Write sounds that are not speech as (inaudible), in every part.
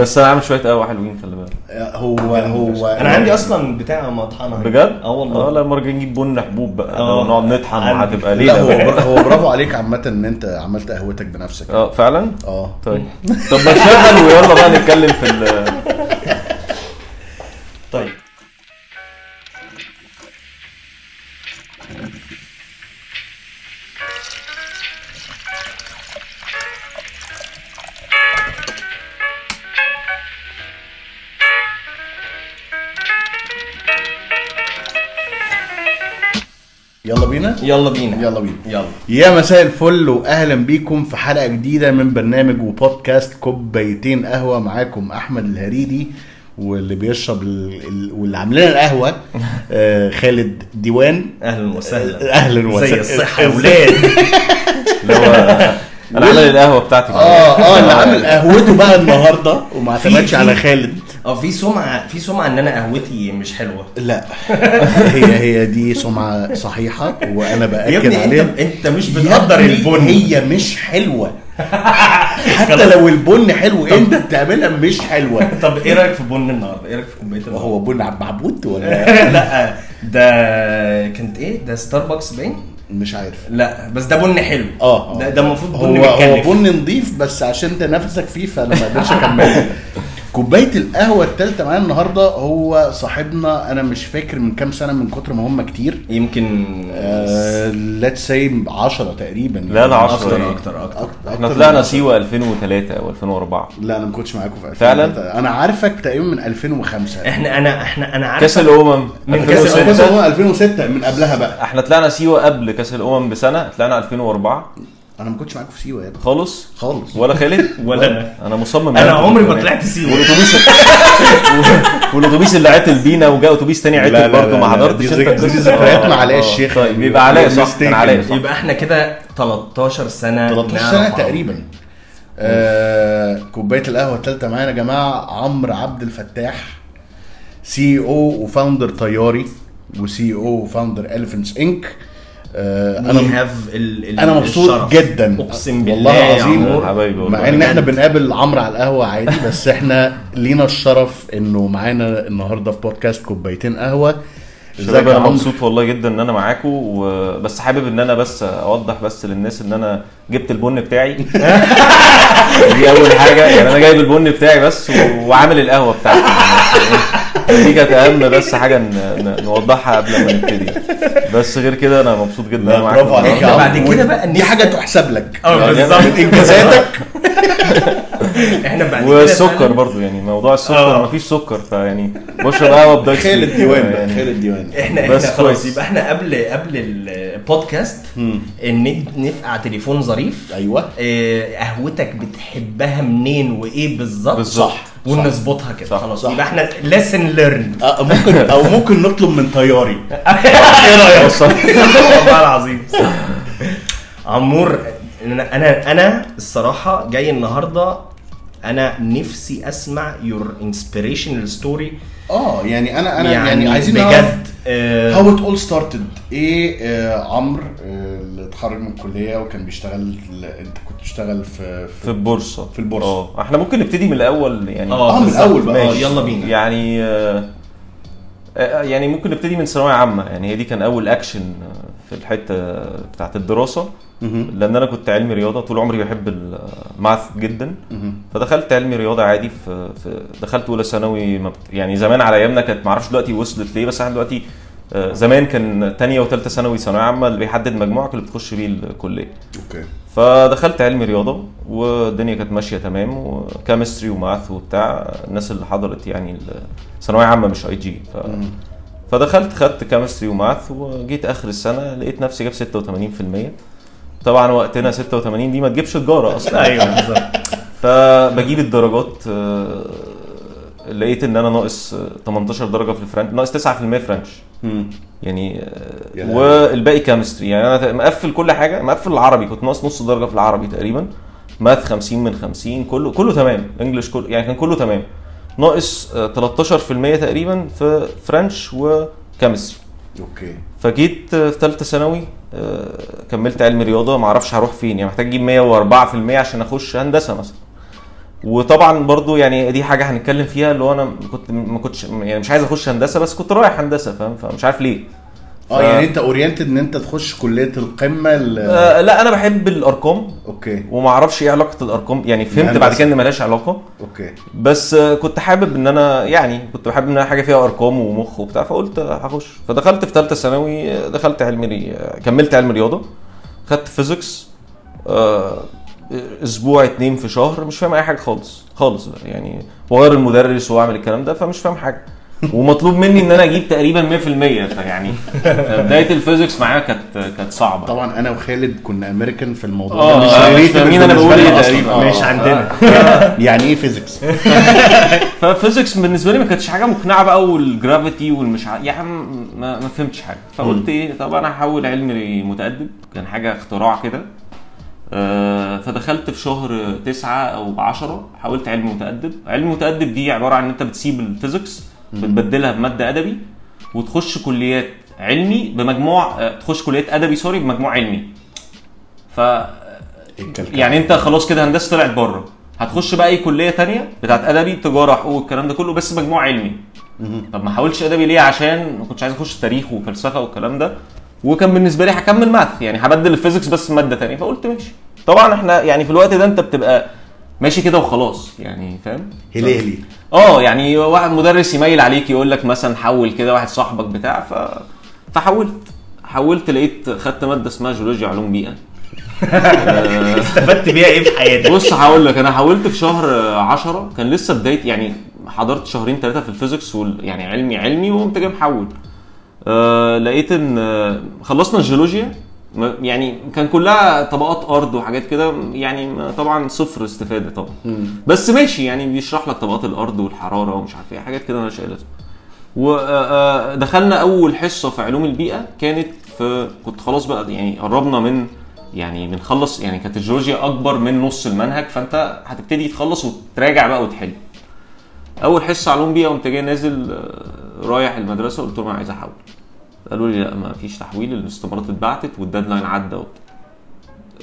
بس أنا عامل شوية قهوة حلوين خلي بالك هو هو أنا عندي أصلا بتاع مطحنة بجد؟ آه والله آه لما نيجي نجيب بن حبوب بقى آه. نقعد نطحن. هتبقى لا ليلة هو هو برافو عليك عامة إن أنت عملت قهوتك بنفسك آه فعلا؟ آه طيب طب ما نشغل ويلا بقى نتكلم في يلا بينا. يلا بينا. يلا. بينا يلا يا مساء الفل واهلا بيكم في حلقة جديدة من برنامج وبودكاست كوبايتين قهوة معاكم أحمد الهريدي واللي بيشرب ال... ال... واللي عامل لنا القهوة آه خالد ديوان. أهلا وسهلا. أهلا وسهلا. زي الصحه يا ولاد اللي هو أنا عامل القهوة بتاعتي. آه آه اللي عامل قهوته بقى النهارده وما اعتمدش على خالد. آه في سمعة في سمعة إن أنا قهوتي مش حلوة. لا. (laughs) هي هي دي سمعة صحيحة وأنا بأكد عليها أنت أنت مش بتقدر البن. هي مش حلوة. (laughs) حتى لو البن حلو انت بتعملها مش حلوة. (laughs) طب إيه رأيك في بن النهارده؟ إيه رأيك في كوباية النهارده؟ هو بن عبد معبود ولا؟ لا ده كانت إيه؟ ده ستاربكس باين؟ مش عارف. لا بس ده بن حلو. آه. ده ده المفروض بن هو هو بن نضيف بس عشان أنت نفسك فيه فأنا ما قدرتش أكمله. كوباية القهوة الثالثه معانا النهارده هو صاحبنا أنا مش فاكر من كام سنة من كتر ما هم كتير. يمكن ليتس سي 10 تقريبا. لا، لا، 10 أكتر؟ أكتر أكتر. أكتر. إحنا طلعنا 10. سيوه 2003 أو 2004 لا أنا ما كنتش معاكم في 2000 فعلا؟ أنا عارفك تقريبا من 2005 إحنا أنا إحنا أنا عارف كأس الأمم. من كأس 2006. كاس الأمم 2006 من قبلها بقى. إحنا طلعنا سيوة قبل كأس الأمم بسنة طلعنا 2004 أنا ما كنتش معاكم في سيوة يا ابني. خالص؟ خالص. ولا خالد (laughs) ولا أنا. أنا. مصمم أنا عمري ما. طلعت سيوة. والأتوبيس (laughs) والأتوبيس اللي عتل بينا وجاء أتوبيس تاني عتل برضه ما حضرتش أنت. دي؟ ذكريات مع علاء آه. الشيخ طيب يبقى علاء صح كان علاء صح. يبقى إحنا كده 13 سنة 13 نعرف سنة. تقريبا. آه كوباية القهوة الثالثه معانا يا جماعة. عمرو عبد الفتاح CEO و founder طياري و CEO و founder اليفنتس انك آه أنا أنا أنا مبسوط الشرف. جدا أقسم بالله العظيم عمور. حبايبي والله مع إن إحنا. بنقابل عمرو على القهوة عادي (laughs) بس إحنا لينا الشرف إنه معانا النهارده في بودكاست كوبايتين قهوة ازيك شباب أنا؟ مبسوط والله جدا إن أنا معاكم وبس حابب إن أنا بس أوضح بس للناس إن أنا جبت البن بتاعي (laughs) دي أول حاجة يعني أنا جايب البن بتاعي بس و- وعامل القهوة بتاعتي (laughs) (laughs) دي كانت أهم بس حاجة نوضحها قبل ما نبتدي. بس غير كده أنا مبسوط جدا معاكم برافو عليك بعد كده بقى دي حاجة تحسب لك. آه يعني بالظبط. (laughs) إنجازاتك. (laughs) إحنا بعد كده والسكر برضو يعني موضوع السكر آه. مفيش سكر فيعني بشرب قهوه بدايت خالد ديوان بقى يعني خالد ديوان. إحنا بس إحنا خلاص كويس. يبقى إحنا قبل قبل البودكاست إن نفقع تليفون ظريف. أيوه. آه، قهوتك بتحبها منين وإيه بالظبط؟ بالظبط. ونظبطها كده. خلاص. يبقى إحنا لسن ليرن آه، ممكن (laughs) أو ممكن نطلب من طياري (laughs) إيه رأيك. (laughs) والله العظيم عمور أنا أنا أنا الصراحة جاي النهارده أنا نفسي أسمع your inspirational story آه يعني أنا أنا يعني, يعني عايزين بجد هاو ات اول ستارتد إيه آه عمرو آه اللي اتخرج من الكلية وكان بيشتغل أنت كنت بتشتغل في في البورصة في البورصة. آه إحنا ممكن نبتدي من الأول يعني آه من. الأول بقى. ماشي. يلا بينا يعني آه، آه، يعني ممكن نبتدي من ثانوية عامة يعني هي دي كان أول اكشن آه، في الحتة بتاعت الدراسة. لأن أنا كنت علمي رياضة طول عمري بحب ال math جدا. فدخلت علمي رياضة عادي في, في دخلت أولى ثانوي يعني زمان على أيامنا كانت معرفش دلوقتي وصلت ليه بس إحنا دلوقتي آه، زمان كان تانية وثالثه ثانوي ثانوية عامة اللي بيحدد مجموعك اللي بتخش بيه الكلية. أوكي. فدخلت علمي رياضة والدنيا كانت ماشية تمام و chemistry و math وبتاع الناس اللي حضرت يعني ثانوية عامة مش IG ف... فدخلت خدت chemistry و math وجيت آخر السنة لقيت نفسي جاب 86% طبعا وقتنا 86 دي ما تجيبش تجارة أصلا. (laughs) أيوه بالظبط. فبجيب الدرجات آه، لقيت إن أنا ناقص آه، 18 درجة في ال French ناقص 9% French. يعني آه،. والباقي chemistry. يعني أنا مقفل كل حاجة مقفل العربي كنت ناقص نص درجة في العربي تقريبا. math 50 من 50 كله كله تمام. English كله يعني كان كله تمام. ناقص آه، 13% تقريبا في French و chemistry. okay. فجيت في ثالثه ثانوي آه، كملت علمي رياضة ما أعرفش هروح فين يعني محتاج أجيب 104% عشان أخش هندسة مثلا. وطبعا برضو يعني دي حاجة هنتكلم فيها اللي هو أنا كنت ما كنتش يعني مش عايز أخش هندسة بس كنت رايح هندسة فاهم؟ فمش عارف ليه. آه ف- يعني انت oriented ان انت تخش كلية القمة ال- آه لا أنا بحب الارقام. okay. وما أعرفش إيه علاقة الارقام. يعني فهمت بعد الهندسة. كده إن ملهاش علاقة. okay. بس آه، كنت حابب إن أنا يعني كنت بحب إن أنا حاجة فيها أرقام ومخ وبتاع فقلت هخش. فدخلت في ثالثه ثانوي آه، دخلت علمي ري... آه، كملت علمي رياضة. خدت physics آه، أسبوع اتنين في شهر مش فاهم أي حاجة خالص. خالص بقى يعني واغير المدرس وأعمل الكلام ده فمش فاهم حاجة. ومطلوب مني إن أنا أجيب تقريبا 100% فيعني بداية ال physics معايا كانت كانت صعبة. طبعا أنا وخالد كنا أمريكان في الموضوع آه، ده مش relatable فاهمين أنا بقول إيه. تقريبا. آه. مش عندنا. يعني إيه physics (laughs) فال physics بالنسبة لي ما كانتش حاجة مقنعة بقى وال gravity والمش ع... يعني ما, ما فهمتش حاجة. فقلت إيه طب أنا هحول علمي متأدب كان حاجة اختراع كده. آه، فدخلت في شهر تسعة أو عشرة حولت علمي متأدب علمي متأدب دي عبارة عن إن أنت بتسيب ال physics بتبدلها بمادة أدبي وتخش كليات علمي بمجموع آه، تخش كليات أدبي sorry بمجموع علمي. ف يعني أنت خلاص كده هندسة طلعت بره. هتخش بقى أي كلية تانية بتاعت أدبي تجارة حقوق الكلام ده كله بس مجموع علمي. طب ما حاولتش أدبي ليه؟ عشان ما كنتش عايز أخش تاريخ وفلسفة والكلام ده. وكان بالنسبة لي هكمل ماث يعني هبدل الفيزيكس بس ماده تانية. فقلت ماشي. طبعا إحنا يعني في الوقت ده أنت بتبقى ماشي كده وخلاص يعني فاهم؟ هلالي آه يعني واحد مدرس يميل عليك يقول لك مثلا حول كده واحد صاحبك بتاع ف فحولت. حولت لقيت خدت مادة اسمها جيولوجيا علوم بيئة. (laughs) استفدت بيها إيه في حياتك؟ بص هقول لك أنا حولت في شهر 10 كان لسه بداية يعني حضرت شهرين ثلاثة في الفيزيكس وال يعني علمي علمي وقمت جاي محول. آه لقيت إن خلصنا الجيولوجيا يعني كان كلها طبقات أرض وحاجات كده يعني طبعا صفر استفادة طبعا. بس ماشي يعني بيشرح لك طبقات الأرض والحرارة ومش عارف إيه حاجات كده مالهاش أي لازمة. ودخلنا أول حصة في علوم البيئة كانت في كنت خلاص بقى يعني قربنا من يعني بنخلص يعني كانت الجيولوجيا أكبر من نص المنهج فأنت هتبتدي تخلص وتراجع بقى وتحل. أول حصة علوم بيئة قمت جاي نازل آه، رايح المدرسة قلت لهم أنا عايز أحول. قالوا لي لا ما فيش تحويل الاستمارات اتبعتت وال deadline عدى وبتاع.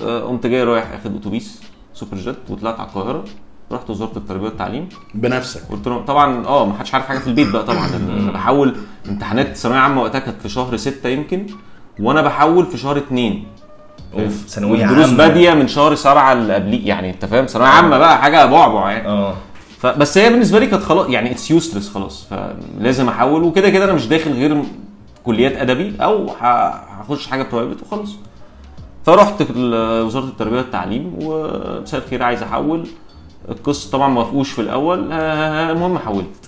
آه، قمت جاي رايح اخد اتوبيس سوبر جيت وطلعت على القاهرة. رحت وزارة التربية والتعليم. بنفسك. قلت لهم طبعا آه ما حدش عارف حاجة في البيت بقى طبعا. أنا بحول امتحانات ثانوية عامة وقتها كانت في شهر ستة يمكن وأنا بحول في شهر اتنين. أوف ثانوية عامة. بادية من شهر سبعة اللي قبليه يعني أنت فاهم؟ ثانوية عامة بقى حاجة بعبع يعني. آه. فبس هي بالنسبة لي كانت خلاص يعني it's useless خلاص. فلازم أحول وكده كده أنا مش داخل غير كليات أدبي أو هخش حاجة private وخلاص. فرحت وزارة التربية والتعليم ومساء الخير عايز أحول. القصة طبعا ما وافقوش في الأول. آه، المهم حولت.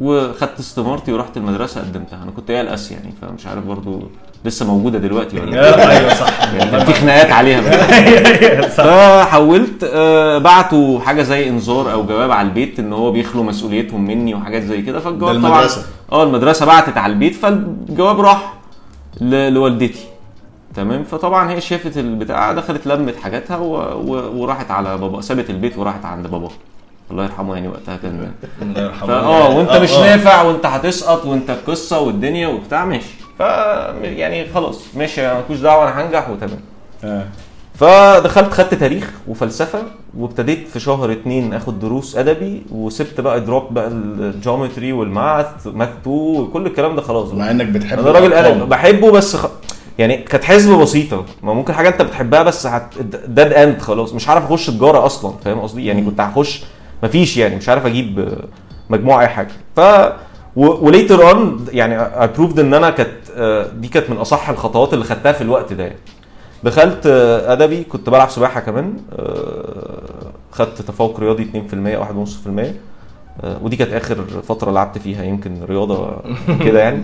وخدت استمارتي ورحت المدرسة قدمتها. أنا كنت يائس يعني فمش عارف برضو لسه موجودة دلوقتي ولا لأ. أيوه صح. (laughs) يعني في خناقات عليها. (laughs) بقى. فحولت آه، بعتوا حاجة زي إنذار أو جواب على البيت إن هو بيخلوا مسؤوليتهم مني وحاجات زي كده. فالجواب ده طبعا. آه المدرسة بعتت على البيت فالجواب راح لوالدتي. تمام؟ فطبعا هي شافت البتاع دخلت لمت حاجاتها و... و... وراحت على بابا سابت البيت وراحت عند بابا. الله يرحمه يعني وقتها كان الله يرحمه. آه وانت آه، مش آه. نافع وانت هتسقط وانت القصة والدنيا وبتاع ماشي. ف يعني خلاص ماشي مالكوش دعوة أنا هنجح وتمام. آه. فدخلت خدت تاريخ وفلسفة وابتديت في شهر اتنين آخد دروس أدبي وسبت بقى drop بقى ال geometry وال math math 2 وكل الكلام ده خلاص. مع إنك بتحب أنا راجل. أدبي بحبه بس خ... يعني كانت حسبه بسيطة. ما ممكن حاجة أنت بتحبها بس hit that end خلاص. مش عارف أخش تجارة أصلا فاهم قصدي؟ يعني كنت هخش مفيش يعني مش عارف أجيب مجموع أي حاجة. ف و later on يعني اي proved إن أنا كانت آه، دي كانت من أصح الخطوات اللي خدتها في الوقت ده. دخلت آه، أدبي كنت بلعب سباحة كمان آه، خدت تفوق رياضي 2% 1.5% آه، ودي كانت آخر فترة لعبت فيها يمكن رياضة (laughs) كده يعني.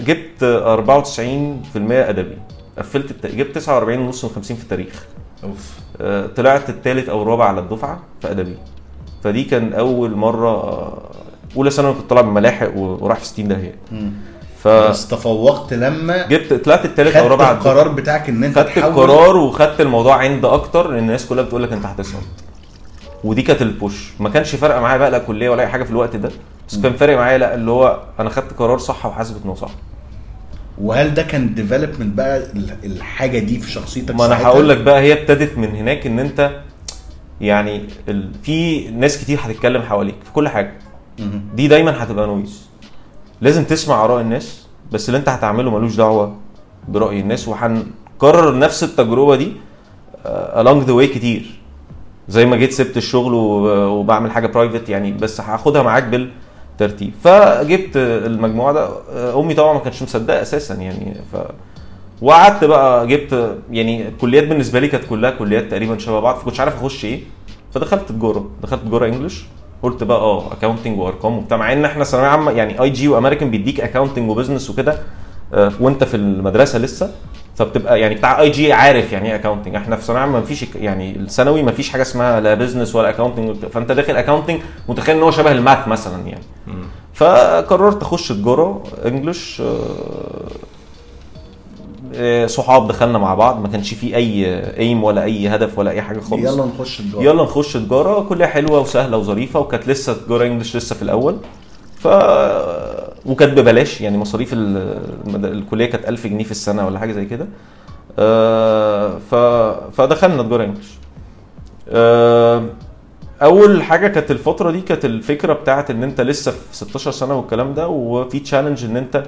جبت 94% أدبي. قفلت الت... جبت 49 ونص من 50 في التاريخ. أوف. آه، طلعت الثالث أو الرابع على الدفعة في أدبي. فدي كان أول مرة آه، أولى ثانوي كنت طالع بملاحق و- ورايح في 60 داهية. فجبت بس تفوقت لما طلعت الثالث أو خدت الرابع الدفعة. القرار بتاعك إن أنت خدت تحول؟ القرار وخدت الموضوع عند أكتر لأن الناس كلها بتقول لك أنت هتسقط. ودي كانت البوش ما كانش فارقة معايا بقى لا كلية ولا أي حاجة في الوقت ده. بس كان فارق معايا لا اللي هو أنا خدت قرار صح وحاسس ان هو صح. وهل ده كان development بقى ال- الحاجة دي في شخصيتك ما أنا؟ هقول لك بقى هي ابتدت من هناك إن أنت يعني ال... في ناس كتير هتتكلم حواليك في كل حاجة. دي دايما هتبقى noise لازم تسمع آراء الناس بس اللي أنت هتعمله ملوش دعوة برأي الناس وهنكرر نفس التجربة دي آه، along the way كتير. زي ما جيت سبت الشغل وبعمل حاجة private يعني بس هاخدها معاك بالترتيب فجبت المجموعة ده أمي طبعا ما كانتش مصدقة أساسا يعني ف وقعدت بقى جبت يعني الكليات بالنسبة لي كانت كلها كليات تقريبا شبه بعض فكنتش عارف أخش إيه. فدخلت تجارة دخلت تجارة English. قلت بقى آه accounting وأرقام وبتاع مع إن إحنا ثانوية عامة يعني IG و American بيديك accounting و business وكده آه، وأنت في المدرسة لسه. فبتبقى يعني بتاع IG عارف يعني إيه accounting إحنا في ثانويه عامه مفيش يعني الثانوي مفيش حاجة اسمها لا business ولا accounting فأنت داخل accounting متخيل إن هو شبه ال math مثلا يعني. فقررت أخش تجارة English آه، آه، صحاب دخلنا مع بعض. ما كانش فيه أي aim ولا أي هدف ولا أي حاجة خالص. يلا نخش الجو يلا نخش تجارة. كلها حلوة وسهلة وظريفة وكانت لسه تجارة English لسه في الأول. وكانت ببلاش. يعني مصاريف الكلية كانت 1000 جنيه في السنة ولا حاجة زي كده. آه، ف... فدخلنا تجارة انجلش آه، أول حاجة كانت الفترة دي كانت الفكرة بتاعت إن أنت لسه في 16 سنة والكلام ده وفي تشالنج إن أنت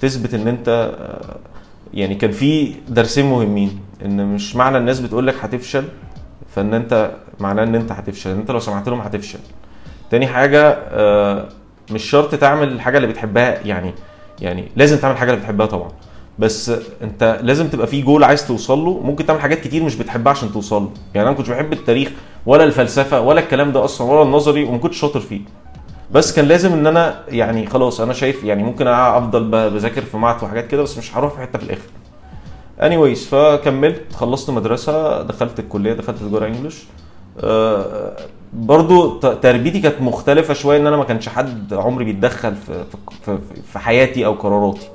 تثبت إن أنت آه، يعني كان في درسين مهمين. إن مش معنى الناس بتقول لك هتفشل فإن أنت معناه إن أنت هتفشل. إن أنت لو سمعت لهم هتفشل. تاني حاجة مش شرط تعمل الحاجة اللي بتحبها يعني يعني لازم تعمل الحاجة اللي بتحبها طبعا. بس انت لازم تبقى في جول عايز توصل له ممكن تعمل حاجات كتير مش بتحبها عشان توصل له. يعني أنا ما كنتش بحب التاريخ ولا الفلسفة ولا الكلام ده أصلا ولا النظري وما كنتش شاطر فيه. بس كان لازم إن أنا يعني خلاص أنا شايف يعني ممكن أفضل بذاكر في معهد وحاجات كده بس مش هروح في حتة في الآخر. Anyways فكملت خلصت مدرسة دخلت الكلية دخلت تجارة انجلش آه، برضو تربيتي كانت مختلفة شوية إن أنا ما كانش حد عمري بيتدخل في في- في, في حياتي أو قراراتي.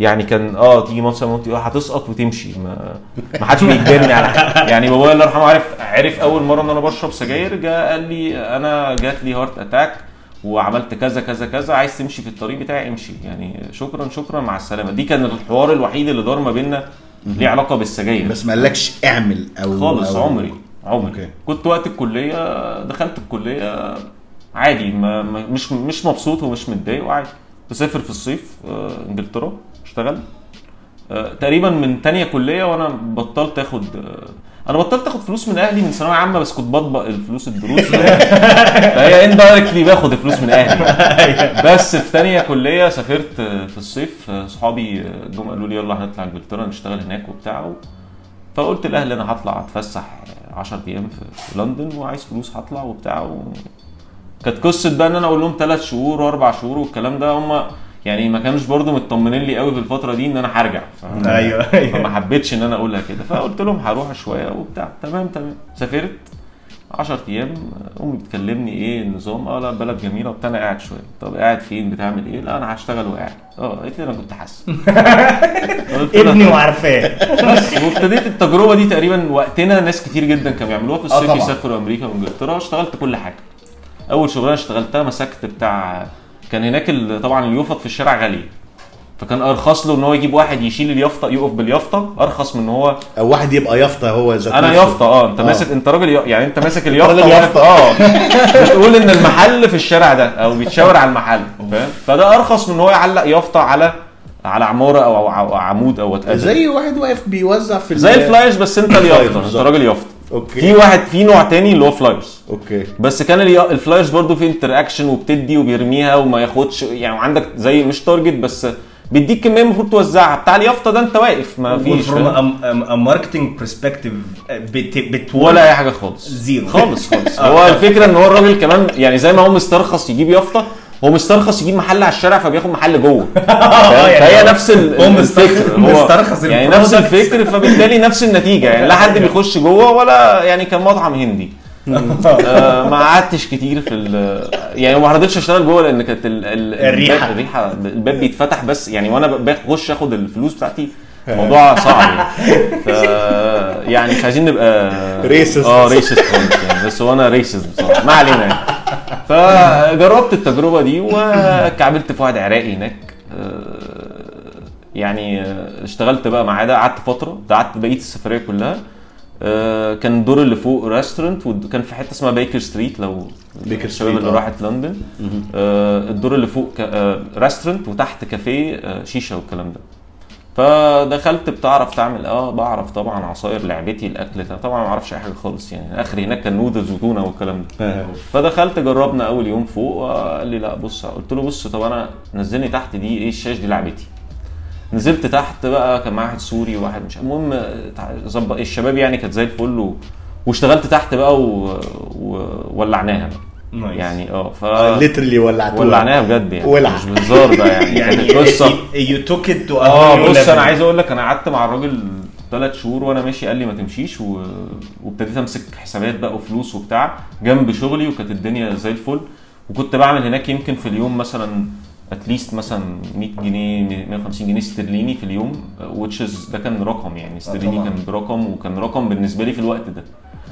يعني كان آه تيجي مثلا مامتي آه هتسكت وتمشي. ما ما حدش بيجبرني على حاجة. (laughs) يعني بابايا الله يرحمه عارف عرف أول مرة إن أنا بشرب سجاير جه قال لي أنا جات لي heart attack وعملت كذا كذا كذا عايز تمشي في الطريق بتاعي امشي. يعني شكرا شكرا مع السلامة. دي كان الحوار الوحيد اللي دار ما بيننا ليه علاقة بالسجاير. بس ما قالكش اعمل أو خالص أو عمري. عمري. Okay. كنت وقت الكلية دخلت الكلية عادي ما مش مش مبسوط ومش متضايق وعادي. بسافر في الصيف آه، إنجلترا اشتغل آه، تقريبا من تانية كلية وأنا بطلت آخد آه، أنا بطلت آخد فلوس من أهلي من ثانوية عامة بس كنت بطبق الفلوس الدروس. (laughs) فهي indirectly باخد الفلوس من أهلي. بس في تانية كلية سافرت في الصيف. صحابي جم قالوا لي يلا هنطلع إنجلترا نشتغل هناك وبتاع فقلت لأهلي أنا هطلع أتفسح 10 أيام في في لندن وعايز فلوس هطلع وبتاع و... كانت قصة بقى إن أنا أقول لهم ثلاث شهور وأربع شهور والكلام ده هم يعني ما كانوش برضو مطمنين لي قوي في الفترة دي إن أنا هرجع ف... أيوه أيوه. فما حبيتش إن أنا أقولها كده فقلت لهم هروح شوية وبتاع تمام تمام. سافرت. 10 أيام أمي بتكلمني إيه النظام آه لا بلد جميلة وبتاع أنا قاعد شوية. طب قاعد فين؟ بتعمل إيه؟ لا أنا هشتغل وقاعد. آه قالت لي أنا كنت حاسس. (laughs) ابني وعارفاه. بس وابتديت التجربة دي تقريبا وقتنا ناس كتير جدا كانوا بيعملوها في الصيف طبعا. يسافروا أمريكا وإنجلترا اشتغلت كل حاجة. أول شغلانة اشتغلتها مسكت بتاع كان هناك طبعا اليوفط في الشارع غالي. فكان أرخص له إن هو يجيب واحد يشيل اليافطة يقف باليافطة؟ أرخص من إن هو أو واحد يبقى يافطة هو ذات أنا. يافطة آه. أنت آه. ماسك أنت راجل يعني أنت ماسك اليافطة يافطة. آه. بتقول إن المحل في الشارع ده أو بيتشاور على المحل فاهم؟ فده أرخص من إن هو يعلق يافطة على على عمارة أو عمود أو what زي واحد واقف بيوزع في زي ال flyers بس أنت (coughs) اليافطة أنت. راجل يافطة. Okay. في واحد في نوع تاني اللي هو flyers. Okay. بس كان ال flyers برضو في interaction وبتدي وبيرميها وما ياخدش يعني عندك زي مش target بس بيديك كمية المفروض توزعها بتاع اليافطة ده انت واقف ما فيش؟ Marketing perspective ولا أي حاجة خالص زيرو. خالص خالص (laughs) هو الفكرة إن هو الراجل كمان يعني زي ما هو مسترخص يجيب يافطة هو مسترخص يجيب محل على الشارع فبياخد محل جوه (laughs) فاهم؟ يعني فهي نفس هو الفكر مسترخص- يعني. نفس الفكر فبالتالي نفس النتيجة يعني لا حد بيخش جوه ولا يعني كان مطعم هندي آه، ما قعدتش كتير في ال يعني ما رضيتش اشتغل جوه لأن كانت ال- ال-. الباب- الريحة. الباب بيتفتح بس يعني وأنا بخش اخد الفلوس بتاعتي الموضوع صعب يعني. ف يعني مش عايزين نبقى Racist. آه racist يعني. بس هو أنا racist بصراحة. ما علينا يعني. فجربت التجربة دي وكعبلت في واحد عراقي هناك. آه، يعني آه، اشتغلت بقى معاه ده قعدت فترة قعدت بقيه السفرية كلها. آه، كان الدور اللي فوق restaurant وكان في حتة اسمها بيكر ستريت لو بيكر الشباب اللي آه. راحت لندن. آه، الدور اللي فوق restaurant وتحت كافيه آه، شيشة والكلام ده. فدخلت بتعرف تعمل آه بعرف طبعا عصاير لعبتي الأكل ده طبعا ما أعرفش أي حاجة خالص يعني. آخري هناك كان نودلز وتونة والكلام ده. فدخلت جربنا أول يوم فوق وقال لي لا بص قلت له بص طب أنا نزلني تحت دي إيه الشيش دي لعبتي. نزلت تحت بقى كان معايا واحد سوري وواحد مش المهم ظبط الشباب يعني كانت زي الفل و... واشتغلت تحت بقى و... وولعناها بقى. Nice. يعني آه ف literally ولعتوها. ولعناها بجد يعني. ولع. مش بهزار بقى يعني, (laughs) يعني قصة. You took it to آه بص أنا عايز أقول لك أنا قعدت مع الراجل ثلاث شهور وأنا ماشي قال لي ما تمشيش و... وابتديت امسك حسابات بقى وفلوس وبتاع جنب شغلي وكانت الدنيا زي الفل. وكنت بعمل هناك يمكن في اليوم مثلا at least مثلا 100 جنيه 150 جنيه استرليني في اليوم which is ده كان رقم يعني استرليني طبعاً. كان برقم وكان رقم بالنسبة لي في الوقت ده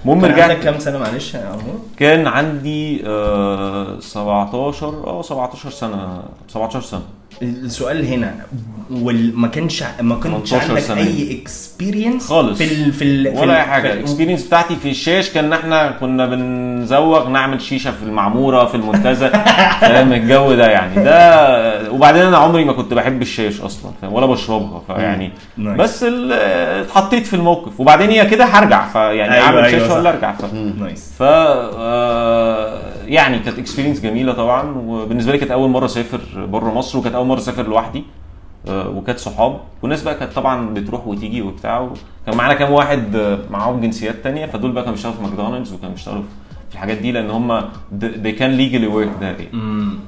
المهم كان رجعت عندك كام سنة معلش يا عمرو؟ كان عندي آه 17 آه 17 سنة 17 سنة السؤال هنا وما كانش ما كانش 18 عندك سنة. اي اكسبيرينس خالص. في ال في ال في ولا أي حاجة. ال experience بتاعتي في الشيش كان ان إحنا كنا بنزوغ نعمل شيشة في المعمورة في المنتزه. (laughs) فاهم؟ الجو ده يعني. ده وبعدين أنا عمري ما كنت بحب الشيش أصلا فاهم؟ ولا بشربها فيعني. بس اتحطيت في الموقف. وبعدين هي كده هرجع فيعني أيوة، أعمل أيوة، شيشة. ولا أرجع ف... Nice. ف آه، يعني كانت experience جميلة طبعا. وبالنسبة لي كانت أول مرة أسافر بره مصر وكانت أول مرة أسافر لوحدي. وكانت صحاب. والناس بقى كانت طبعا بتروح وتيجي وبتاع. وكان معانا كام واحد آه، معاهم جنسيات تانية. فدول بقى كانوا بيشتغلوا في ماكدونالدز وكانوا بيشتغلوا في الحاجات دي لأن هم they can legally work there يعني.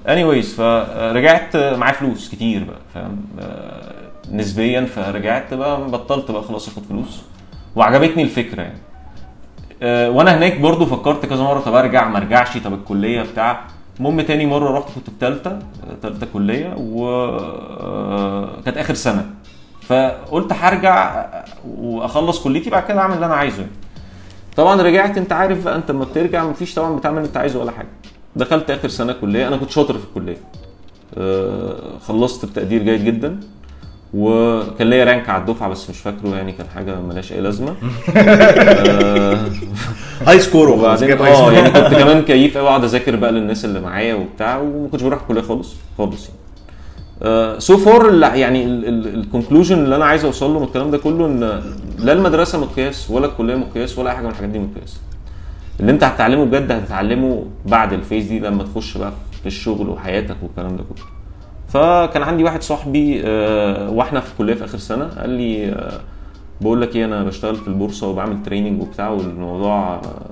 anyways فرجعت معايا فلوس كتير بقى فاهم؟ آه، نسبيا فرجعت بقى بطلت بقى خلاص آخد فلوس. وعجبتني الفكرة يعني. آه، وأنا هناك برضو فكرت كذا مرة طب أرجع ما أرجعش طب الكلية بتاع المهم تاني مرة رحت كنت في ثالثه ثالثه كلية وكانت آخر سنة. فقلت هرجع وأخلص كليتي بعد كده أعمل اللي أنا عايزه يعني. طبعا رجعت أنت عارف بقى أنت لما بترجع مفيش طبعا بتعمل اللي أنت عايزه ولا حاجة. دخلت آخر سنة كلية أنا كنت شاطر في الكلية. آه، خلصت بتقدير جيد جدا. وكان ليا rank على الدفعة بس مش فاكره يعني كان حاجة ملهاش أي لازمة. (laughs) آه، high score وخلاص وبعدين آه score يعني كنت (laughs) كمان كيف قوي أقعد أذاكر بقى للناس اللي معايا وبتاع وما كنتش بروح الكلية خالص خالص يعني. so for يعني ال conclusion اللي أنا عايز اوصل له من الكلام ده كله إن لا المدرسة مقياس ولا الكلية مقياس ولا أي حاجة من الحاجات دي مقياس. اللي أنت هتتعلمه بجد هتتعلمه بعد الفيز دي لما تخش بقى في الشغل وحياتك والكلام ده كله. فكان عندي واحد صاحبي آه، وإحنا في الكلية في آخر سنة قال لي آه، بقول لك إيه أنا بشتغل في البورصة وبعمل training وبتاع والموضوع آه،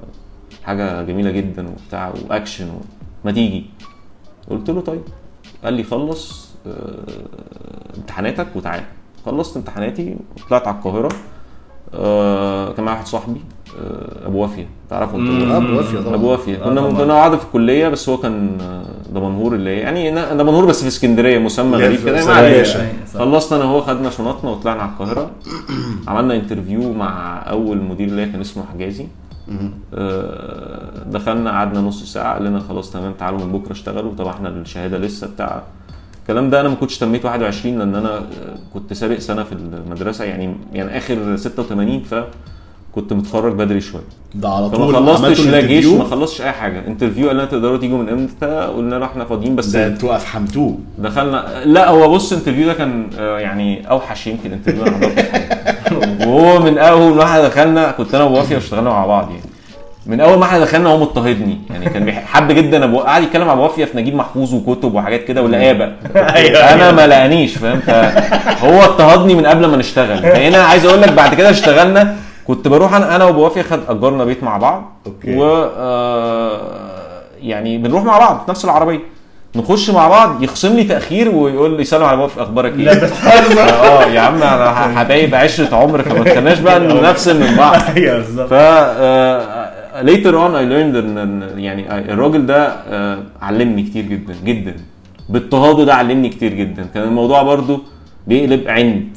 حاجة جميلة جدا وبتاع واكشن. ما تيجي. قلت له طيب. قال لي خلص امتحاناتك وتعالى خلصت امتحاناتي وطلعت على القاهرة. آه، كان معايا واحد صاحبي آه، أبو وافية. تعرفه أنت؟ أبو وافية طبعا. أبو وافية. آه كنا. كنا قاعدة في الكلية بس هو كان دمنهور اللي هي يعني دمنهور بس في اسكندرية مسمى غريب كده ما. صح. خلصنا أنا وهو خدنا شنطنا وطلعنا على القاهرة. (clears throat) عملنا انترفيو مع أول مدير ليا كان اسمه حجازي. دخلنا قعدنا نص ساعة قال لنا خلاص تمام تعالوا من بكرة اشتغلوا. طبعا إحنا الشهادة لسه بتاع الكلام ده أنا ما كنتش تميت 21 لأن أنا آه، كنت سابق سنة في المدرسة يعني يعني آخر 86 فكنت متخرج بدري شوية. ده على طول خلصتش عملتوا لا جيش؟ ما خلصتش أي حاجة. interview قال لنا تقدروا تيجوا من إمتى؟ قلنا له إحنا فاضيين بس ده أنتوا افحمتوه دخلنا لا هو بص ال interview ده كان آه، يعني أوحش يمكن interview أنا حضرته. (laughs) وهو من أول ما إحنا دخلنا كنت أنا ووافي واشتغلنا مع بعض يعني. من أول ما إحنا دخلنا هو مضطهدني. يعني كان حب جدا ابو قعد يتكلم مع أبو وافيه في نجيب محفوظ وكتب وحاجات كده ولقابه أنا ما لقانيش فاهم؟ فهو اضطهدني من قبل ما نشتغل. هنا عايز أقول لك بعد كده اشتغلنا كنت بروح أنا أنا وأبو وافيه خد أجرنا بيت مع بعض. أوكي. و آه، يعني بنروح مع بعض في نفس العربية. نخش مع بعض يخصم لي تأخير ويقول لي سلام على أبو وافي أخبارك إيه؟ (laughs) آه يا عم أنا حبايب عشرة عمر فما تخليناش بقى (laughs) نفصل من بعض. (laughs) أيوه بالظبط. ف later on I learned ان يعني الراجل ده آه، علمني كتير جدا جدا. باضطهاده ده علمني كتير جدا. كان الموضوع برضو بيقلب عند.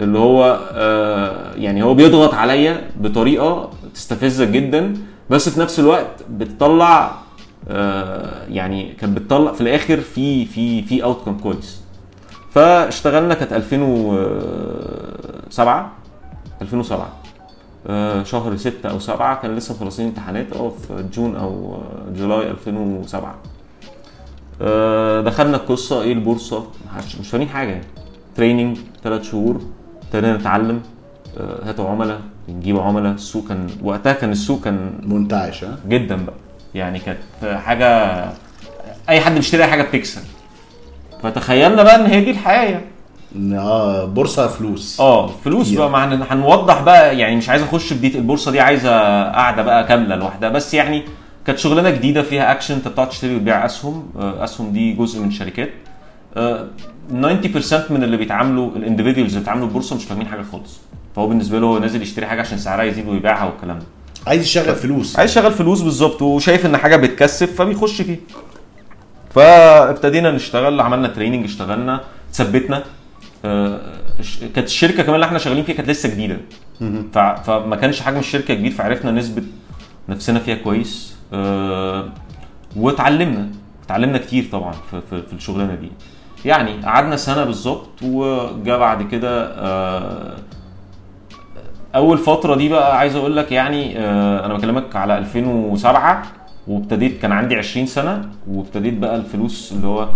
اللي هو آه، يعني هو بيضغط عليا بطريقة تستفزك جدا بس في نفس الوقت بتطلع آه، يعني كانت بتطلع في الآخر في في في اوتكم كويس. فاشتغلنا كانت 2007 2007 آه، شهر ستة أو سبعة كان لسه مخلصين امتحانات آه في جون أو آه، جولاي 2007 آه، دخلنا القصة إيه البورصة؟ مش- فاهمين حاجة يعني. تريننج ثلاث شهور ابتدينا نتعلم آه، هاتوا عملاء نجيب عملاء. السوق كان وقتها كان السوق كان منتعش ها؟ جدا بقى. يعني كانت حاجة أي حد بيشتري أي حاجة بتكسب. فتخيلنا بقى إن هي دي الحياة يعني. آه بورصة فلوس. آه فلوس. بقى هن- هنوضح بقى يعني مش عايز أخش في ديت البورصة دي عايزة قاعدة بقى كاملة لوحدها. بس يعني كانت شغلانة جديدة فيها اكشن انت بتقعد تشتري وتبيع أسهم. آه، أسهم دي جزء من شركات. آه، 90% من اللي بيتعاملوا ال individuals اللي بيتعاملوا البورصه مش فاهمين حاجة خالص. فهو بالنسبة له هو نازل يشتري حاجة عشان سعرها يزيد ويبيعها والكلام ده. عايز يشغل فلوس. عايز يشغل فلوس بالظبط وشايف إن حاجة بتكسب فبيخش فيها فابتدينا نشتغل عملنا training اشتغلنا ثبتنا آه، كانت الشركة كمان اللي إحنا شغالين فيها كانت لسه جديدة. فما كانش حجم الشركة كبير فعرفنا نثبت نفسنا فيها كويس. آه، واتعلمنا اتعلمنا كتير طبعا في, في, في الشغلانة دي. يعني قعدنا سنة بالظبط وجا بعد كده آه، أول فترة دي بقى عايز أقول لك يعني آه، أنا بكلمك على 2007 وابتديت كان عندي 20 سنة وابتديت بقى الفلوس اللي هو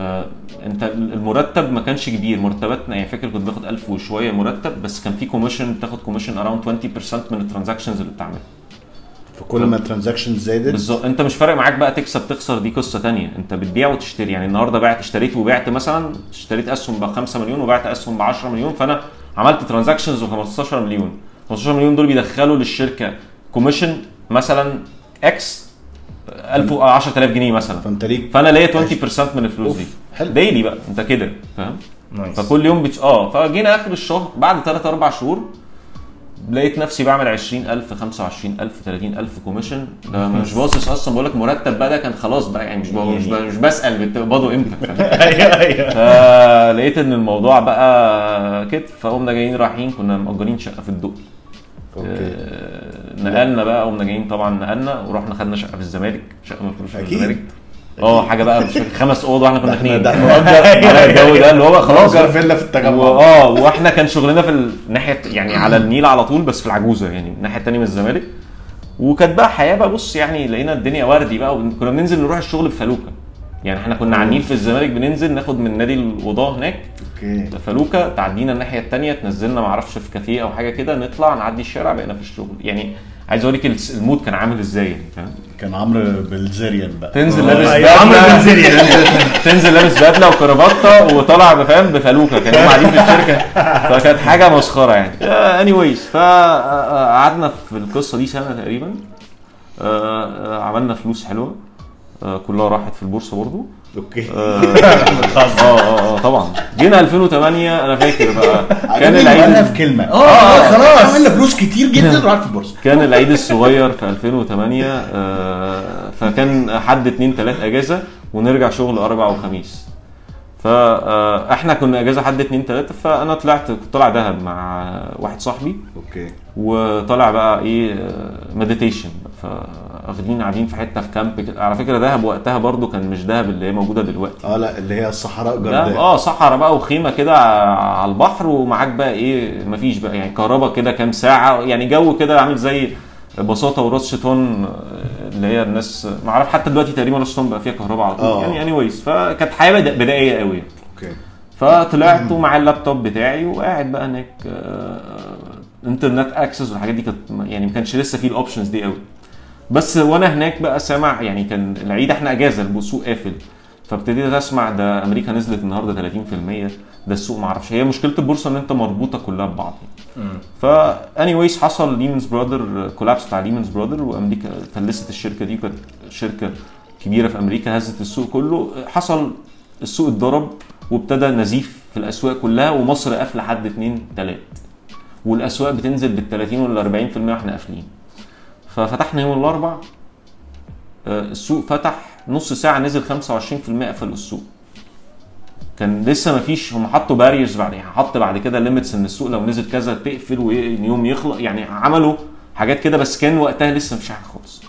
آه، انت المرتب ما كانش كبير. مرتباتنا يعني فاكر كنت باخد 1000 وشوية مرتب بس كان في commission بتاخد commission around 20% من ال transactions اللي بتعملها. فكل ما ال transaction زادت؟ بالظبط. انت مش فارق معاك بقى تكسب تخسر دي قصة تانية. انت بتبيع وتشتري. يعني النهارده بعت اشتريت وبعت مثلا اشتريت أسهم ب 5 مليون وبعت أسهم ب 10 مليون فأنا عملت transactions ب 15 مليون. 15 مليون دول بيدخلوا للشركة commission مثلا X 1000 و 10000 جنيه مثلا. فأنت ليك فأنا ليا 20% من الفلوس دي. حلو. daily بقى أنت كده فاهم؟ nice فكل يوم بتش... آه فجينا آخر الشهر بعد 3 4 شهور لقيت نفسي بعمل 20000 25000 30000 commission مش باصص أصلا بقول لك مرتب بقى ده كان خلاص بقى يعني مش مش, ب- مش بسأل بتقبضوا إمتى (laughs) أيوه أيوه. (laughs) فلقيت إن الموضوع بقى كده فقمنا جايين رايحين كنا مأجرين شقة في الدقي okay. آه، نقلنا بقى قمنا جايين طبعا نقلنا ورحنا خدنا شقة في الزمالك شقة مفروشه في. الزمالك. آه حاجة بقى مش خمس أوض وإحنا كنا اثنين ده إحنا (laughs) مؤجر (laughs) على الجو ده اللي هو بقى خلاص. فيلا في التجمع. آه وإحنا كان شغلنا في الناحيه يعني على النيل على طول بس في العجوزة يعني الناحية الثانية من الزمالك. وكانت بقى حياة بقى بص يعني لقينا الدنيا وردي بقى وكنا بننزل نروح الشغل في فلوكه يعني إحنا كنا على النيل في الزمالك بننزل ناخد من نادي القضاه هناك. okay. فلوكه تعدينا الناحية الثانية تنزلنا ما أعرفش في كافيه أو حاجة كده نطلع نعدي الشارع بقينا في الشغل. يعني عايز اوريك ال mood كان عامل إزاي؟ يعني فاهم؟ كان عمرو بالزريان بقى. تنزل آه، لابس أيوة، عمرو بدلة- بنزيري. تنزل- تنزل لابس بدلة وكرافته وطالع بفهم بفلوكة. كانوا قاعدين في الشركة. (laughs) فكانت حاجة مسخرة يعني. anyways فقعدنا في القصة دي سنة تقريبا. آه، آه، عملنا فلوس حلوة. كلها راحت في البورصة برضو. okay. آه (laughs) آه آه طبعا. جينا 2008 أنا فاكر بقى. (laughs) كان العيد في كلمة. آه خلاص. عملنا فلوس كتير جدا راحت في البورصة. كان (laughs) العيد الصغير في 2008 آه، فكان حد اتنين تلات أجازة ونرجع شغل أربع وخميس. فاحنا كنا أجازة حد اتنين تلاته فأنا طلعت كنت طالع دهب مع واحد صاحبي. okay. وطالع بقى إيه meditation فاخدين قاعدين في حتة في camp. على فكرة دهب وقتها برضو كان مش دهب اللي هي موجودة دلوقتي. آه لا اللي هي الصحراء جرداء آه صحراء بقى وخيمة كده على البحر ومعاك بقى إيه مفيش بقى يعني كهرباء كده كام ساعة يعني جو كده عامل زي بساطه وراس شيطان آه، اللي هي الناس ما اعرف حتى دلوقتي تقريبا راس شيطان بقى فيها كهرباء على طول. آه. يعني anyways فكانت حياة بدأ- بدائية قوي. okay. فطلعت ومع اللابتوب بتاعي وقاعد بقى هناك آه، internet access والحاجات دي كانت يعني ما كانش لسه فيه ال options دي قوي. بس وانا هناك بقى سامع يعني كان العيد إحنا اجازة السوق قافل فابتديت اسمع ده أمريكا نزلت النهارده 30% ده السوق ما أعرفش. هي مشكلة البورصة ان انت مربوطة كلها ببعض ف anyways حصل Lehman Brothers collapse بتاع Lehman Brothers وأمريكا فلست الشركة دي كانت شركة كبيرة في أمريكا هزت السوق كله. حصل السوق اتضرب وابتدى نزيف في الأسواق كلها ومصر قافلة حد اتنين تلات. والأسواق بتنزل بال 30 ولا 40% وإحنا قافلين. ففتحنا يوم الأربع آه، السوق فتح نص ساعة نزل 25% قفلوا السوق. كان لسه ما فيش هم حطوا barriers بعد يعني حط بعد كده limits إن السوق لو نزل كذا تقفل واليوم يخلص يعني عملوا حاجات كده بس كان وقتها لسه مفيش حاجة خالص.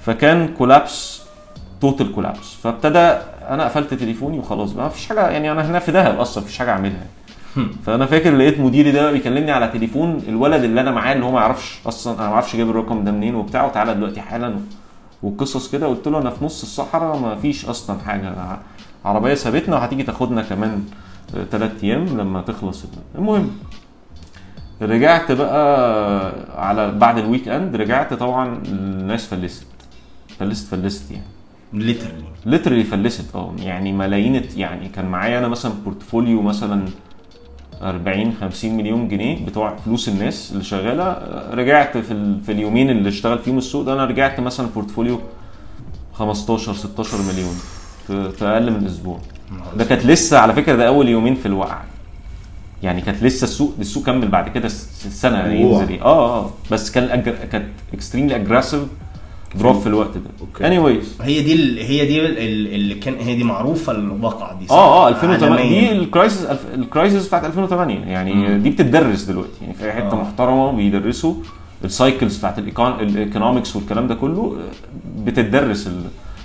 فكان كولابس توتال كولابس فابتدى أنا قفلت تليفوني وخلاص بقى ما فيش حاجة يعني أنا هنا في دهب أصلا مفيش حاجة أعملها. فانا فاكر لقيت مديري ده بيكلمني على تليفون الولد اللي أنا معاه اللي هو ما يعرفش أصلا أنا ما أعرفش جايب الرقم ده منين وبتاع. وتعالى دلوقتي حالا وقصص كده قلت له أنا في نص الصحراء ما فيش أصلا حاجة عربية سابتنا وهتيجي تاخدنا كمان ثلاث أيام لما تخلص المهم رجعت بقى على بعد ال weekend رجعت طبعا الناس فلست فلست فلست يعني. literally literally فلست آه يعني ملايين يعني كان معايا أنا مثلا portfolio مثلا 40 50 مليون جنيه بتوع فلوس الناس اللي شغالة. رجعت في, ال... في اليومين اللي اشتغل فيهم السوق ده أنا رجعت مثلا portfolio 15 16 مليون في, في أقل من أسبوع. ده كانت لسه على فكرة ده أول يومين في الوقعة. يعني كانت لسه السوق السوق كمل بعد كده السنة. ينزل. آه آه. بس كان أجر... كانت extremely aggressive drop في الوقت ده okay. anyways هي دي ال- هي دي ال- اللي كان هي دي معروفة الواقعه دي صح؟ آه آه 2008 عالمياً. دي ال crisis الف- ال crisis بتاعت 2008 يعني مم. دي بتدرس دلوقتي يعني في أي حتة آه. محترمة بيدرسوا ال cycles بتاعت ال economics والكلام ده كله بتدرس ال...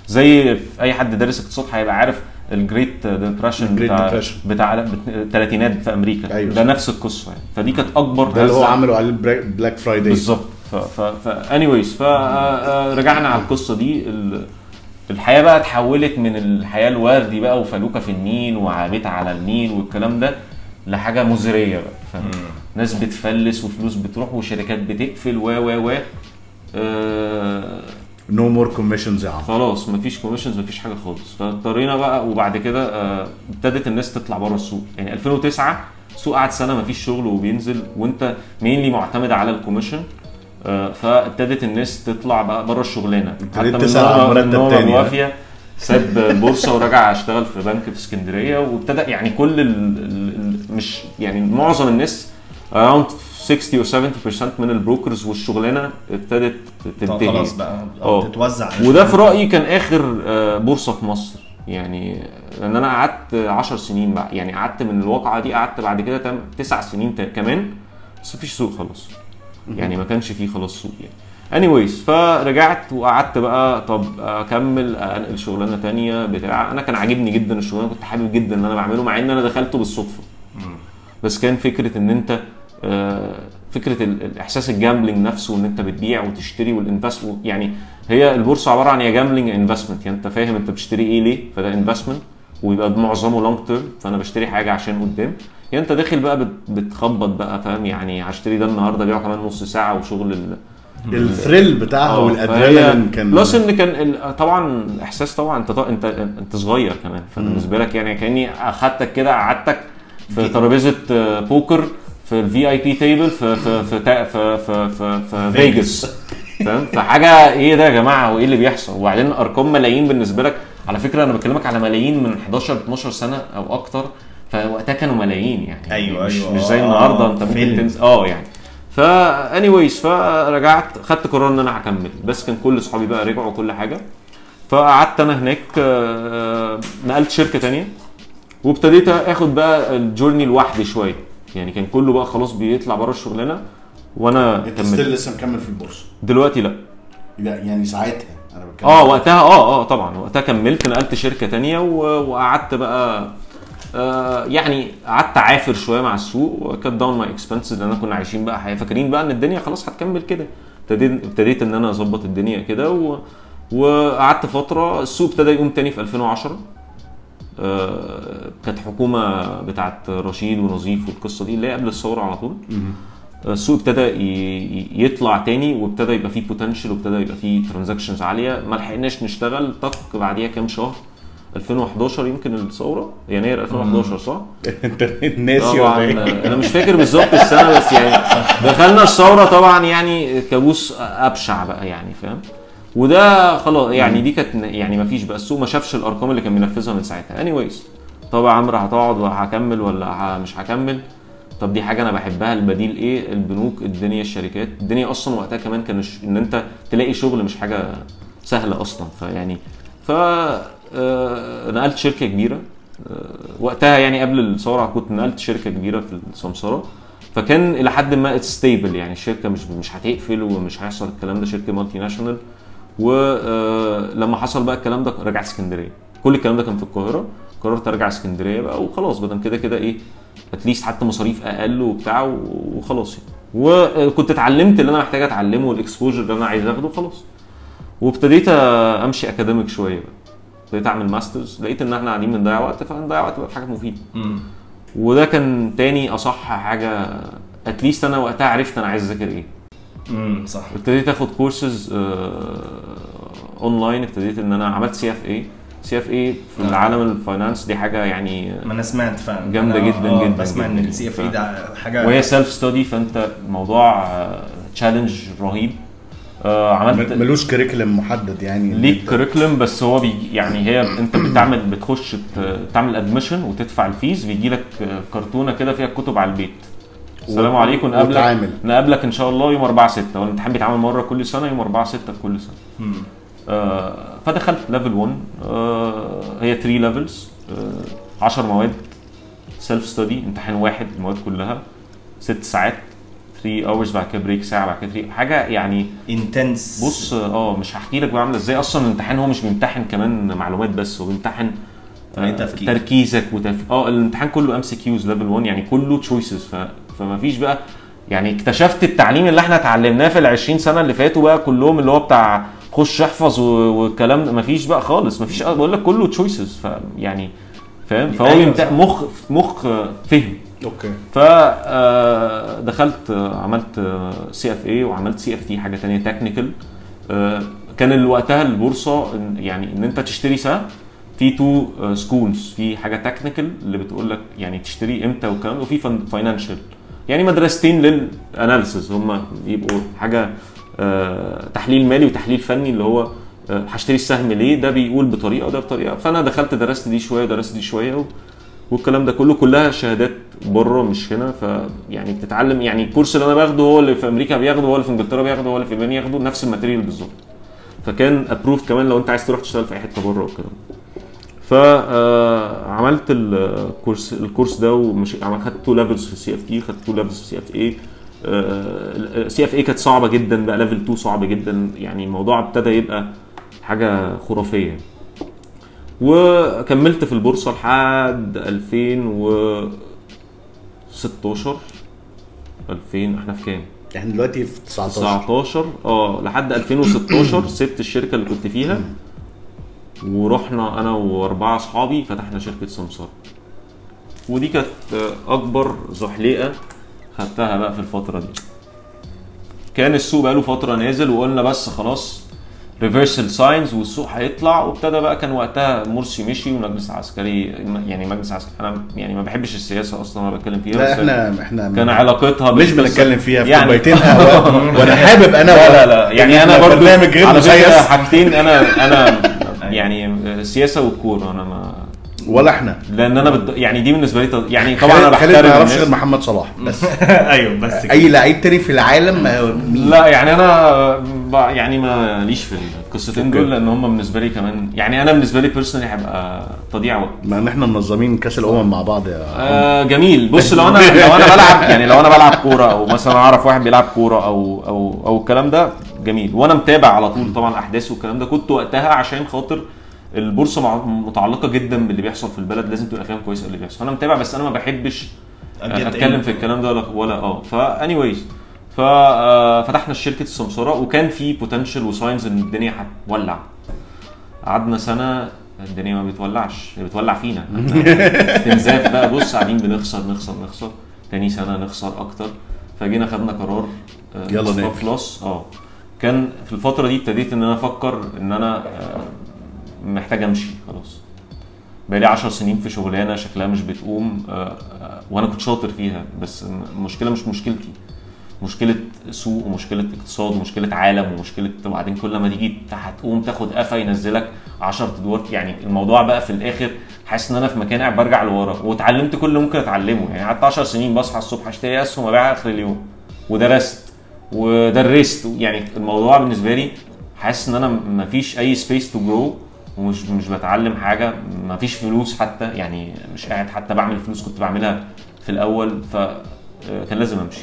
زي في أي حد دارس اقتصاد هيبقى عارف ال Great Depression بتاع. بتاع بت- الثلاثينات في أمريكا أيوة. ده نفس القصة يعني فدي كانت أكبر ده اللي هو. عملوا عليه Black Friday بالظبط ف ف ف anyways فرجعنا على القصة دي. ال- الحياة بقى اتحولت من الحياة الوردي بقى وفلوكه في النيل وعابت على النيل والكلام ده لحاجة مزرية بقى ناس بتفلس وفلوس بتروح وشركات بتقفل و و و آه، no more commissions يا عم. خلاص مفيش commissions مفيش حاجة خالص. فاضطرينا بقى وبعد كده آه، ابتدت الناس تطلع بره السوق. يعني 2009 السوق قعد سنة مفيش شغل وبينزل وانت mainly معتمد على ال commission آه، فابتدت الناس تطلع بقى بره الشغلانة تسأل عن مرتب؟ موافيه ساب (laughs) البورصه ورجع اشتغل في بنك في اسكندرية وابتدى يعني كل ال ال ال مش يعني معظم الناس around 60 و 70% من البروكرز والشغلانة ابتدت تنتهي خلاص بقى آه. تتوزع وده في. رأيي كان آخر آه، بورصة في مصر يعني لأن أنا قعدت 10 سنين بقى يعني قعدت من الواقعة دي قعدت بعد كده تم تسع سنين تا- كمان بس مفيش سوق خلاص يعني ما كانش فيه خلاص سوق يعني. Anyways فرجعت وقعدت بقى طب أكمل أنقل شغلانة تانية بتاع. أنا كان عاجبني جدا الشغلانة كنت حابب جدا إن أنا بعمله مع إن أنا دخلته بالصدفة. بس كان فكرة إن أنت آه، فكرة ال- الإحساس ال gambling نفسه إن أنت بتبيع وتشتري وال invest يعني هي البورصة عبارة عن يا gambling investment يعني أنت فاهم أنت بتشتري إيه ليه؟ فده investment ويبقى معظمه long term فأنا بشتري حاجة عشان قدام. يعني انت داخل بقى بت- بتخبط بقى فاهم؟ يعني هشتري ده النهارده ابيعه كمان نص ساعة وشغل ال ال thrill بتاعها آه، والأدرينالين كان plus إن كان ال- طبعا إحساس طبعا انت انت انت صغير كمان فبالنسبة لك يعني كأني أخدتك كده قعدتك في ترابيزة آه، بوكر في ال VIP table في في في تا- في في في, في فيجاس (laughs) فاهم؟ فحاجة إيه ده يا جماعة؟ وإيه اللي بيحصل؟ وبعدين أرقام ملايين بالنسبة لك. على فكرة أنا بكلمك على ملايين من 11 12 سنة أو أكتر فوقتها كانوا ملايين يعني. أيوة، مش, أيوة، مش زي آه، النهارده أنت ممكن. تنزل آه يعني. فا anyways فرجعت خدت قرار إن أنا هكمل. بس كان كل اصحابي بقى رجعوا وكل حاجة. فقعدت أنا هناك آه، نقلت شركة تانية. وابتديت آخد بقى ال journey لوحدي شوية. يعني كان كله بقى خلاص بيطلع بره الشغلانة وأنا أنت still لسه مكمل في البورصة؟ دلوقتي لا. لا يعني ساعتها أنا بتكلم. آه وقتها آه آه طبعا. وقتها كملت نقلت شركة تانية وقعدت بقى آه يعني قعدت عافر شوية مع السوق و cut down my expenses لأن كنا عايشين بقى حياة. فاكرين بقى إن الدنيا خلاص هتكمل كده. ابتديت ابتديت إن أنا أظبط الدنيا كده و... وقعدت فترة. السوق ابتدى يقوم تاني في 2010 آه كانت حكومة بتاعت رشيد ونظيف والقصة دي اللي هي قبل الثورة على طول. السوق ابتدى يطلع تاني وابتدى يبقى فيه potential وابتدى يبقى فيه transactions عالية. ما لحقناش نشتغل. طق بعديها كام شهر 2011 يمكن الثورة؟ يناير 2011 صح؟ (laughs) انت ناسي ولا إيه؟ أنا مش فاكر بالظبط السنة بس يعني دخلنا الثورة طبعا يعني كابوس أبشع بقى يعني فاهم؟ وده خلاص يعني دي كانت يعني ما فيش بقى السوق ما شافش الأرقام اللي كان بينفذها من ساعتها. اني وايز طب يا عمرو هتقعد وهكمل ولا مش هكمل؟ طب دي حاجة أنا بحبها البديل إيه؟ البنوك الدنيا الشركات. الدنيا أصلا وقتها كمان كان إن أنت تلاقي شغل مش حاجة سهلة أصلا فيعني ف آه، نقلت شركة كبيرة. آه، وقتها يعني قبل الثورة كنت نقلت شركة كبيرة في السمسرة. فكان إلى حد ما stable يعني الشركة مش مش هتقفل ومش هيحصل الكلام ده شركة multinational ولما حصل بقى الكلام ده رجعت اسكندرية. كل الكلام ده كان في القاهرة. قررت أرجع اسكندرية بقى وخلاص بدل كده كده إيه at least حتى مصاريف أقل وبتاع وخلاص يعني. وكنت اتعلمت اللي أنا محتاج أتعلمه وال exposure اللي أنا عايز آخده خلاص. وابتديت أمشي academic شوية بقى. ابتديت أعمل masters لقيت إن إحنا قاعدين بنضيع وقت فنضيع وقت بقى في حاجات مفيده وده كان تاني أصح حاجة at least أنا وقتها عرفت أنا عايز أذاكر إيه. امم صح. ابتديت آخد courses online ابتديت إن أنا عملت سي اف اي سي اف اي في العالم ال finance دي حاجة يعني ما أنا سمعت فعلا. جامدة أنا- جدا آه، جدا بسمع إن. ال CFA ده حاجة وهي self-study فانت الموضوع challenge رهيب. آه، عملت ملوش curriculum محدد يعني. ليك curriculum بس هو بيجي يعني هي انت بتعمل بتخش تعمل admission وتدفع ال fees بيجي لك كرتونة كده فيها الكتب على البيت. السلام عليكم نقابلك وتعامل. نقابلك إن شاء الله يوم 4 6 والامتحان بيتعمل مرة كل سنة يوم 4 6 كل سنة. آه فدخلت level 1 آه هي 3 levels 10 مواد self-study امتحان واحد المواد كلها ست ساعات. 3 hours بعد كده break ساعة بعد كده 3 حاجة يعني intense بص آه مش هحكي لك بقى عاملة إزاي. أصلا الامتحان هو مش بيمتحن كمان معلومات بس هو بيمتحن طريقة تفكير. تركيزك وتف... آه الامتحان كله MCQs level 1 يعني كله choices ف... فما فيش بقى يعني اكتشفت التعليم اللي إحنا اتعلمناه في ال 20 سنة اللي فاتوا بقى كلهم اللي هو بتاع خش احفظ والكلام ده مفيش بقى خالص. مفيش بقول لك كله choices ف يعني فاهم؟ فهو أيوة. مخ مخ فهم. okay. فدخلت عملت CFA وعملت CFT حاجة تانية technical كان ال- وقتها البورصة يعني إن أنت تشتري سهم في two schools في حاجة technical اللي بتقول لك يعني تشتري إمتى والكلام ده وفي financial يعني مدرستين لل analysis هم يبقوا حاجة آه، تحليل مالي وتحليل فني اللي هو آه، هشتري السهم ليه؟ ده بيقول بطريقة وده بطريقة. فأنا دخلت درست دي شوية ودرست دي شوية. والكلام ده كله كلها شهادات بره مش هنا فيعني بتتعلم يعني ال course اللي أنا باخده هو اللي في أمريكا بياخده هو اللي في إنجلترا بياخده هو اللي في اليابان ياخده نفس ال material بالظبط. فكان approved كمان لو أنت عايز تروح تشتغل في أي حتة بره والكلام فعملت ال course ال course ده ومش خدت two levels في ال CFT خدت two levels في ال CFA ال CFA كانت صعبة جدا بقى level 2 صعب جدا يعني الموضوع ابتدى يبقى حاجة خرافية. وكملت في البورصة لحد 2016 2000 إحنا في كام؟ إحنا دلوقتي في 19 19 آه لحد 2016 سبت الشركة اللي كنت فيها. ورحنا أنا وأربعة أصحابي فتحنا شركة سمسار. ودي كانت أكبر زحليقة خدتها بقى في الفترة دي. كان السوق بقاله فترة نازل وقلنا بس خلاص reversal signs والسوق هيطلع وابتدى بقى كان وقتها مرسي مشي ومجلس عسكري يعني مجلس عسكري أنا يعني ما بحبش السياسة أصلا ما بتكلم فيها لا إحنا إحنا كان علاقتها مش بنتكلم فيها في يعني- كوبايتين (laughs) قهوة وأنا حابب أنا لا لا لا يعني أنا برضو برنامج غير مسيس. حاجتين أنا أنا (laughs) يعني السياسة والكوره أنا ما ولا إحنا. لأن أنا بد... يعني دي بالنسبة لي يعني طبعا أنا خالد- خالد بحترم ما يعرفش غير محمد صلاح. (laughs) بس. أيوه بس كده. أي لعيب تاني في العالم ما (laughs) هو مين؟ لا يعني أنا ب... يعني ما ليش في القصتين. دول لأن هم بالنسبة لي كمان يعني أنا بالنسبة لي بيرسونالي هيبقى تضييع وقت. مع إن إحنا منظمين كأس الأمم مع بعض يا. آه جميل. بص لو أنا لو أنا بلعب يعني لو أنا بلعب كورة أو مثلا أعرف واحد بيلعب كورة أو أو أو الكلام ده جميل. وأنا متابع على طول طبعا الاحداث والكلام ده كنت وقتها عشان خاطر البورصة مع- متعلقة جدا باللي بيحصل في البلد لازم تبقى فاهم كويس اللي بيحصل. أنا متابع بس أنا ما بحبش أتكلم. في الكلام ده ولا ولا آه. فا اني ففتحنا شركة السمسره وكان في potential و signs إن الدنيا هتولع. قعدنا سنة الدنيا ما بتولعش هي بتولع فينا. (laughs) استنزاف بقى بص قاعدين بنخسر نخسر نخسر. تاني سنة نخسر أكتر. فجينا خدنا قرار آه، يلا نقفل. آه. كان في الفترة دي ابتديت إن أنا أفكر إن أنا آه، محتاج امشي خلاص. بقالي 10 سنين في شغلانة شكلها مش بتقوم آه، آه، وأنا كنت شاطر فيها بس المشكلة مش مشكلتي. مشكلة سوق ومشكلة اقتصاد ومشكلة عالم ومشكلة وبعدين كل ما تيجي هتقوم تاخد قفا ينزلك 10 ادوار يعني الموضوع بقى في الآخر حاسس إن أنا في مكان قاعد برجع لورا واتعلمت كل اللي ممكن أتعلمه. يعني قعدت 10 سنين بصحى الصبح أشتري اسهم ابيعها آخر اليوم ودرست ودرست. يعني الموضوع بالنسبة لي حاسس إن أنا مفيش أي space to grow ومش مش بتعلم حاجة مفيش فلوس حتى يعني مش قاعد حتى بعمل فلوس كنت بعملها في الأول فكان لازم أمشي.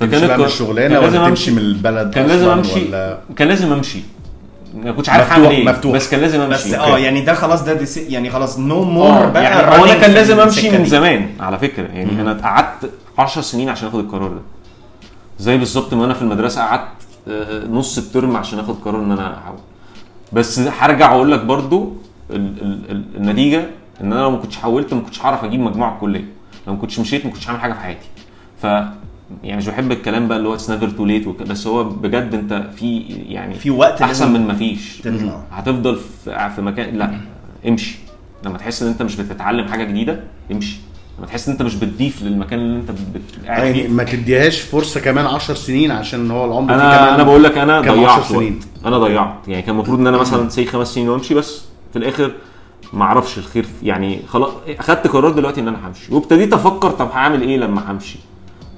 تمشي بقى من الشغلانه كان لازم ولا. تمشي من البلد كان لازم أمشي. ولا؟ كان لازم أمشي. ما كنتش عارف أعمل إيه مفتوح. بس كان لازم أمشي. بس آه يعني ده خلاص ده دي يعني خلاص no more آه بقى يعني هو أنا كان لازم أمشي من. زمان على فكرة. يعني أنا قعدت 10 سنين عشان آخد القرار ده. زي بالظبط ما أنا في المدرسة قعدت آه، نص ال term عشان آخد قرار إن أنا احاول بس هرجع واقول لك برضو ال ال ال النتيجة إن أنا لو ما كنتش حولت ما كنتش هعرف أجيب مجموعة الكلية. لو ما كنتش مشيت ما كنتش هعمل حاجة في حياتي. ف يعني مش بحب الكلام بقى اللي هو it's never too late بس هو بجد أنت في يعني في وقت أحسن من ما فيش. تطلع. هتفضل في مكان لا امشي. لما تحس إن أنت مش بتتعلم حاجة جديدة امشي. لما تحس إن أنت مش بتضيف للمكان اللي أنت قاعد يعني فيه. ما تديهاش فرصة كمان 10 سنين عشان هو العمر فيه أنا كمان أنا بقول لك أنا ضيعت 10 سنين. وقت. أنا ضيعت. يعني كان المفروض إن أنا مثلا سي خمس سنين وأمشي بس. في الآخر ما أعرفش الخير يعني خلاص أخدت قرار دلوقتي إن أنا همشي. وابتديت أفكر طب هعمل إيه لما همشي؟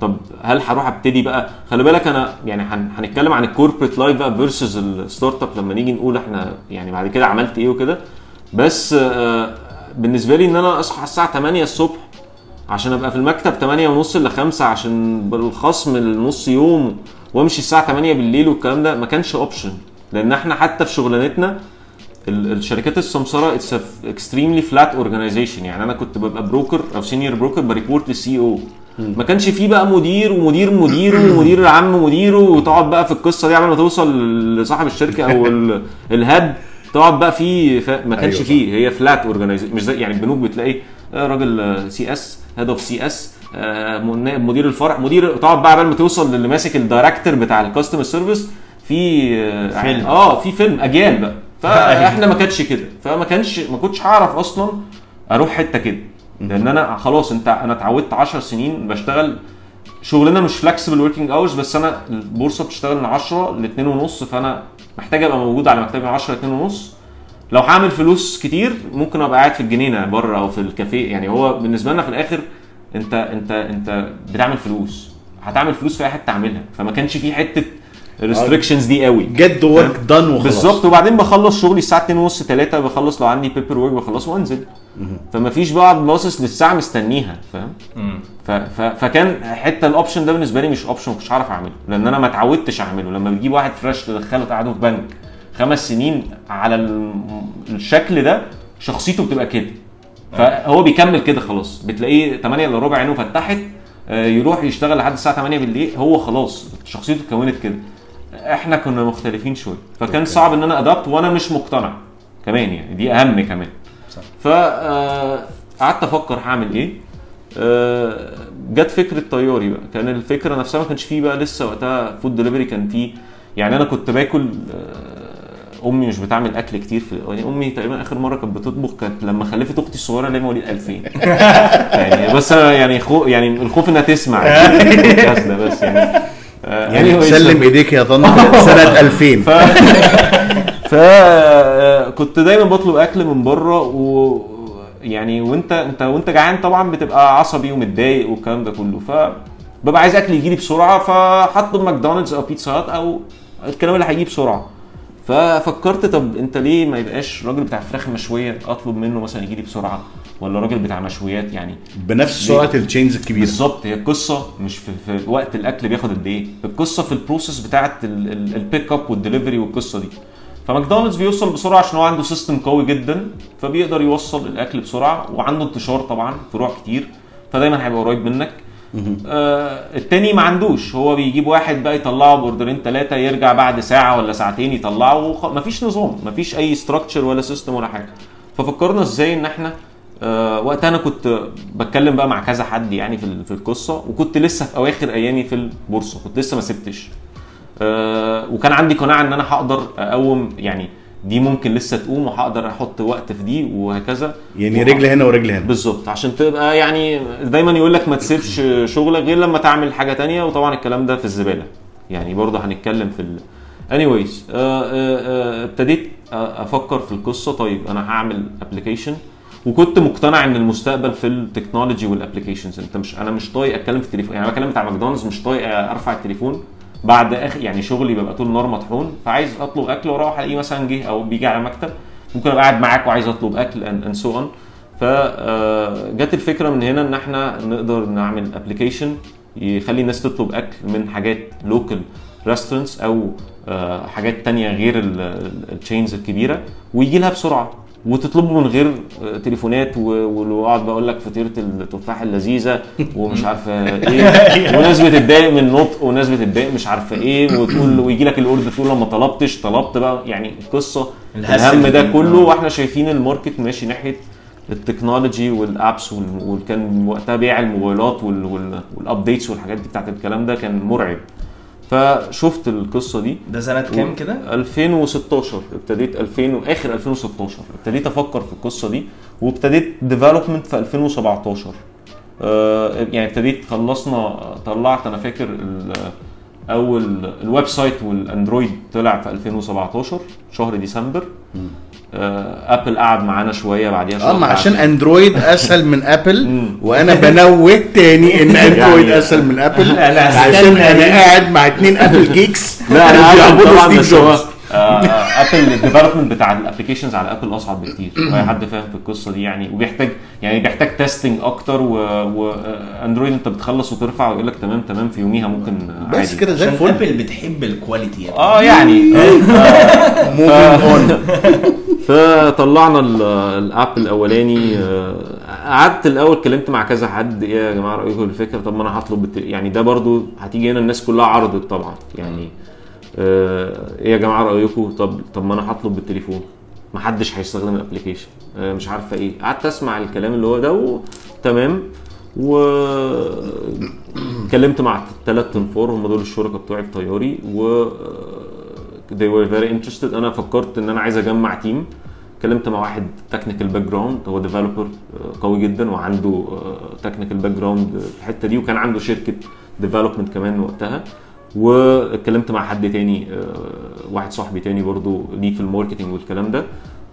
طب هل هروح أبتدي بقى؟ خلي بالك أنا يعني هن- هنتكلم عن ال corporate life بقى versus ال startup لما نيجي نقول إحنا يعني بعد كده عملت إيه وكده. بس آه، بالنسبة لي إن أنا أصحى الساعة 8 الصبح عشان أبقى في المكتب 8 ونص ل 5 عشان الخصم النص يوم وأمشي الساعة 8 بالليل والكلام ده ما كانش option لأن إحنا حتى في شغلانتنا ال- الشركات السمسرة it's extremely flat organization يعني أنا كنت ببقى broker أو senior broker ب report لل CEO ما كانش فيه بقى مدير ومدير مديره (coughs) ومدير العم مديره وتقعد بقى في القصة دي قبل ما توصل لصاحب الشركة أو ال- (laughs) ال head تقعد بقى في ف... ما كانش أيوة فيه. هي flat organization مش زي يعني البنوك بتلاقي آه، راجل CS head of CS مدير الفرع مدير تقعد بقى قبل ما توصل للي ماسك ال director بتاع ال customer service في آه، فيلم. آه في فيلم أجيال بقى. (laughs) فاحنا ما كانش كده. فما كانش ما كنتش هعرف أصلا أروح حتة كده. لأن أنا خلاص أنت أنا اتعودت 10 سنين بشتغل. شغلنا مش flexible working hours بس أنا البورصة بتشتغل من 10 ل 2 ونص فأنا محتاج أبقى موجود على مكتبي من 10 ل 2 ونص. لو هعمل فلوس كتير ممكن أبقى قاعد في الجنينة بره أو في الكافيه. يعني هو بالنسبة لنا في الآخر أنت أنت أنت بتعمل فلوس. هتعمل فلوس في أي حتة تعملها. فما كانش في حتة ال restrictions دي قوي. get the work done وخلاص. بالظبط. وبعدين بخلص شغلي الساعة 2 ونص 3 بخلص لو عندي paper work بخلصه وانزل فما فيش بقى باصص للساعة مستنيها. فاهم؟ فكان حتة ال option ده بالنسبة لي مش option مش هعرف أعمله. لأن أنا ما اتعودتش أعمله. لما بتجيب واحد fresh تدخله تقعده في بنك خمس سنين على ال- الشكل ده شخصيته بتبقى كده. فهو بيكمل كده خلاص. بتلاقيه 8 إلا ربع عينه فتحت آه، يروح يشتغل لحد الساعة 8 بالليل هو خلاص شخصيته اتكونت كده. إحنا كنا مختلفين شوية. فكان صعب إن أنا adapt وأنا مش مقتنع كمان يعني. دي أهم كمان. ف آه، قعدت أفكر هعمل إيه. آه، جت فكرة طياري بقى. كان الفكرة نفسها ما كانش فيه بقى لسه وقتها food delivery كان فيه. يعني أنا كنت باكل آه، أمي مش بتعمل أكل كتير في يعني أمي تقريبا آخر مرة كانت بتطبخ كانت لما خلفت أختي الصغيرة اللي هي مواليد 2000 (laughs) يعني بس أنا يعني خو يعني الخوف إنها تسمع. (laughs) ده بس يعني. آه، يعني anyways، سلم إيديك يا طنط. (laughs) سنة 2000 ف فكنت دايما بطلب أكل من بره و يعني وانت انت وأنت جعان طبعا بتبقى عصبي ومتضايق والكلام ده كله. ف ببقى عايز أكل يجي لي بسرعة فهطلب ماكدونالدز أو بيتزا هات أو الكلام اللي هيجي بسرعة. ففكرت طب انت ليه ما يبقاش راجل بتاع فراخ مشوية اطلب منه مثلا يجي لي بسرعة؟ ولا راجل بتاع مشويات يعني؟ بنفس سرعة ال chains الكبيرة. بالظبط هي القصة مش في, في وقت الأكل بياخد قد إيه. القصة في ال process بتاعه ال pick up وال delivery والقصة دي. فماكدونالدز بيوصل بسرعة عشان هو عنده system قوي جدا فبيقدر يوصل الأكل بسرعة وعنده انتشار طبعا فروع كتير. فدايما هيبقى قريب منك. آه التاني ما عندوش. هو بيجيب واحد بقى يطلعه ب أوردرين ثلاثة يرجع بعد ساعة ولا ساعتين يطلعه وخ... مفيش نظام مفيش أي structure ولا system ولا حاجة. ففكرنا إزاي إن إحنا آه وقتها أنا كنت بتكلم بقى مع كذا حد يعني في في القصة وكنت لسه في أواخر أيامي في البورصة كنت لسه ما سبتش. آه وكان عندي قناعة إن أنا هقدر أقوم يعني دي ممكن لسه تقوم وهقدر أحط وقت في دي وهكذا. يعني رجل هنا ورجل هنا. بالظبط عشان تبقى يعني دايما يقول لك ما تسيبش شغلك غير لما تعمل حاجة تانية وطبعا الكلام ده في الزبالة. يعني برضه هنتكلم في ال... anyways آه، آه، آه، ابتديت أفكر في القصة. طيب أنا هعمل application وكنت مقتنع إن المستقبل في ال technology وال applications أنت مش أنا مش طايق أتكلم في التليفون يعني أنا بكلم بتاع ماكدونالدز مش طايق أرفع التليفون. بعد اخر يعني شغلي ببقى طول النهار مطحون فعايز أطلب أكل وأروح ألاقيه مثلا جه أو بيجي على مكتب ممكن أبقى قاعد معاك وعايز أطلب أكل and so on فجت الفكرة من هنا إن إحنا نقدر نعمل application يخلي الناس تطلب أكل من حاجات local restaurants أو آه، حاجات تانية غير ال chains الكبيرة ويجي لها بسرعة. وتطلبه من غير تليفونات واقعد بقول لك فطيرة التفاح اللذيذة ومش عارفه إيه (laughs) وناس بتتضايق من النطق وناس بتتضايق مش عارفة إيه وتقول ويجي لك ال order تقول لما طلبتش طلبت بقى يعني القصة الهم ده. كله آه. وإحنا شايفين ال market ماشي ناحية ال technology وال apps وال- وكان وقتها بيع الموبايلات وال- وال- وال updates والحاجات دي بتاعت الكلام ده كان مرعب فشفت القصة دي. ده سنة كام كده؟ 2016 ابتديت 2000 واخر 2016 ابتديت أفكر في القصة دي وابتديت development في 2017 آه، يعني ابتديت خلصنا طلعت أنا فاكر أول ال website والأندرويد طلع في 2017 شهر ديسمبر. ابل قعد معانا شوية بعديها شهر آه ما عشان اندرويد أسهل من ابل. (laughs) وأنا بنوه تاني إن (laughs) اندرويد يعني- أسهل من (laughs) ابل عشان أنا. قاعد مع اتنين ابل geeks لا أنا عارف بيعبدوا ستيف جوبز ابل ال development بتاع ال applications على ابل أصعب بكتير. (clears throat) وأي حد فاهم في القصة دي يعني وبيحتاج يعني بيحتاج testing أكتر واندرويد أنت بتخلص وترفع ويقول لك تمام تمام في يوميها ممكن آه، بس عادي. كده زي الفل. ابل بتحب ال quality يعني. آه يعني. (laughs) moving on (laughs) فطلعنا ال- ال app الأولاني. آه، قعدت الأول اتكلمت مع كذا حد. إيه يا جماعة رأيكم في الفكرة؟ طب ما أنا هطلب يعني ده برضو هتيجي هنا الناس كلها عرضت طبعا. يعني آه، إيه يا جماعة رأيكم؟ طب طب ما أنا هطلب بالتليفون. ما حدش هيستخدم ال application آه، مش عارفة إيه. قعدت أسمع الكلام اللي هو ده وتمام واتكلمت مع ثلاث تنفار هم دول الشركاء بتوعي في طياري. و they were very interested. أنا فكرت إن أنا عايز أجمع team اتكلمت مع واحد technical background هو developer قوي جدا وعنده technical background في الحتة دي. وكان عنده شركة development كمان وقتها. واتكلمت مع حد تاني آه، واحد صاحبي تاني برضو ليه في ال marketing والكلام ده.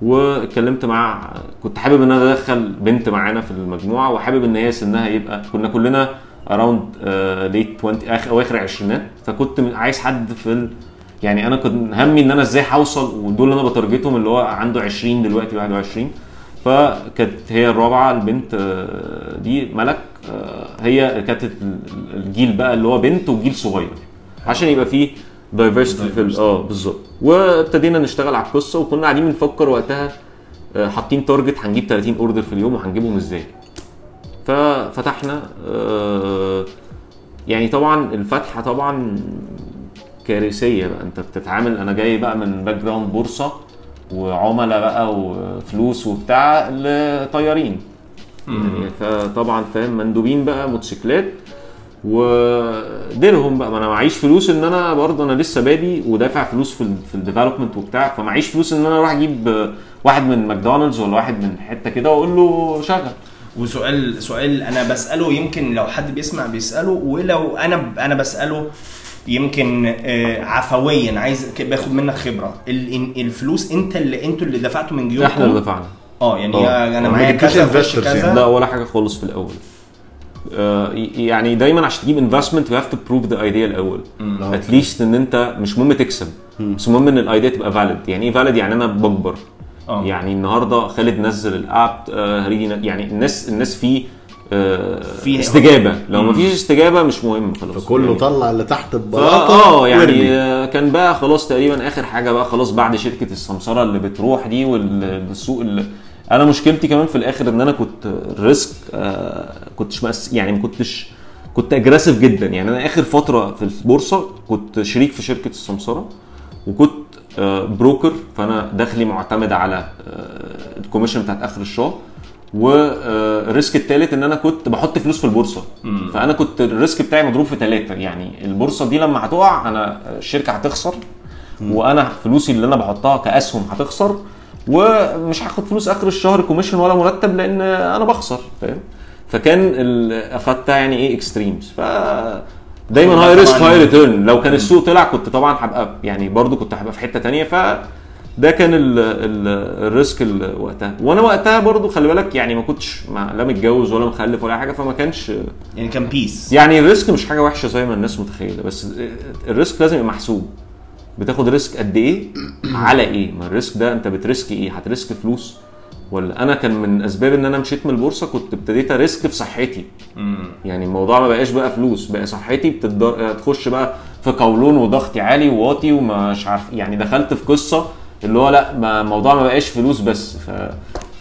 واتكلمت مع كنت حابب إن أنا أدخل بنت معانا في المجموعة وحابب إن هي سنها يبقى كنا كلنا around late 20 اخر أواخر العشرينات فكنت عايز حد في ال... يعني أنا كنت همي إن أنا إزاي هوصل ودول اللي أنا ب target هم اللي هو عنده 20 دلوقتي 21 فكانت هي الرابعة البنت آه، دي ملك آه، هي كانت ال- الجيل بقى اللي هو بنت وجيل صغير. عشان يبقى فيه diversity في آه بالظبط. وابتدينا نشتغل على القصة وكنا قاعدين بنفكر وقتها آه، حاطين target هنجيب 30 order في اليوم وهنجيبهم إزاي. ففتحنا آه، يعني طبعا الفتحة طبعا كارثية بقى. أنت بتتعامل أنا جاي بقى من background بورصة وعملاء بقى وفلوس وبتاع لطيارين. يعني فطبعا فاهم مندوبين بقى موتوسيكلات. وديرهم بقى. ما أنا معيش فلوس ان أنا برضه أنا لسه بادي ودافع فلوس في ال في ال development وبتاع فمعيش فلوس ان أنا أروح أجيب واحد من ماكدونالدز ولا واحد من حتة كده واقول له شغل. وسؤال سؤال أنا بسأله يمكن لو حد بيسمع بيسأله ولو أنا أنا بسأله يمكن آه، عفويا عايز باخد منك خبرة. ال- إن- الفلوس انت اللي أنتوا اللي دفعتوا من جيوبكم؟ إحنا اللي دفعنا. آه يعني آه. أنا معايا جبتوش كذا يعني. لا ولا حاجة خالص في الأول. يعني دايما عشان تجيب investment you have to prove the idea الأول. at least إن أنت مش مهم تكسب. بس المهم إن ال idea تبقى valid يعني إيه valid يعني أنا بكبر. آه. يعني النهارده خالد نزل ال app آه، already يعني الناس الناس فيه آه، فيه- استجابة. لو ما فيش استجابة مش مهم خلاص. فكله يعني طلع اللي تحت البلاطة آه يعني وارمي. آه، كان بقى خلاص تقريبا آخر حاجة بقى خلاص بعد شركة السمسرة اللي بتروح دي والسوق اللي أنا مشكلتي كمان في الآخر ان أنا كنت ال risk آه كنتش مقس يعني ما كنتش كنت aggressive جدا. يعني أنا آخر فترة في البورصة كنت شريك في شركة السمسرة وكنت آه broker فأنا دخلي معتمد على آه ال commission بتاعت آخر الشهر. وال risk الثالث إن أنا كنت بحط فلوس في البورصة. فأنا كنت ال risk بتاعي مضروب في ثلاثة يعني البورصة دي لما هتقع أنا الشركة هتخسر. وأنا فلوسي اللي أنا بحطها كأسهم هتخسر. ومش هاخد فلوس آخر الشهر commission ولا مرتب لأن أنا بخسر فاهم؟ فكان أخدتها يعني إيه extremes ف دايما. high risk high return لو كان السوق طلع كنت طبعا هبقى يعني برضو كنت هبقى في حتة تانية. ف ده كان ال ال ال risk ال- وقتها. وأنا وقتها برضو خلي بالك يعني ما كنتش ما لا متجوز ولا مخلف ولا حاجة فما كانش يعني كان بيس يعني ال risk مش حاجة وحشة زي ما الناس متخيلة. بس ال risk لازم يبقى محسوب. بتاخد risk قد إيه؟ على إيه؟ ما ال risk ده أنت بت risk إيه؟ هت risk فلوس. ولا أنا كان من أسباب إن أنا مشيت من البورصة كنت ابتديت أ risk في صحتي. يعني الموضوع ما بقاش بقى فلوس بقى صحتي بتدر... تخش بقى في قولون وضغطي عالي وواطي ومش عارف يعني دخلت في قصة اللي هو لأ ما الموضوع ما بقاش فلوس بس. ف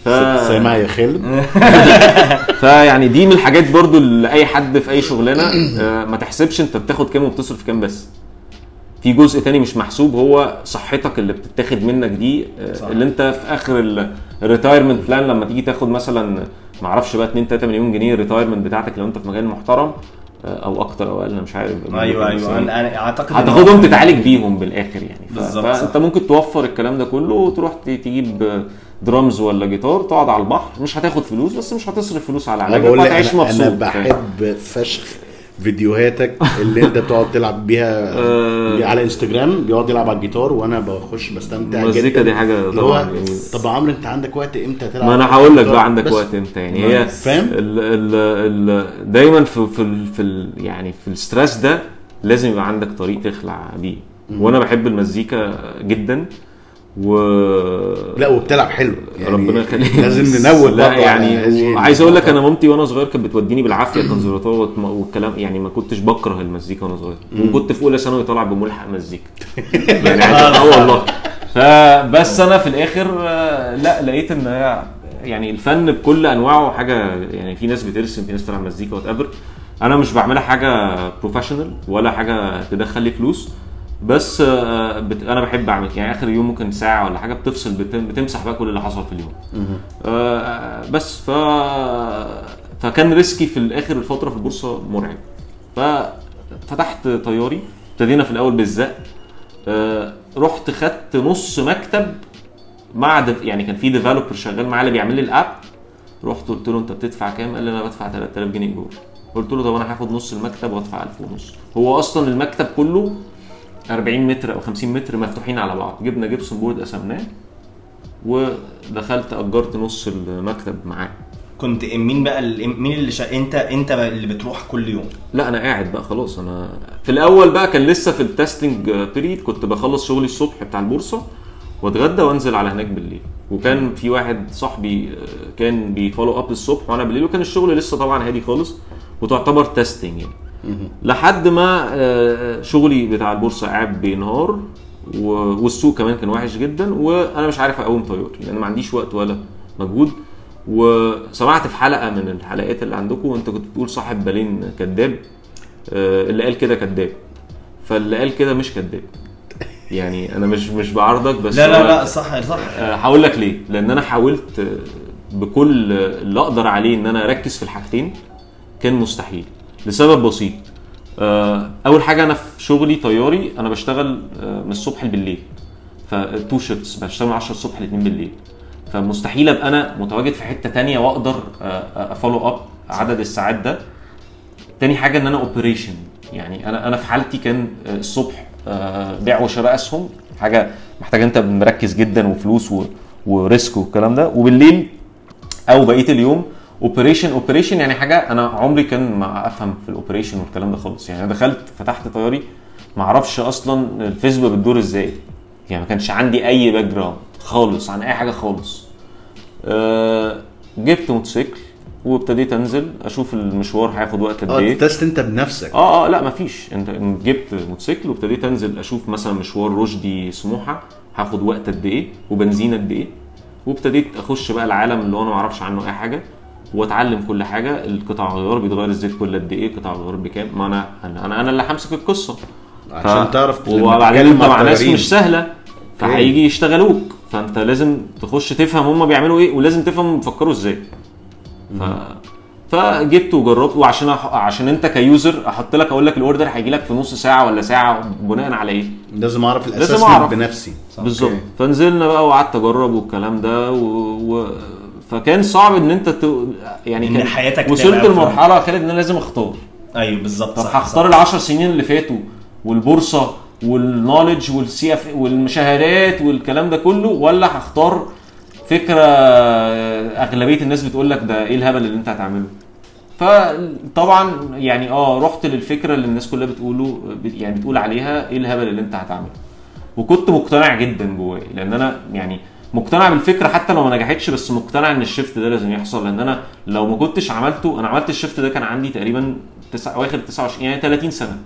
ف... سامع يا خالد (laughs) فيعني دي من الحاجات برضو اللي أي حد في أي شغلانة آه، ما تحسبش أنت بتاخد كام وبتصرف كام بس. في جزء تاني مش محسوب هو صحتك اللي بتتاخد منك دي آه، صح. اللي انت في آخر ال retirement plan لما تيجي تاخد مثلا ما أعرفش بقى 2 3 مليون جنيه ال retirement بتاعتك لو انت في مجال محترم آه، أو أكتر أو أقل أنا مش عارف. أيوه أيوه. أنا أعتقد هتاخدهم تتعالج بيهم بالآخر يعني. فأنت. ممكن توفر الكلام ده كله وتروح تجيب درامز ولا جيتار تقعد على البحر. مش هتاخد فلوس بس مش هتصرف فلوس على أنا علاجك وهتعيش أنا, مبسوط. أنا بحب فشخ فيديوهاتك اللي انت بتقعد تلعب بيها آه. على انستجرام بيقعد يلعب على الجيتار وأنا بخش بستمتع المزيكا جدا دي اللي طبعاً هو. طب عمرو انت عندك وقت إمتى تلعب ما أنا هقول لك؟ بقى عندك وقت إمتى يعني هي فاهم؟ ال ال ال دايما في في في ال يعني في ال stress ده لازم يبقى عندك طريق تخلع بيه وأنا بحب المزيكا جدا و لا وبتلعب حلو. يعني ربنا يخليك. لازم ننوه لا هذه يعني عايز أقول لك. أنا مامتي وأنا صغير كانت بتوديني بالعافية الكونسرفتوار والكلام يعني ما كنتش بكره المزيكا وأنا صغير. وكنت في اولى ثانوي طالع بملحق مزيكا. (laughs) يعني آه والله. فبس أنا في الآخر آه، لا لقيت إن يعني الفن بكل انواعه حاجة يعني في ناس بترسم في ناس بتلعب مزيكا وات أنا مش بعملها حاجة professional ولا حاجة تدخل لي فلوس. بس آه، بت... أنا بحب أعمل يعني آخر يوم ممكن ساعة ولا حاجة بتفصل بت... بتمسح بقى كل اللي حصل في اليوم. آه، بس ف فكان risk ي في الآخر الفترة في البورصة مرعب. ففتحت طياري ابتدينا في الأول بالزق. آه، رحت خدت نص مكتب مع دف... يعني كان في developer شغال معايا اللي بيعمل لي ال app. رحت قلت له أنت بتدفع كام؟ قال لي أنا بدفع 3000 جنيه ايجار قلت له طب أنا هاخد نص المكتب وأدفع 1000 ونص. هو أصلا المكتب كله 40 متر أو 50 متر مفتوحين على بعض. جبنا gypsum board قسمناه ودخلت أجرت نص المكتب معاه. كنت مين بقى ال- مين اللي شا... انت أنت اللي بتروح كل يوم؟ لا أنا قاعد بقى خلاص. أنا في الأول بقى كان لسه في ال testing period كنت بخلص شغلي الصبح بتاع البورصة وأتغدى وأنزل على هناك بالليل. وكان في واحد صاحبي آه، كان بي follow up الصبح وأنا بالليل. وكان الشغل لسه طبعا هادي خالص. وتعتبر testing يعني. لحد ما آه، شغلي بتاع البورصة قاعد بينهار والسوق كمان كان وحش جدا وأنا مش عارف أقوم طياري لأن ما عنديش وقت ولا مجهود. وسمعت في حلقة من الحلقات اللي عندكم وانت كنت بتقول صاحب بالين كذاب آه، اللي قال كده كذاب. فاللي قال كده مش كذاب. يعني أنا مش مش بعارضك بس لا لا لا صح صح. آه، هقول لك ليه. لأن أنا حاولت آه، بكل اللي أقدر عليه إن أنا أركز في الحاجتين. كان مستحيل لسبب بسيط. آه، أول حاجة أنا في شغلي طياري أنا بشتغل آه، من الصبح بالليل. ف two shifts بشتغل من 10 الصبح ل 2 بالليل. فمستحيل أبقى أنا متواجد في حتة تانية وأقدر ا follow up عدد الساعات ده. تاني حاجة إن أنا operation يعني أنا أنا في حالتي كان آه، الصبح آه، بيع وشراء أسهم. حاجة محتاجه أنت مركز جدا وفلوس وريسك والكلام ده. وبالليل أو بقية اليوم operation operation يعني حاجة أنا عمري كان ما أفهم في ال operation والكلام ده خالص. يعني أنا دخلت فتحت طياري ما أعرفش أصلا الفيسبوك بتدور إزاي. يعني ما كانش عندي أي background خالص عن أي حاجة خالص. أه جبت موتوسيكل وابتديت أنزل أشوف المشوار هياخد وقت قد آه إيه. test أنت بنفسك. آه آه لا مفيش أنت جبت موتوسيكل وابتديت أنزل أشوف مثلا مشوار رشدي سموحة هاخد وقت قد إيه وبنزين قد إيه. وابتديت أخش بقى العالم اللي أنا ما أعرفش عنه أي حاجة. واتعلم كل حاجة القطع الغيار بيتغير الزيت كل قد إيه قطع الغيار بكام؟ ما أنا أنا أنا, اللي همسك القصة. عشان تعرف لما وبعدين انت مع ناس. مش سهلة فهيجي يشتغلوك. فانت لازم تخش تفهم هم بيعملوا إيه ولازم تفهم هم بيفكروا إزاي. ف... فجبت وجربت. وعشان أح... عشان انت ك user أحط لك أقول لك ال order هيجي لك في نص ساعة ولا ساعة بناء على إيه؟ لازم اعرف لازم الاساس أعرف. بنفسي. بالظبط. فنزلنا بقى وقعدت أجرب والكلام ده و... و... فكان صعب إن أنت ت... يعني كان حياتك وصلت لمرحلة خالد إن أنا لازم أختار. أيوه بالظبط صح هختار صح. العشر سنين اللي فاتوا والبورصة وال knowledge وال CFA والشهادات والكلام ده كله ولا هختار فكرة أغلبية الناس بتقول لك ده إيه الهبل اللي أنت هتعمله؟ فطبعا يعني آه رحت للفكرة اللي الناس كلها بتقوله يعني بتقول عليها إيه الهبل اللي أنت هتعمله. وكنت مقتنع جدا جوايا لأن أنا يعني مقتنع بالفكرة حتى لو ما نجحتش بس مقتنع إن ال shift ده لازم يحصل. لأن أنا لو ما كنتش عملته أنا عملت الشيفت ده كان عندي تقريبا تسع اواخر 29 يعني 30 سنة.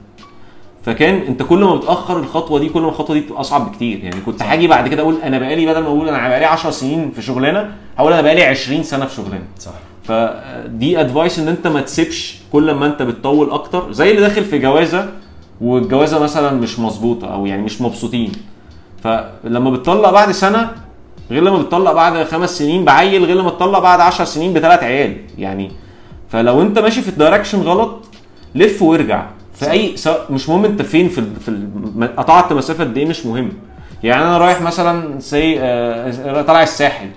فكان أنت كل ما بتأخر الخطوة دي كل ما الخطوة دي بتبقى أصعب بكتير. يعني كنت هاجي بعد كده أقول أنا بقالي بدل ما أقول أنا بقالي 10 سنين في شغلانة هقول أنا بقالي 20 سنة في شغلانة. صح. فدي ادفايس إن أنت ما تسيبش كل ما أنت بتطول أكتر. زي اللي داخل في جوازة والجوازة مثلا مش مظبوطة أو يعني مش مبسوطين. فلما بتطلق بعد سنة غير لما بتطلق بعد خمس سنين بعيل غير لما تطلق بعد 10 سنين بثلاث عيال يعني. فلو انت ماشي في ال direction غلط لف وارجع. في أي مش مهم انت فين في. في. قطعت مسافة قد إيه مش مهم. يعني أنا رايح مثلا say آه، طالع الساحل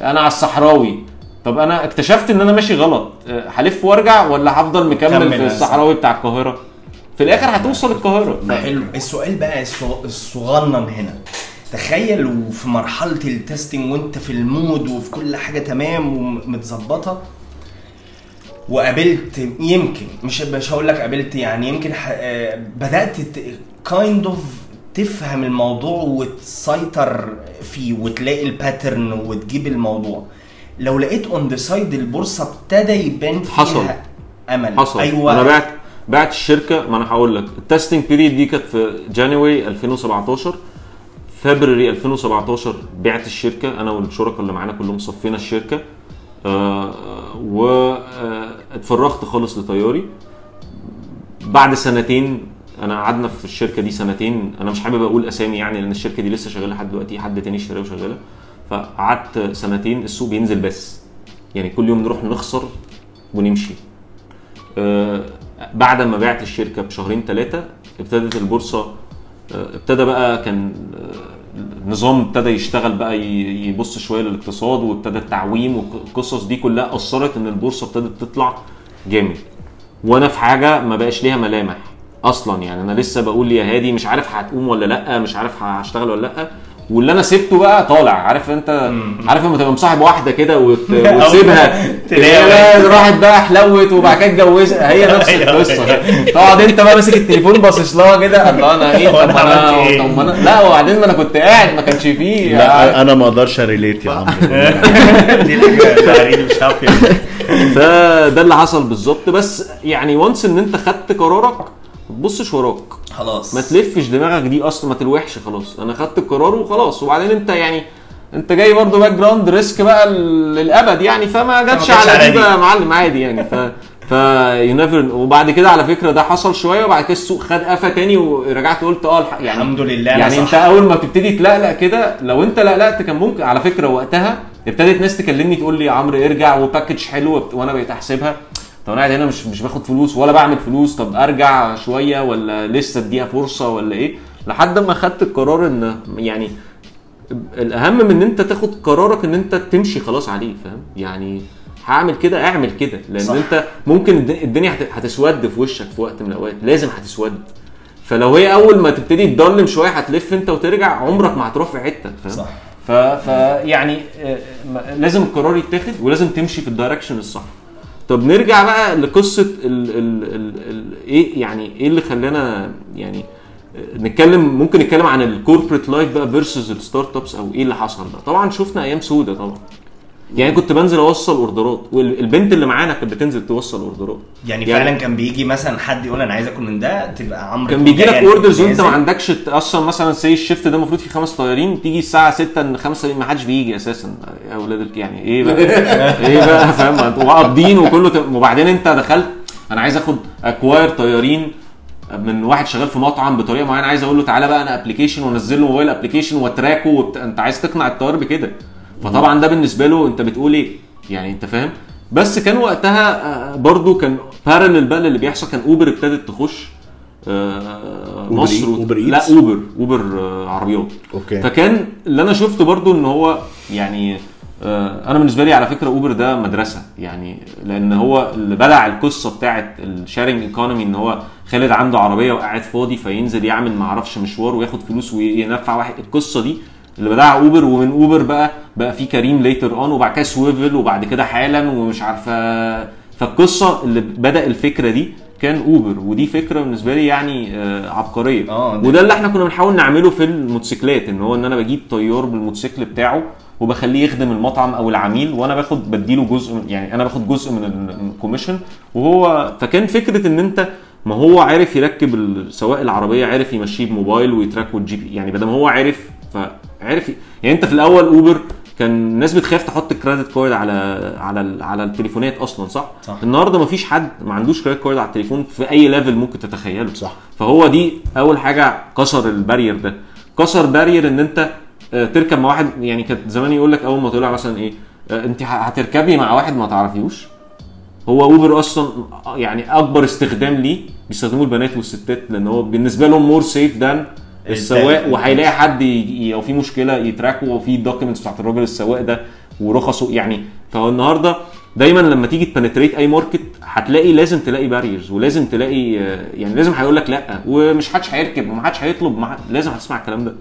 أنا على الصحراوي. طب أنا اكتشفت إن أنا ماشي غلط. آه، هلف وأرجع ولا هفضل مكمل كمل في يا الصحراوي بتاع القاهرة؟ في الآخر هتوصل القاهرة. حلو. السؤال بقى الصغ- الصغنن هنا. تخيل وفي مرحلة ال testing وانت في ال mood وفي كل حاجة تمام ومتظبطة. وقابلت يمكن مش مش هقول لك قابلت يعني يمكن ح... آه، بدأت kind of تفهم الموضوع وتسيطر فيه وتلاقي ال pattern وتجيب الموضوع. لو لقيت on the side البورصة ابتدى يبان فيها حصل. أمل. حصل. أيوه. أنا بعت بعت الشركة ما أنا هقول لك ال testing period دي كانت في January 2017 فبراير 2017 بعت الشركة أنا والشركاء اللي معانا كلهم صفينا الشركة. آه واتفرغت خالص لطياري. بعد سنتين أنا قعدنا في الشركة دي سنتين. أنا مش حابب أقول أسامي يعني لأن الشركة دي لسه شغالة لحد دلوقتي حد تاني اشتراها وشغالة. فقعدت سنتين السوق بينزل بس. يعني كل يوم نروح نخسر ونمشي. آه، بعد ما بعت الشركة بشهرين ثلاثة ابتدت البورصة آه، ابتدى بقى كان آه، النظام ابتدى يشتغل بقى يبص شوية للاقتصاد وابتدى التعويم والقصص دي كلها أثرت إن البورصة ابتدت تطلع جامد. وأنا في حاجة ما بقاش ليها ملامح أصلا يعني. أنا لسه بقول يا هادي مش عارف هتقوم ولا لأ مش عارف هشتغل ولا لأ. واللي أنا سبته بقى طالع. عارف أنت؟ عارف لما تبقى مصاحب واحدة كده وت- (laughs) وتسيبها؟ (laughs) راحت بقى حلوت وبعد كده اتجوزها هي (laughs) نفس القصة تقعد أنت بقى ماسك التليفون باصص لها كده. الله أنا إيه؟ طب عملت أنا إيه؟ طب أنا لا وبعدين ما أنا كنت قاعد ما كانش فيه. لا أنا ما أقدرش أ relate يا عم دي مش عارف يعني. فده اللي حصل بالظبط. بس يعني once إن أنت خدت قرارك ما تبصش وراك خلاص. ما تلفش دماغك دي أصلا ما تلوحش خلاص. أنا خدت القرار وخلاص. وبعدين أنت يعني أنت جاي برضه background risk بقى للأبد يعني فما جاتش على دي. بقى يا معلم عادي يعني. ف ف never وبعد كده على فكرة ده حصل شوية وبعد كده السوق خد قفا تاني ورجعت قلت آه يعني الحمد لله يعني. أنت أول ما تبتدي تلقلق كده لو أنت لقلقت كان ممكن على فكرة وقتها ابتدت ناس تكلمني تقول لي يا عمرو ارجع وباكج حلو وأنا بقيت أحسبها. طب أنا قاعد هنا مش مش باخد فلوس ولا بعمل فلوس طب أرجع شوية ولا لسه أديها فرصة ولا إيه؟ لحد ما خدت القرار إن يعني الأهم من إن أنت تاخد قرارك إن أنت تمشي خلاص عليه فاهم؟ يعني هعمل كده أعمل كده لأن صح. أنت ممكن الد- الدنيا هت- هتسود في وشك في وقت من الأوقات لازم هتسود. فلو هي أول ما تبتدي تضلم شوية هتلف أنت وترجع عمرك ما هتروح في حتة فاهم؟ صح. ف... ف يعني آه، لازم القرار يتاخد ولازم تمشي في ال direction الصح. طب نرجع بقى لقصة ال ال ال ال إيه يعني إيه اللي خلانا يعني نتكلم ممكن نتكلم عن ال corporate life بقى versus ال startups أو إيه اللي حصل بقى طبعا شفنا أيام سودة طبعا. يعني كنت بنزل أوصل أوردرات والبنت اللي معانا كانت بتنزل توصل أوردرات. يعني, فعلا كان بيجي مثلا حد يقول أنا عايز آكل من ده تبقى عمرو كان بيجي لك يعني orders وأنت نازل. ما عندكش أصلا مثلا say ال shift ده المفروض فيه خمس طيارين تيجي الساعة 6 إن خمس طيارين ما حدش بيجي أساسا. يا أولاد يعني إيه بقى؟ (laughs) إيه بقى؟ فاهم؟ أنتوا قابضين وكله ت- وبعدين أنت دخلت أنا عايز آخد acquire طيارين من واحد شغال في مطعم بطريقة معينة عايز أقول له تعالى بقى أنا application وأنزل له mobile application و track ه وبت... أنت عايز تقنع الطيار بكده. فطبعا ده بالنسبة له أنت بتقول إيه يعني أنت فاهم. بس كان وقتها آه، برضو كان parallel بقى اللي بيحصل. كان اوبر ابتدت تخش آه، أوبر مصر إيه؟ و- أوبر لا؟ اوبر اوبر آه، عربيات. أوكي. فكان اللي أنا شفته برضو إن هو يعني أنا بالنسبة لي على فكرة اوبر ده مدرسة. يعني لأن هو اللي بدع القصة بتاعه ال sharing economy إن هو خالد عنده عربية وقاعد فاضي فينزل يعمل معرفش مشوار وياخد فلوس وينفع واحد. القصة دي اللي بدعها اوبر ومن اوبر بقى بقى في كريم later on وبعد كده سويفل وبعد كده حالا ومش عارفة. فالقصة اللي بدأ الفكرة دي كان اوبر ودي فكرة بالنسبة لي يعني آه، عبقرية. آه، ده- وده اللي إحنا كنا بنحاول نعمله في الموتوسيكلات إن هو إن أنا بجيب طيار بالموتوسيكل بتاعه وبخليه يخدم المطعم أو العميل وأنا باخد بديله جزء من يعني أنا باخد جزء من ال- من ال commission وهو فكان فكرة إن أنت ما هو عارف يركب سواق العربية عارف يمشيه بموبايل وي track ال GPS يعني بدل ما هو عارف فعارف ي- يعني انت في الأول اوبر كان الناس بتخاف تحط credit card على على على التليفونات أصلا صح؟ صح. النهارده مفيش حد ما عندوش credit card على التليفون في أي level ممكن تتخيله صح. فهو دي أول حاجة كسر ال barrier ده كسر barrier إن أنت آه، تركب مع واحد يعني كانت زمان يقول لك أول ما طلع مثلا إيه آه، أنت هتركبي مع واحد ما تعرفيهوش هو اوبر أصلا يعني أكبر استخدام ليه بيستخدموه البنات والستات لأن هو بالنسبة لهم more safe than السواق التاني. وهيلاقي حد لو في مشكلة ي track وا وفي ال documents بتاعت الراجل السواق ده ورخصه يعني فهو النهارده دايما لما تيجي ت penetrate أي market هتلاقي لازم تلاقي barriers ولازم تلاقي يعني لازم هيقول لك لأ ومش حدش هيركب ومحدش هيطلب ومح- لازم هتسمع الكلام ده.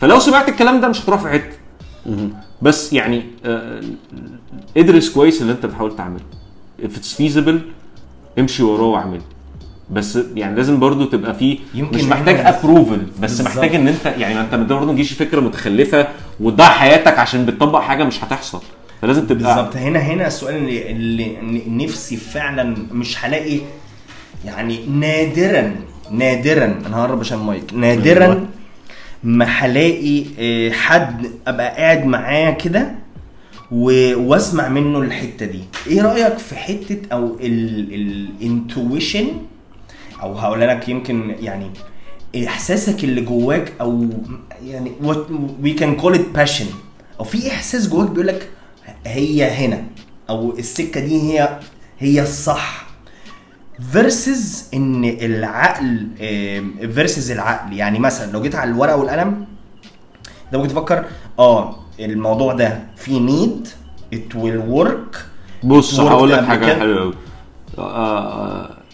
فلو سمعت الكلام ده مش هتروح في حتة. بس يعني آه، ادرس كويس اللي انت بتحاول تعمله. If it's feasible امشي وراه واعمله. بس يعني لازم برضو تبقى فيه يمكن مش محتاج ابروفل بس بالظبط. محتاج إن انت يعني ما أنت برضه ما تجيش فكرة متخلفة وتضيع حياتك عشان بتطبق حاجة مش هتحصل فلازم تبقى بالظبط هنا هنا السؤال اللي, اللي نفسي فعلا مش هلاقي يعني نادرا نادرا أنا هقرب عشان المايك نادرا أيوة. ما هلاقي آه، حد أبقى قاعد معاه كده وأسمع منه الحتة دي إيه رأيك في حتة أو ال intuition أو هقول لك يمكن يعني إحساسك اللي جواك أو يعني what we can call it passion. أو في إحساس جواك بيقول لك هي هنا أو السكة دي هي هي الصح. versus إن العقل versus العقل. يعني مثلا لو جيت على الورقة والقلم ده ممكن تفكر آه الموضوع ده فيه need it will work بص هقول لك حاجة. حلوة قوي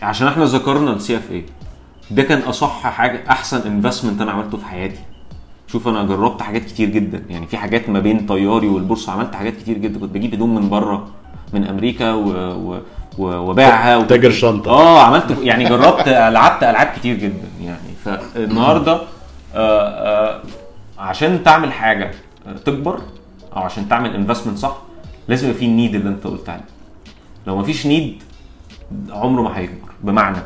عشان إحنا ذكرنا ال CFA. ده كان أصح حاجة أحسن investment أنا عملته في حياتي. شوف أنا جربت حاجات كتير جدا. يعني في حاجات ما بين طياري والبورصة عملت حاجات كتير جدا. كنت بجيب هدوم من بره من أمريكا و... و... و... وباعها. وكنت- تاجر شنطة. آه عملت يعني جربت لعبت ألعاب كتير جدا. يعني فالنهاردة آه آه عشان تعمل حاجة تكبر أو عشان تعمل investment صح لازم يبقى في ال need اللي أنت قلت عليه. لو مفيش need عمره ما هيكبر. بمعنى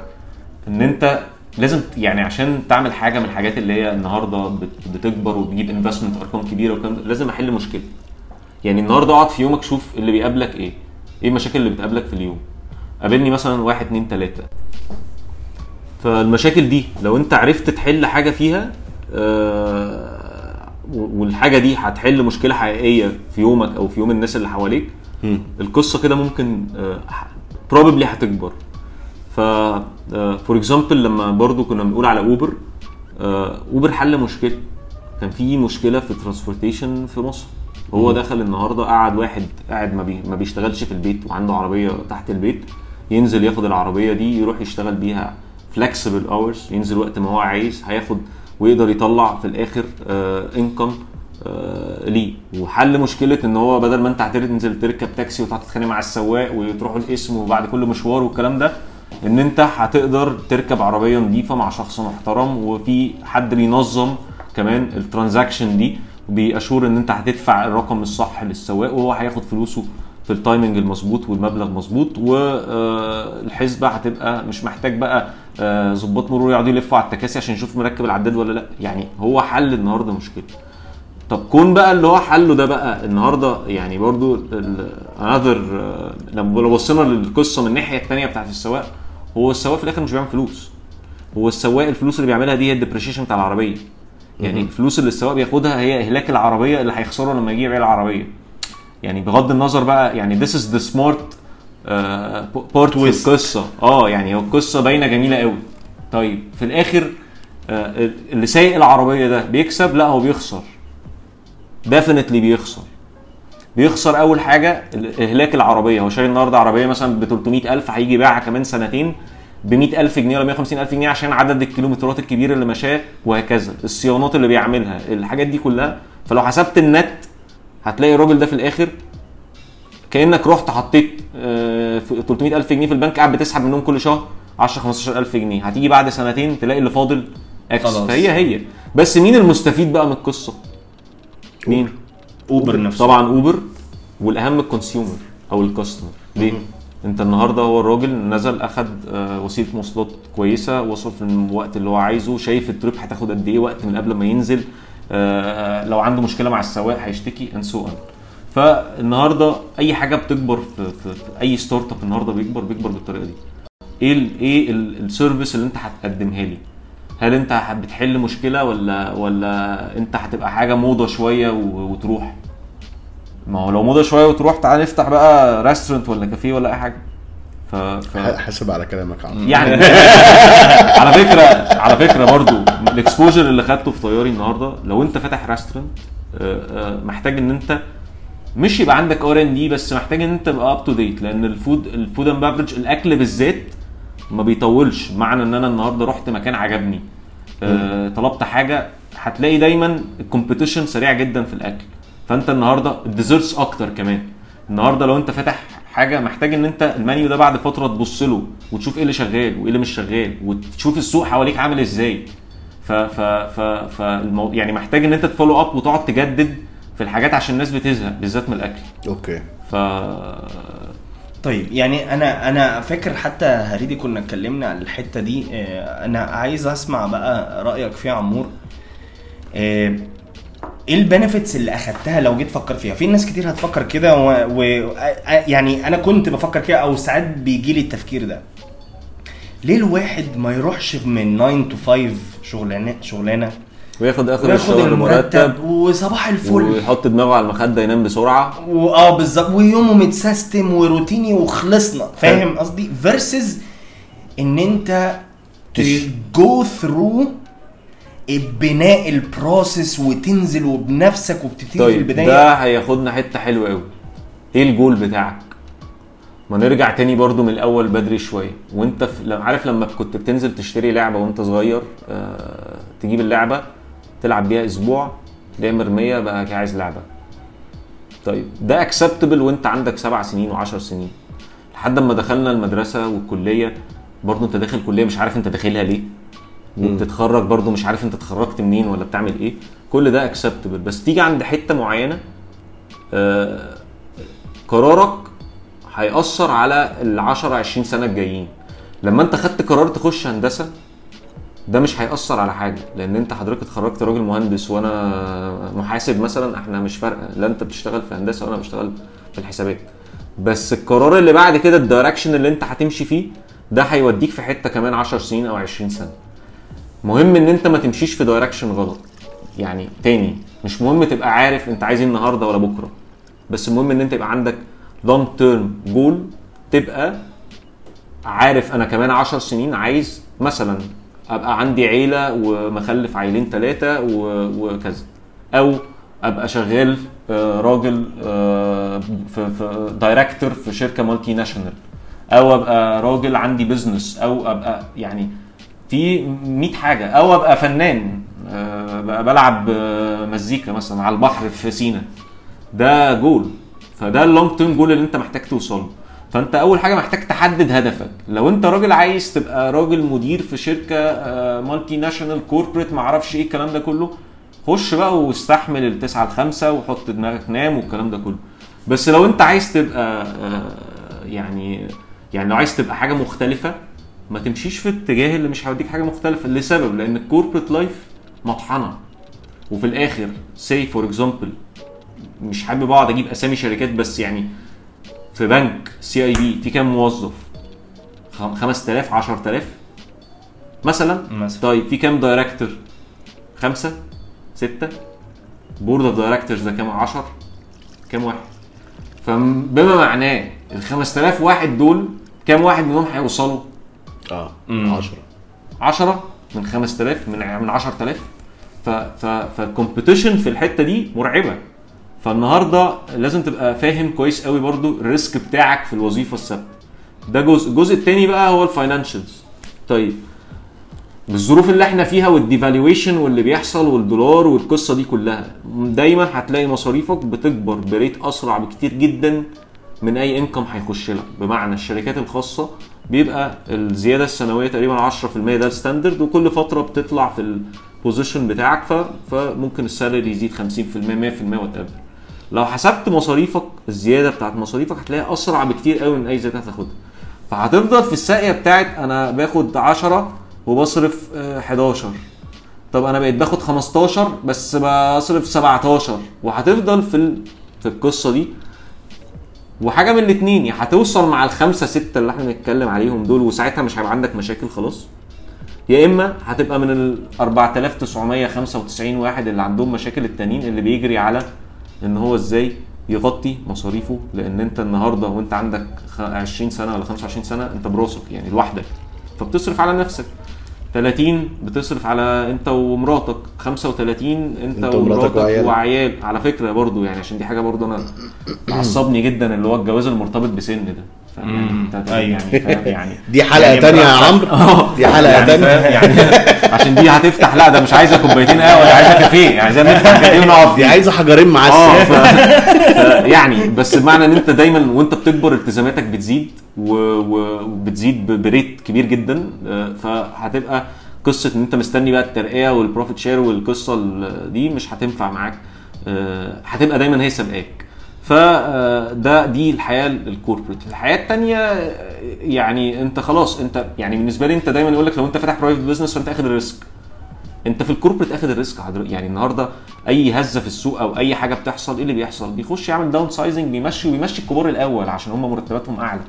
إن أنت لازم يعني عشان تعمل حاجة من الحاجات اللي هي النهارده بت- بتكبر وبتجيب investment أرقام كبيرة ده لازم أحل مشكلة. يعني النهارده أقعد في يومك شوف اللي بيقابلك إيه. إيه المشاكل اللي بتقابلك في اليوم؟ قابلني مثلا واحد اتنين تلاتة. فالمشاكل دي لو أنت عرفت تحل حاجة فيها آه، والحاجة دي هتحل مشكلة حقيقية في يومك أو في يوم الناس اللي حواليك القصة كده ممكن probably هتكبر. ف for example لما برضو كنا بنقول على اوبر اوبر حل مشكلة. كان في مشكلة في ال transportation في مصر. هو دخل النهارده قعد واحد قاعد ما, بي ما بيشتغلش في البيت وعنده عربية تحت البيت ينزل ياخد العربية دي يروح يشتغل بيها flexible hours ينزل وقت ما هو عايز هياخد ويقدر يطلع في الآخر income ليه. وحل مشكلة إن هو بدل ما أنت هتنزل تركب تاكسي وتقعد تتخانق مع السواق وتروحوا القسم وبعد كل مشوار والكلام ده إن أنت هتقدر تركب عربية نظيفة مع شخص محترم وفي حد بينظم كمان ال transaction دي وبي assure إن أنت هتدفع الرقم الصح للسواق وهو هياخد فلوسه في ال timing المظبوط والمبلغ مظبوط والحسبه هتبقى مش محتاج بقى آه، ظباط مرور يقعدوا يلفوا على التكاسي عشان يشوف مركب العداد ولا لأ. يعني هو حل النهارده مشكلة. طب كون بقى اللي هو حله ده بقى النهارده يعني برضو another لما لو بصينا للقصة من الناحية الثانية بتاعت السواق هو السواق في الآخر مش بيعمل فلوس. هو السواق الفلوس اللي بيعملها دي هي ال depreciation بتاع العربية. يعني الفلوس اللي السواق بياخدها هي إهلاك العربية اللي هيخسره لما يجي يبيع العربية. يعني بغض النظر بقى يعني this is the smart part في. القصة آه يعني هو القصة باينة جميلة قوي. طيب في الآخر آه، اللي سايق العربية ده بيكسب؟ لا هو بيخسر. definitely بيخسر. بيخسر أول حاجة اهلاك العربية هو شاري النهارده عربية مثلا ب 300000 هيجي يبيعها كمان سنتين ب 100000 جنيه ولا 150000 جنيه عشان عدد الكيلومترات الكبير اللي مشاه وهكذا الصيانات اللي بيعملها الحاجات دي كلها فلو حسبت النت هتلاقي الراجل ده في الآخر كأنك رحت حطيت آه، في 300000 جنيه في البنك قاعد بتسحب منهم كل شهر 10 15000 جنيه هتيجي بعد سنتين تلاقي اللي فاضل X خلاص. فهي هي بس مين المستفيد بقى من القصة؟ مين؟ اوبر نفسه. طبعا اوبر والأهم ال consumer أو ال customer ليه؟ أنت النهارده هو الراجل نزل أخد آه، وسيلة مواصلات كويسة وصل في الوقت اللي هو عايزه شايف ال trip هتاخد قد إيه وقت من قبل ما ينزل آه، لو عنده مشكلة مع السواق هيشتكي and so on فالنهاردة أي حاجة بتكبر في, في, في أي startup النهارده بيكبر بيكبر بالطريقة دي. إيه ال إيه ال- ال service اللي أنت هتقدمها لي؟ هل أنت بتحل مشكلة ولا ولا أنت هتبقى حاجة موضة شوية وتروح؟ ما هو لو موضه شوية وتروح تعال نفتح بقى restaurant ولا كافيه ولا أي حاجة. ف, ف... حاسب على كلامك عم يعني (laughs) على فكره على فكرة برضو ال exposure اللي خدته في طياري النهارده لو أنت فاتح restaurant محتاج إن أنت مش يبقى عندك R and D بس محتاج إن أنت تبقى up to date لأن ال food ال food and beverage الأكل بالذات ما بيطولش. بمعنى إن أنا النهارده رحت مكان عجبني آه، طلبت حاجة هتلاقي دايما ال competition سريع جدا في الأكل. فانت النهارده ال desserts أكتر كمان. النهارده لو انت فاتح حاجة محتاج ان انت المنيو ده بعد فترة تبص له وتشوف إيه اللي شغال وايه اللي مش شغال وتشوف السوق حواليك عامل إزاي. ف ف ف فالمو... يعني محتاج ان انت ت follow up وتقعد تجدد في الحاجات عشان الناس بتزهق بالذات من الأكل. okay. ف طيب يعني أنا أنا فاكر حتى هريدي كنا اتكلمنا على الحتة دي آه، أنا عايز أسمع بقى رأيك فيها عمور. آه، إيه ال benefits اللي أخدتها لو جيت فكر فيها؟ في ناس كتير هتفكر كده و... و... يعني أنا كنت بفكر كده أو ساعات بيجي لي التفكير ده. ليه الواحد ما يروحش من 9 to 5 شغلانه شغلانة؟ وياخد آخر وياخد الشهر المرتب مرتب وصباح الفل. ويحط دماغه على المخدة ينام بسرعة. واه بالظبط. ويومه مت system وروتيني وخلصنا. فاهم قصدي؟ versus إن أنت go through بناء ال process وتنزل وبنفسك وبتبتدي في طيب البداية. ده هياخدنا حتة حلوة قوي إيه الجول بتاعك؟ ما نرجع تاني برضو من الأول بدري شوية. وأنت في... عارف لما كنت بتنزل تشتري لعبة وأنت صغير آه... تجيب اللعبة تلعب بيها أسبوع تلاقيها مرمية بقى عايز لعبة. طيب ده اكسبتبل وأنت عندك سبع سنين وعشر سنين. لحد ما دخلنا المدرسة والكلية برضو أنت داخل كلية مش عارف أنت داخلها ليه. وبتتخرج برضو مش عارف انت اتخرجت منين ولا بتعمل إيه. كل ده acceptable بس تيجي عند حتة معينة آه قرارك هيأثر على ال 10 20 سنة الجايين. لما انت خدت قرار تخش هندسة ده مش هيأثر على حاجة. لأن انت حضرتك اتخرجت راجل مهندس وأنا محاسب مثلا إحنا مش فارقه لا انت بتشتغل في هندسة وأنا بشتغل في الحسابات. بس القرار اللي بعد كده ال direction اللي انت هتمشي فيه ده هيوديك في حتة كمان 10 سنين أو 20 سنة. مهم إن أنت ما تمشيش في direction غلط. يعني تاني مش مهم تبقى عارف أنت عايز إيه النهارده ولا بكرة. بس المهم إن أنت يبقى عندك long term goal تبقى عارف أنا كمان عشر سنين عايز مثلا أبقى عندي عيلة ومخلف عيلين ثلاثة وكذا. أو أبقى شغال آه، راجل آه، في director في شركة multinational أو أبقى راجل عندي business أو أبقى يعني في 100 حاجة. أو أبقى فنان آه، بقى بلعب آه، مزيكا مثلا على البحر في سينا. ده جول فده ال long term goal اللي أنت محتاج توصله. فأنت أول حاجة محتاج تحدد هدفك. لو أنت راجل عايز تبقى راجل مدير في شركة multinational corporate معرفش إيه الكلام ده كله خش بقى واستحمل التسعة الخمسة وحط دماغك نام والكلام ده كله. بس لو أنت عايز تبقى آه، يعني يعني لو عايز تبقى حاجة مختلفة ما تمشيش في الاتجاه اللي مش هيوديك حاجة مختلفة لسبب لأن ال corporate life مطحنة وفي الآخر say for example مش حابب أقعد أجيب أسامي شركات بس يعني في بنك CIB في كام موظف؟ خم- 5000 10000 مثلا مثلا. طيب في كام director؟ خمسة ستة board of directors ده كام 10 كام واحد؟ فبما معناه ال 5000 واحد دول كام واحد منهم هيوصلوا؟ آه مم. 10 10 من 5000 من من 10000 ف ف فال competition في الحتة دي مرعبة. فالنهاردة لازم تبقى فاهم كويس قوي برضو ال risk بتاعك في الوظيفة الثابتة. ده جزء. الجزء الثاني بقى هو ال financials طيب بالظروف اللي إحنا فيها وال devaluation واللي بيحصل والدولار والقصة دي كلها دايما هتلاقي مصاريفك بتكبر ب rate أسرع بكتير جدا من أي income هيخش لك. بمعنى الشركات الخاصة بيبقى الزيادة السنوية تقريبا 10% ده ال standard وكل فترة بتطلع في ال position بتاعك. فممكن ال salary يزيد 50% 100% وأنت لو حسبت مصاريفك الزيادة بتاعت مصاريفك هتلاقيها أسرع بكتير قوي من أي زيادة هتاخدها فهتفضل في الساقية بتاعت أنا باخد 10 وبصرف آه، 11 طب أنا بقيت باخد 15 بس بصرف 17 وهتفضل في. في القصة دي وحاجة من الاثنين يا هتوصل مع الخمسة ستة اللي إحنا بنتكلم عليهم دول وساعتها مش هيبقى عندك مشاكل خلاص. يا إما هتبقى من ال 4995 واحد اللي عندهم مشاكل التانيين اللي بيجري على إن هو إزاي يغطي مصاريفه لأن أنت النهارده وأنت عندك خ- 20 سنة ولا 25 سنة أنت براسك يعني لوحدك. فبتصرف على نفسك. 30 بتصرف على انت ومراتك 35 انت, انت ومراتك وعيالك. وعيال على فكرة برضو يعني عشان دي حاجة برضو أنا (clears throat) عصبني جدا اللي هو الجواز المرتبط بسن ده فاهم يعني. يعني (laughs) يعني دي حلقة يعني تانية يا. عمرو دي (laughs) حلقة يعني تانية فاهم يعني عشان دي هتفتح لا ده مش عايزة كوبايتين قهوة ده عايزة كافيه يعني عايزين نفتح كافيه (laughs) ونقعد دي. عايزة حجرين آه معسل ف... ف... يعني بس بمعنى إن أنت دايما وأنت بتكبر التزاماتك بتزيد. و- وبتزيد. ب rate كبير جدا آه، فهتبقى قصة إن أنت مستني بقى الترقية وال profit share والقصة ال- دي مش هتنفع معاك آه، هتبقى دايما هي سابقاك فده دي الحياة ال corporate الحياة التانية آه، يعني انت خلاص انت يعني بالنسبة لي انت دايما يقول لك لو انت فاتح private business فانت اخد ال risk. انت في ال corporate اخد ال risk حضرتك. يعني النهارده أي هزة في السوق أو أي حاجة بتحصل إيه اللي بيحصل؟ بيخش يعمل downsizing بيمشي ويمشي الكبار الأول عشان هم مرتباتهم أعلى.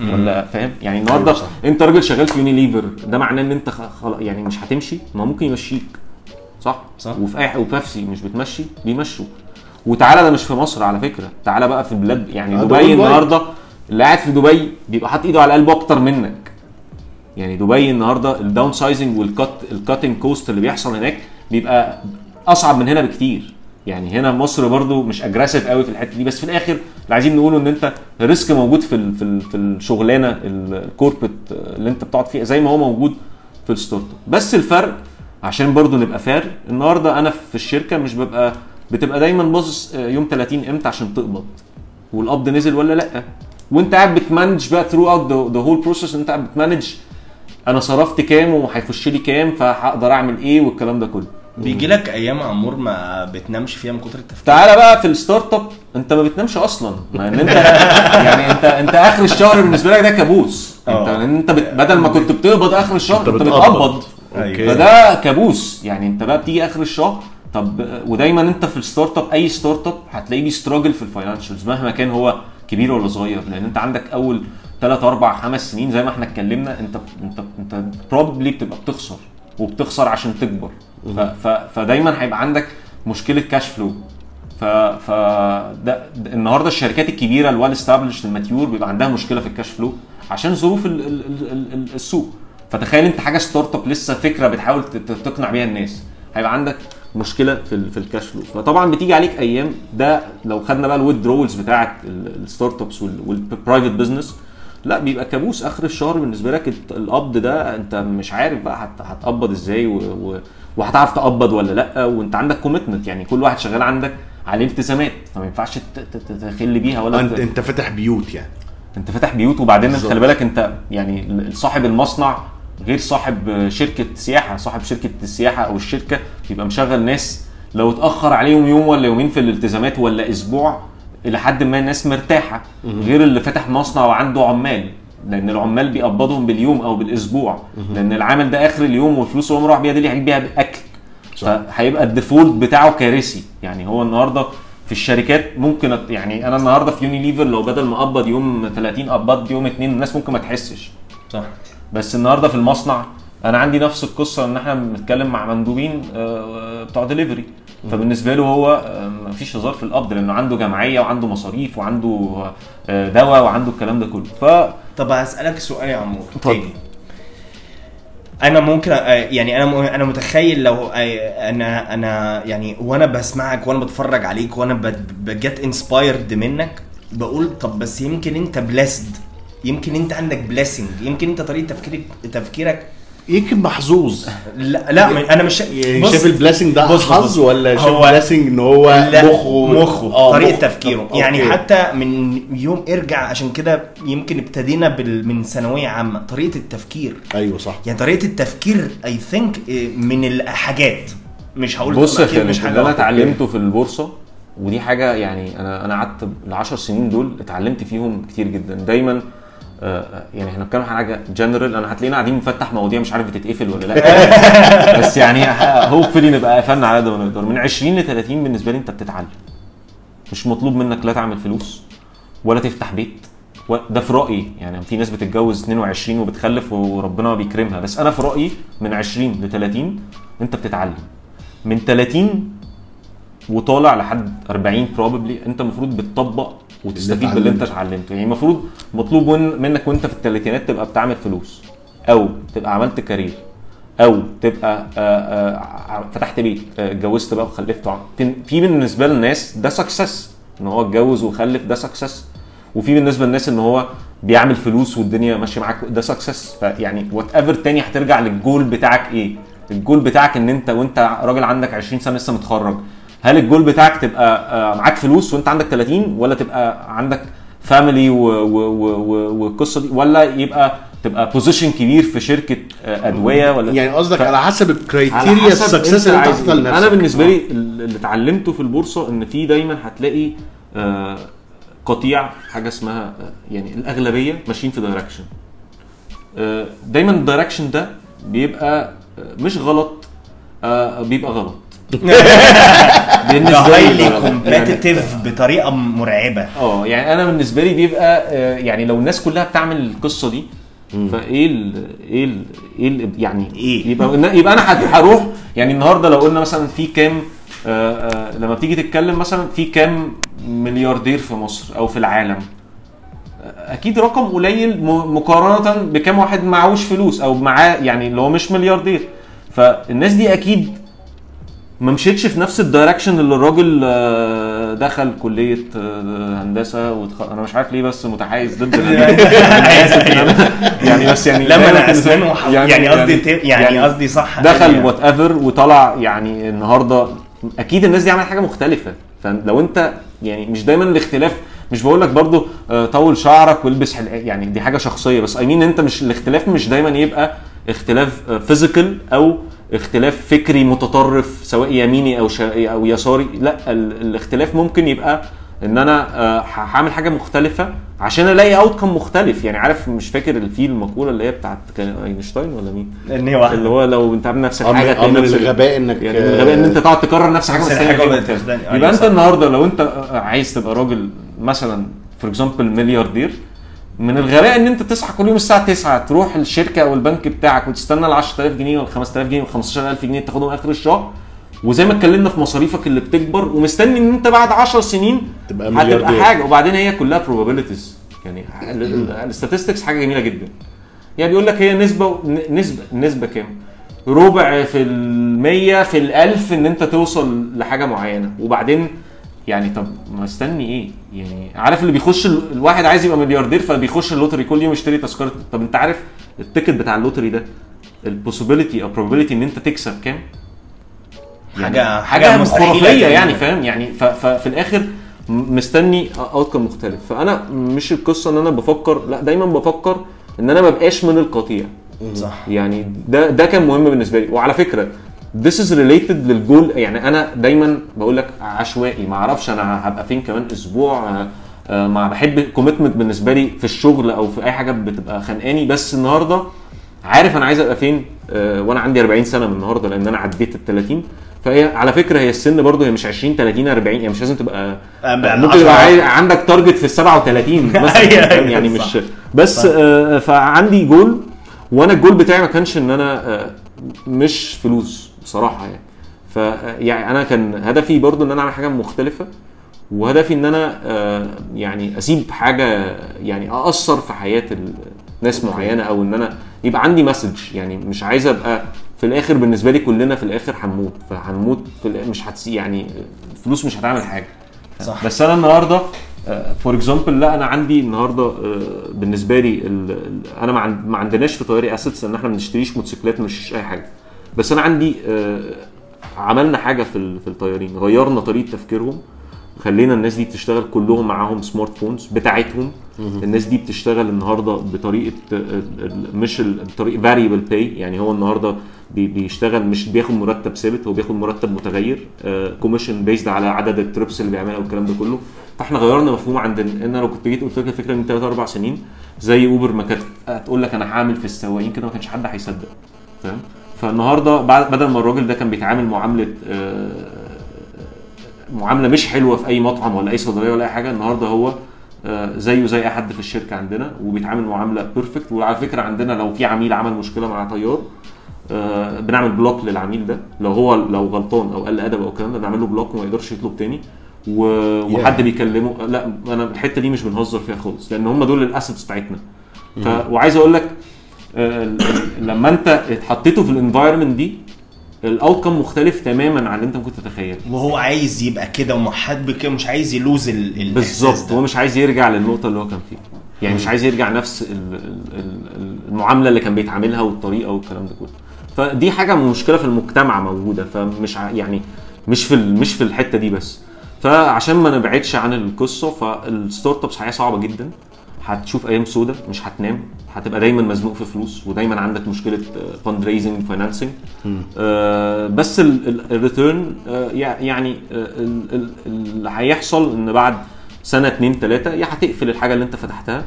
ولا فاهم؟ يعني النهارده أيوة. انت راجل شغال في يونيليفر ده معناه إن انت خ- خلاص يعني مش هتمشي ما ممكن يمشيك. صح؟ صح. وفي أي وبيبسي مش بتمشي بيمشوا. وتعالى ده مش في مصر على فكرة. تعالى بقى في بلاد يعني آه، دبي. النهارده اللي قاعد في دبي بيبقى حاطط ايده على قلبه أكتر منك. يعني دبي النهارده ال downsizing وال cut ال cutting cost اللي بيحصل هناك بيبقى أصعب من هنا بكتير. يعني هنا مصر برضو مش aggressive قوي في الحتة دي بس في الآخر اللي عايزين نقوله إن أنت ال risk موجود في ال في ال في الشغلانة ال corporate اللي أنت بتقعد فيها زي ما هو موجود في ال startup بس الفرق عشان برضو نبقى fair النهارده أنا في الشركة مش ببقى بتبقى دايما باصص آه، يوم 30 إمتى عشان تقبض؟ والقبض نزل ولا لأ؟ وانت قاعد بت manage بقى throughout the whole process انت قاعد بت manage أنا صرفت كام وهيخش لي كام فهقدر أعمل إيه والكلام ده كله. بيجي لك أيام يا عمور ما بتنامش فيها من كتر التفكير. تعالى بقى في ال startup انت ما بتنامش أصلا. ما إن انت (laughs) يعني انت انت آخر الشهر بالنسبة لك ده كابوس. انت آه. انت بت- بدل ما كنت بتقبض آخر الشهر انت انت بتقبض. okay فده كابوس. يعني انت بقى بتيجي آخر الشهر طب ودايما انت في ال startup أي startup هتلاقيه بي struggle في ال financials مهما كان هو كبير ولا صغير لأن انت عندك أول 3 4 5 سنين زي ما إحنا اتكلمنا انت انت انت probably بتبقى بتخسر وبتخسر عشان تكبر. ف ف فدايما هيبقى عندك مشكلة cash flow ف ف ده ده- النهارده الشركات الكبيرة ال well established ال mature بيبقى عندها مشكلة في ال cash flow عشان ظروف ال ال ال ال ال السوق. فتخيل انت حاجة startup لسه فكرة بتحاول تقنع بيها الناس. هيبقى عندك مشكلة في في ال cash flow فطبعا بتيجي عليك أيام ده لو خدنا بقى ال withdrawals بتاعه ال startups وال private business لا بيبقى كابوس آخر الشهر بالنسبة لك القبض ده أنت مش عارف بقى هت- هتقبض إزاي. وهتعرف تقبض ولا لأ وأنت عندك كوميتمنت يعني كل واحد شغال عندك عليه التزامات فما ينفعش تخل بيها ولا انت أنت فاتح بيوت يعني أنت فاتح بيوت وبعدين. خلي بالك أنت يعني صاحب المصنع غير صاحب شركة سياحة صاحب شركة السياحة أو الشركة يبقى مشغل ناس لو اتأخر عليهم يوم ولا يومين في الالتزامات ولا أسبوع إلى حد ما الناس مرتاحة غير اللي فاتح مصنع وعنده عمال لأن العمال بيقبضهم باليوم أو بالأسبوع لأن العامل ده آخر اليوم والفلوس اللي هو مروح بيها دي اللي هيجيب بيها اكل. فهيبقى ال default بتاعه كارثي. يعني هو النهارده في الشركات ممكن أت- يعني أنا النهارده في يونيليفر لو بدل ما أقبض يوم 30 قبضت يوم اتنين الناس ممكن ما تحسش. صح. بس النهارده في المصنع أنا عندي نفس القصة ان إحنا بنتكلم مع مندوبين آه، بتوع دليفري فبالنسبه له هو آه، مفيش هزار في القبض لأنه عنده جمعيه وعنده مصاريف وعنده آه، دواء وعنده الكلام ده كله. ف طب هسألك سؤال يا عمور. اتفضل. تاني. أنا ممكن آه، يعني أنا أنا متخيل لو آه، أنا أنا يعني وأنا بسمعك وأنا بتفرج عليك وأنا بجد inspired منك بقول طب بس يمكن أنت blessed يمكن انت عندك blessing يمكن انت طريقة تفكيرك تفكيرك يمكن محظوظ لا لا أنا مش يعني بص، شايف ال blessing ده حظ. ولا شايف هو- ال blessing إن هو لا مخه مخه آه، طريقة مخ. تفكيره طب، يعني okay. حتى من يوم ارجع عشان كده يمكن ابتدينا بال من ثانوية عامة طريقة التفكير أيوه صح يعني طريقة التفكير I think من الحاجات مش هقول بص يا خالد مش اللي حاجة أنا. اتعلمته في البورصة ودي حاجة يعني أنا أنا قعدت ال 10 سنين دول اتعلمت فيهم كتير جدا دايما آه، يعني إحنا بنتكلم عن حاجة جنرال أنا هتلاقينا قاعدين بنفتح مواضيع مش عارف بتتقفل ولا لأ. (laughs) بس يعني hopefully نبقى قفلنا على قد ما نقدر من 20 ل 30 بالنسبة لي انت بتتعلم. مش مطلوب منك لا تعمل فلوس ولا تفتح بيت ده في رأيي. يعني في ناس بتتجوز 22 وبتخلف وربنا بيكرمها. بس أنا في رأيي من 20 ل 30 انت بتتعلم. من 30 وطالع لحد 40 probably انت المفروض بتطبق وتستفيد باللي انت اتعلمته. يعني المفروض مطلوب من- منك وإنت في الثلاثينات تبقى بتعمل فلوس أو تبقى عملت career أو تبقى آه، آه، فتحت بيت آه، اتجوزت بقى وخلفت في بالنسبة للناس ده success إن هو اتجوز وخلف ده success وفي بالنسبة للناس إن هو بيعمل فلوس والدنيا ماشية معاك ده success فيعني whatever تاني هترجع للجول بتاعك إيه؟ الجول بتاعك إن أنت وإنت راجل عندك 20 سنة لسه متخرج. هل الجول بتاعك تبقى آه، معاك فلوس وانت عندك 30 ولا تبقى عندك family والقصة دي ولا يبقى تبقى position كبير في شركة آه، أدوية ولا يعني قصدك ف- على حسب ال criteria ال success اللي انت. لنفسك أنا بالنسبة آه. لي اللي اتعلمته في البورصة إن في دايما هتلاقي آه، قطيع حاجة اسمها آه، يعني الأغلبية ماشيين في direction دايما ال direction ده بيبقى آه، مش غلط آه، بيبقى غلط (laughs) ده بالنسبة لي highly competitive بطريقة مرعبة. آه يعني أنا بالنسبة لي بيبقى آه، يعني لو الناس كلها بتعمل القصة دي فإيه ال إيه ال إيه ال يعني إيه؟ يبقى يبقى أنا هروح يعني النهارده لو قلنا مثلا في كام آه آه لما بتيجي تتكلم مثلا في كام ملياردير في مصر أو في العالم أكيد رقم قليل مقارنة بكام واحد معهوش فلوس أو معاه يعني اللي هو مش ملياردير. فالناس دي أكيد ما مشيتش في نفس ال direction اللي الراجل آه، دخل كلية آه، هندسة وتخ... أنا مش عارف ليه بس متحيز ضد (laughs) أنا- (laughs) يعني بس يعني لما أنا يعني- اسنان وح... يعني قصدي يعني, يعني قصدي صح. دخل يعني. whatever وطلع يعني النهارده. أكيد الناس دي عملت حاجة مختلفة. فلو أنت يعني مش دايما الاختلاف مش بقول لك برضو آه، طول شعرك والبس حل... يعني دي حاجة شخصية. بس I mean أنت مش الاختلاف مش دايما يبقى اختلاف physical أو اختلاف فكري متطرف سواء يميني أو شا... أو يساري لا ال... الاختلاف ممكن يبقى إن أنا آه، هعمل حاجة مختلفة عشان ألاقي outcome مختلف يعني عارف مش فاكر الفيل المقولة اللي هي بتاعت كان أينشتاين ولا مين إن هو اللي هو لو أنت عامل نفسك حاجة تلاقي من الغباء إنك يعني من الغباء إن أنت تقعد تكرر نفس حاجة بس. مختلفة. أيوة يبقى أنت. النهارده لو أنت عايز تبقى راجل مثلا for example ملياردير من الغباء إن أنت تصحى كل يوم الساعة 9 تروح الشركة أو البنك بتاعك وتستنى ال 10000 جنيه ولا 5000 جنيه ولا 15000 جنيه تاخدهم آخر الشهر وزي ما اتكلمنا في مصاريفك اللي بتكبر ومستني إن أنت بعد 10 سنين تبقى هتبقى. حاجة وبعدين هي كلها probabilities يعني ال statistics حاجة جميلة جدا يعني بيقول لك هي نسبة نسبة نسبة كام؟ ربع في المية في الألف إن أنت توصل لحاجة معينة وبعدين يعني طب ما استني إيه؟ يعني عارف اللي بيخش ال- الواحد عايز يبقى ملياردير فبيخش ال lottery كل يوم يشتري تذكرة. طب أنت عارف ال ticket بتاع ال lottery ده ال possibility أو probability إن أنت تكسب كام؟ يعني حاجة- حاجة حاجة مستحيلة خرافية. يعني فاهم؟ يعني ف- ففي الآخر مستني outcome مختلف. فأنا مش القصة إن أنا بفكر لا دايما بفكر إن أنا ما بقاش من القطيع. صح. يعني ده ده كان مهم بالنسبة لي. وعلى فكرة this is related للجول. يعني أنا دايما بقول لك عشوائي. ما أعرفش أنا هبقى فين كمان أسبوع. آه، آه، ما بحب commitment بالنسبة لي في الشغل أو في أي حاجة بتبقى خانقاني. بس النهارده عارف أنا عايز أبقى فين؟ آه، وأنا عندي 40 سنة من النهارده لأن أنا عديت ال 30 فهي على فكرة هي السن برضه هي مش 20 30 40 يعني مش لازم تبقى بقى ممكن يبقى 10. عايز- عندك target في ال 37 مثلا؟ يعني. مش بس فعندي جول وأنا الجول بتاعي ما كانش إن أنا مش فلوس. بصراحة يعني. ف يعني أنا كان هدفي برضو إن أنا أعمل حاجة مختلفة وهدفي إن أنا آه، يعني أسيب حاجة يعني أأثر في حياة ناس معينة أو إن أنا يبقى عندي message يعني مش عايز أبقى في الآخر بالنسبة لي كلنا في الآخر هنموت. فهنموت في مش هتسي يعني الفلوس مش هتعمل حاجة. صح. بس أنا النهارده for example لا أنا عندي النهارده آه، بالنسبة لي أنا ما عند- ما عندناش في طياري assets إن إحنا ما بنشتريش موتوسيكلات ما بنشتريش أي حاجة. بس أنا عندي آه، عملنا حاجة في في الطيارين غيرنا طريقة تفكيرهم خلينا الناس دي تشتغل كلهم معاهم smart phones بتاعتهم. الناس دي بتشتغل النهارده بطريقة ال- ال- مش ال- بطريقه variable pay يعني هو النهارده بي- بيشتغل مش بياخد مرتب ثابت هو بياخد مرتب متغير commission بيزد على عدد ال trips اللي بيعملها والكلام ده كله. فإحنا غيرنا مفهوم عندنا ان أنا لو كنت جيت قلت لك الفكرة من 3 4 سنين زي اوبر ما كانت هتقول لك أنا هعمل في السواقين كده ما كانش حد هيصدق. فاهم؟ فالنهارده بعد بدل ما الراجل ده كان بيتعامل معاملة آه، معاملة مش حلوة في أي مطعم ولا أي صيدلية ولا أي حاجة النهارده هو آه، زيه زي أي حد في الشركة عندنا وبيتعامل معاملة perfect وعلى فكرة عندنا لو في عميل عمل مشكلة مع طيار آه، بنعمل block للعميل ده. لو هو لو غلطان أو قل أدب أو الكلام ده بنعمل له block وما يقدرش يطلب تاني. و... وحد بيكلمه لأ أنا الحتة دي مش بنهزر فيها خالص لأن هم دول ال assets بتاعتنا. ف... وعايز أقول لك لما انت اتحطيته في ال environment دي ال outcome مختلف تماما عن اللي انت ممكن تتخيله. وهو عايز يبقى كده ومحدد كده مش عايز ي lose بالظبط. هو مش عايز يرجع للنقطة اللي هو كان فيها. يعني مش عايز يرجع نفس ال- ال- ال- المعاملة اللي كان بيتعاملها والطريقة والكلام ده كله. فدي حاجة مشكلة في المجتمع موجودة. فمش يعني مش في مش في الحتة دي بس. فعشان ما نبعدش عن القصة فال startups حياه صعبة جدا. هتشوف أيام سودة مش هتنام. هتبقى دايما مزنوق في فلوس ودايما عندك مشكلة fundraising financing بس ال return يعني آه، ال- ال- اللي هيحصل إن بعد سنة اتنين تلاتة يا هتقفل الحاجة اللي أنت فتحتها.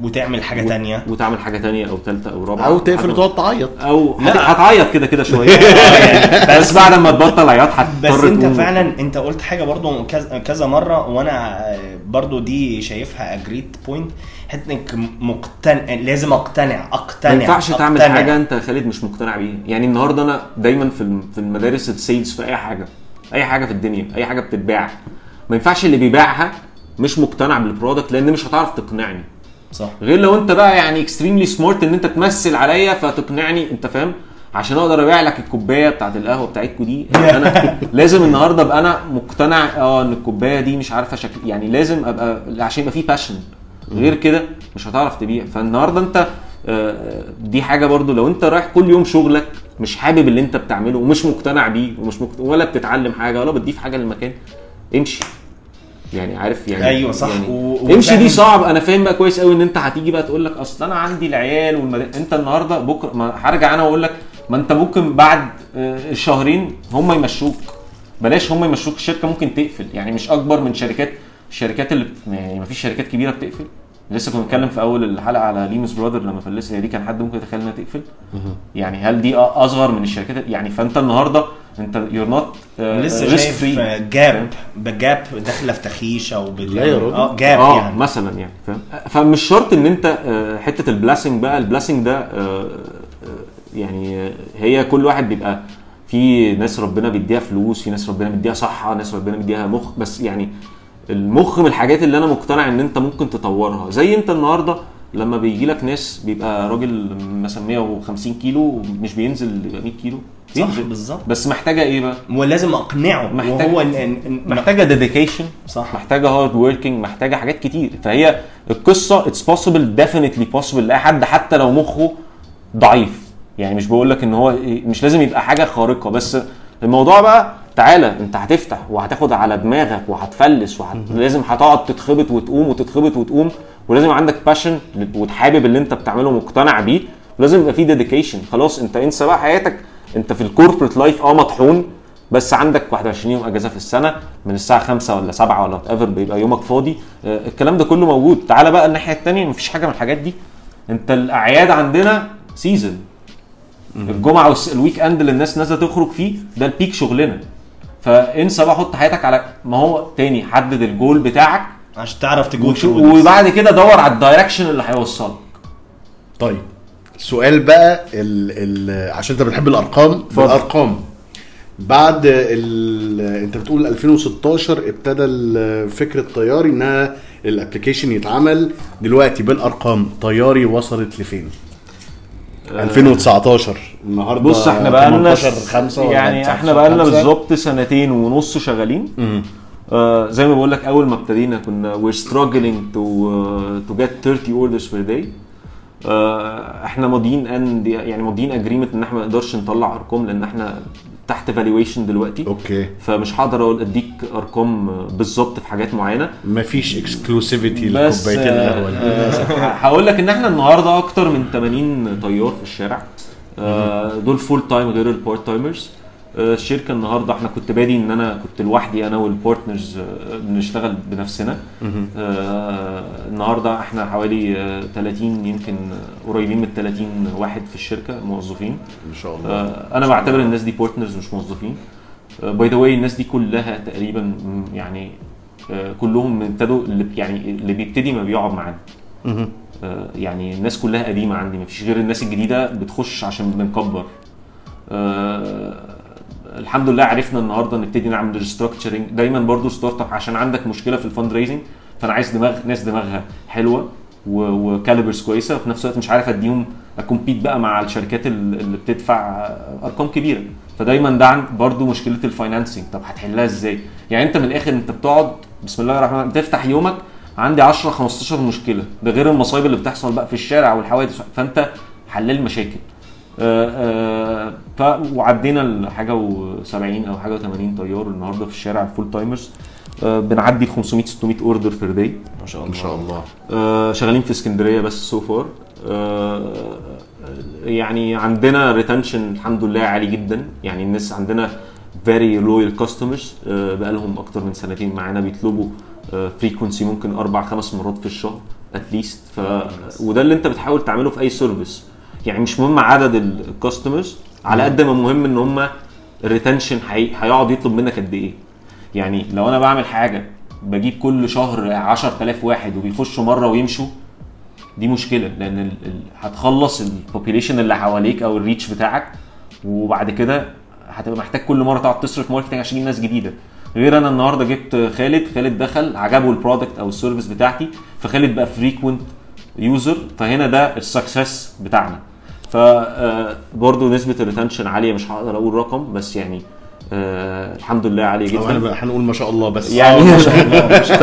وتعمل حاجة تانية. وتعمل حاجة تانية أو ثالثه أو رابعة. أو تقفل وتقعد تعيط. أو. هتعيط كده كده شوية. (laughs) يعني بس بعد ما تبطل عياط هتضطر بس أنت. فعلا أنت قلت حاجة برضو كذا, كذا مرة وأنا برضو دي شايفها a great point حتة انك مقتنع لازم اقتنع اقتنع ما ينفعش تعمل. حاجة انت يا خالد مش مقتنع بيها. يعني النهارده أنا دايما في في المدارس ال sales في أي حاجة أي حاجة في الدنيا أي حاجة بتتباع. ما ينفعش اللي بيبيعها مش مقتنع بال product لأن مش هتعرف تقنعني. صح. غير لو أنت بقى يعني extremely smart إن أنت تمثل عليا فتقنعني أنت فاهم؟ عشان أقدر أبيع لك الكوباية بتاعت القهوة بتاعتكوا دي. أنا (laughs) لازم النهارده أبقى أنا مقتنع آه إن الكوباية دي مش عارفة شكل يعني لازم أبقى عشان يبقى في passion غير كده مش هتعرف تبيع. فالنهارده انت آه، دي حاجة برضو لو انت رايح كل يوم شغلك مش حابب اللي انت بتعمله ومش مقتنع بيه ومش مقتنع ولا بتتعلم حاجة ولا بتضيف حاجة للمكان امشي. يعني عارف يعني أيوة صح. يعني و- امشي دي صعب. أنا فاهم بقى كويس قوي إن أنت هتيجي بقى تقول لك أصل أنا عندي العيال والمد... أنت النهارده بكرة ما هرجع أنا وأقول لك ما أنت ممكن بعد آه، شهرين هم يمشوك. بلاش هم يمشوك. الشركة ممكن تقفل. يعني مش أكبر من شركات الشركات اللي بت- يعني ما فيش شركات كبيرة بتقفل. لسه كنا بنتكلم في أول الحلقة على ليموس برادر لما فلست هي دي كان حد ممكن يتخيل إنها تقفل. يعني هل دي أصغر من الشركات يعني فأنت النهارده أنت يور نوت لسه شايف جاب بجاب داخلة في تخيش أو لا يا راجل. آه جاب آه يعني. مثلا يعني فاهم؟ فمش شرط إن أنت آه، حتة البلاسنج بقى البلاسنج ده آه، آه، يعني آه، هي كل واحد بيبقى في ناس ربنا بيديها فلوس في ناس ربنا بيديها صحة ناس ربنا بيديها مخ بس يعني المخ من الحاجات اللي أنا مقتنع إن أنت ممكن تطورها. زي أنت النهارده لما بيجي لك ناس بيبقى راجل مثلا 150 كيلو مش بينزل يبقى 100 كيلو. صح بالظبط. بس محتاجة إيه بقى؟ ولازم أقنعه محتاج- وهو محتاجة dedication صح. محتاجة hard working محتاجة حاجات كتير. فهي القصة it's possible definitely possible لأي حد حتى لو مخه ضعيف. يعني مش بقول لك إن هو إيه، مش لازم يبقى حاجة خارقة. بس الموضوع بقى تعالى انت هتفتح وهتاخد على دماغك وهتفلس وهت... لازم هتقعد تتخبط وتقوم وتتخبط وتقوم ولازم عندك passion وتحابب اللي انت بتعمله مقتنع بيه ولازم يبقى فيه dedication خلاص انت انسى بقى حياتك. انت في ال corporate life آه مطحون بس عندك 21 يوم اجازة في السنة من الساعة 5 ولا 7 ولا whatever بيبقى يومك فاضي. آه، الكلام ده كله موجود. تعالى بقى الناحية الثانية مفيش حاجة من الحاجات دي. انت الأعياد عندنا season الجمعة وال weekend اللي الناس نازلة تخرج فيه ده ال peak شغلنا. فانسى بقى حط حياتك على مود تاني حدد الجول بتاعك عشان تعرف تجو وشو- through this. وبعد كده دور على ال direction اللي هيوصلك طيب سؤال بقى ال ال عشان انت بتحب الأرقام بالارقام بعد ال انت بتقول 2016 ابتدى فكره طياري انها ال application يتعمل دلوقتي بالأرقام طياري وصلت لفين؟ 2019 النهارده بص إحنا بقى لنا 18 5 يعني إحنا بقى لنا بالظبط سنتين ونص شغالين. آه زي ما بقول لك أول ما ابتدينا كنا struggling to uh, to get 30 orders per day. آه إحنا ماضيين ان يعني ماضيين agreement إن إحنا ما نقدرش نطلع أرقام لأن إحنا تحت valuation دلوقتي. okay. فمش هقدر أقول أديك أرقام بالظبط في حاجات معينة. مفيش exclusivity لكوبايتين القهوه آه، آه، هقول لك إن إحنا النهارده أكتر من 80 طيار في الشارع. آه، دول full time غير ال part timers الشركة النهارده إحنا كنت بادي ان أنا كنت لوحدي أنا وال partners آه، بنشتغل بنفسنا. آه، النهارده إحنا حوالي آه، 30 يمكن آه، قريبين من 30 واحد في الشركة موظفين. ان شاء الله. آه، أنا بعتبر الناس دي partners مش موظفين. by the way الناس دي كلها تقريبا يعني آه، كلهم ابتدوا اللي يعني اللي بيبتدي ما بيقعد معانا. يعني الناس كلها قديمة عندي. مفيش غير الناس الجديدة بتخش عشان بنكبر. آه، الحمد لله عرفنا النهارده نبتدي نعمل restructuring دايما برضو startup عشان عندك مشكلة في ال fundraising فأنا عايز دماغ ناس دماغها حلوة و calibers كويسة وفي نفس الوقت مش عارف أديهم أ compete بقى مع الشركات ال- اللي بتدفع أرقام كبيرة. فدايما ده برضو مشكلة ال financing. طب هتحلها إزاي؟ يعني أنت من الآخر أنت بتقعد بسم الله الرحمن الرحيم بتفتح يومك عندي 10 15 مشكلة. ده غير المصايب اللي بتحصل بقى في الشارع والحوادث. فأنت حلال مشاكل. ف وعدينا الحاجة و70 أو حاجة و80 طيار النهارده في الشارع ال full-timers آه، بنعدي 500 600 order per day ما شاء ان شاء الله. آه، شغالين في اسكندرية بس so far يعني عندنا retention الحمد لله عالي جدا. يعني الناس عندنا very loyal customers بقالهم أكتر من سنتين معانا بيطلبوا frequency ممكن أربع خمس مرات في الشهر at least ف وده اللي انت بتحاول تعمله في أي service يعني مش مهم عدد ال customers على قد ما مهم إن هم ال retention هيقعد يطلب منك قد إيه. يعني لو أنا بعمل حاجة بجيب كل شهر 10000 واحد وبيخشوا مرة ويمشوا دي مشكلة لأن هتخلص ال population اللي حواليك أو ال reach بتاعك وبعد كده هتبقى محتاج كل مرة تقعد تصرف marketing عشان تجيب ناس جديدة. غير أنا النهارده جبت خالد خالد دخل عجبه ال product أو ال service بتاعتي فخالد بقى frequent user فهنا ده ال success بتاعنا. فبرضه نسبة ال retention عالية مش هقدر أقول رقم بس يعني آه الحمد لله عالية أنا جدا. هنقول ما شاء الله بس. يعني (laughs) ما شاء الله، (laughs) ف.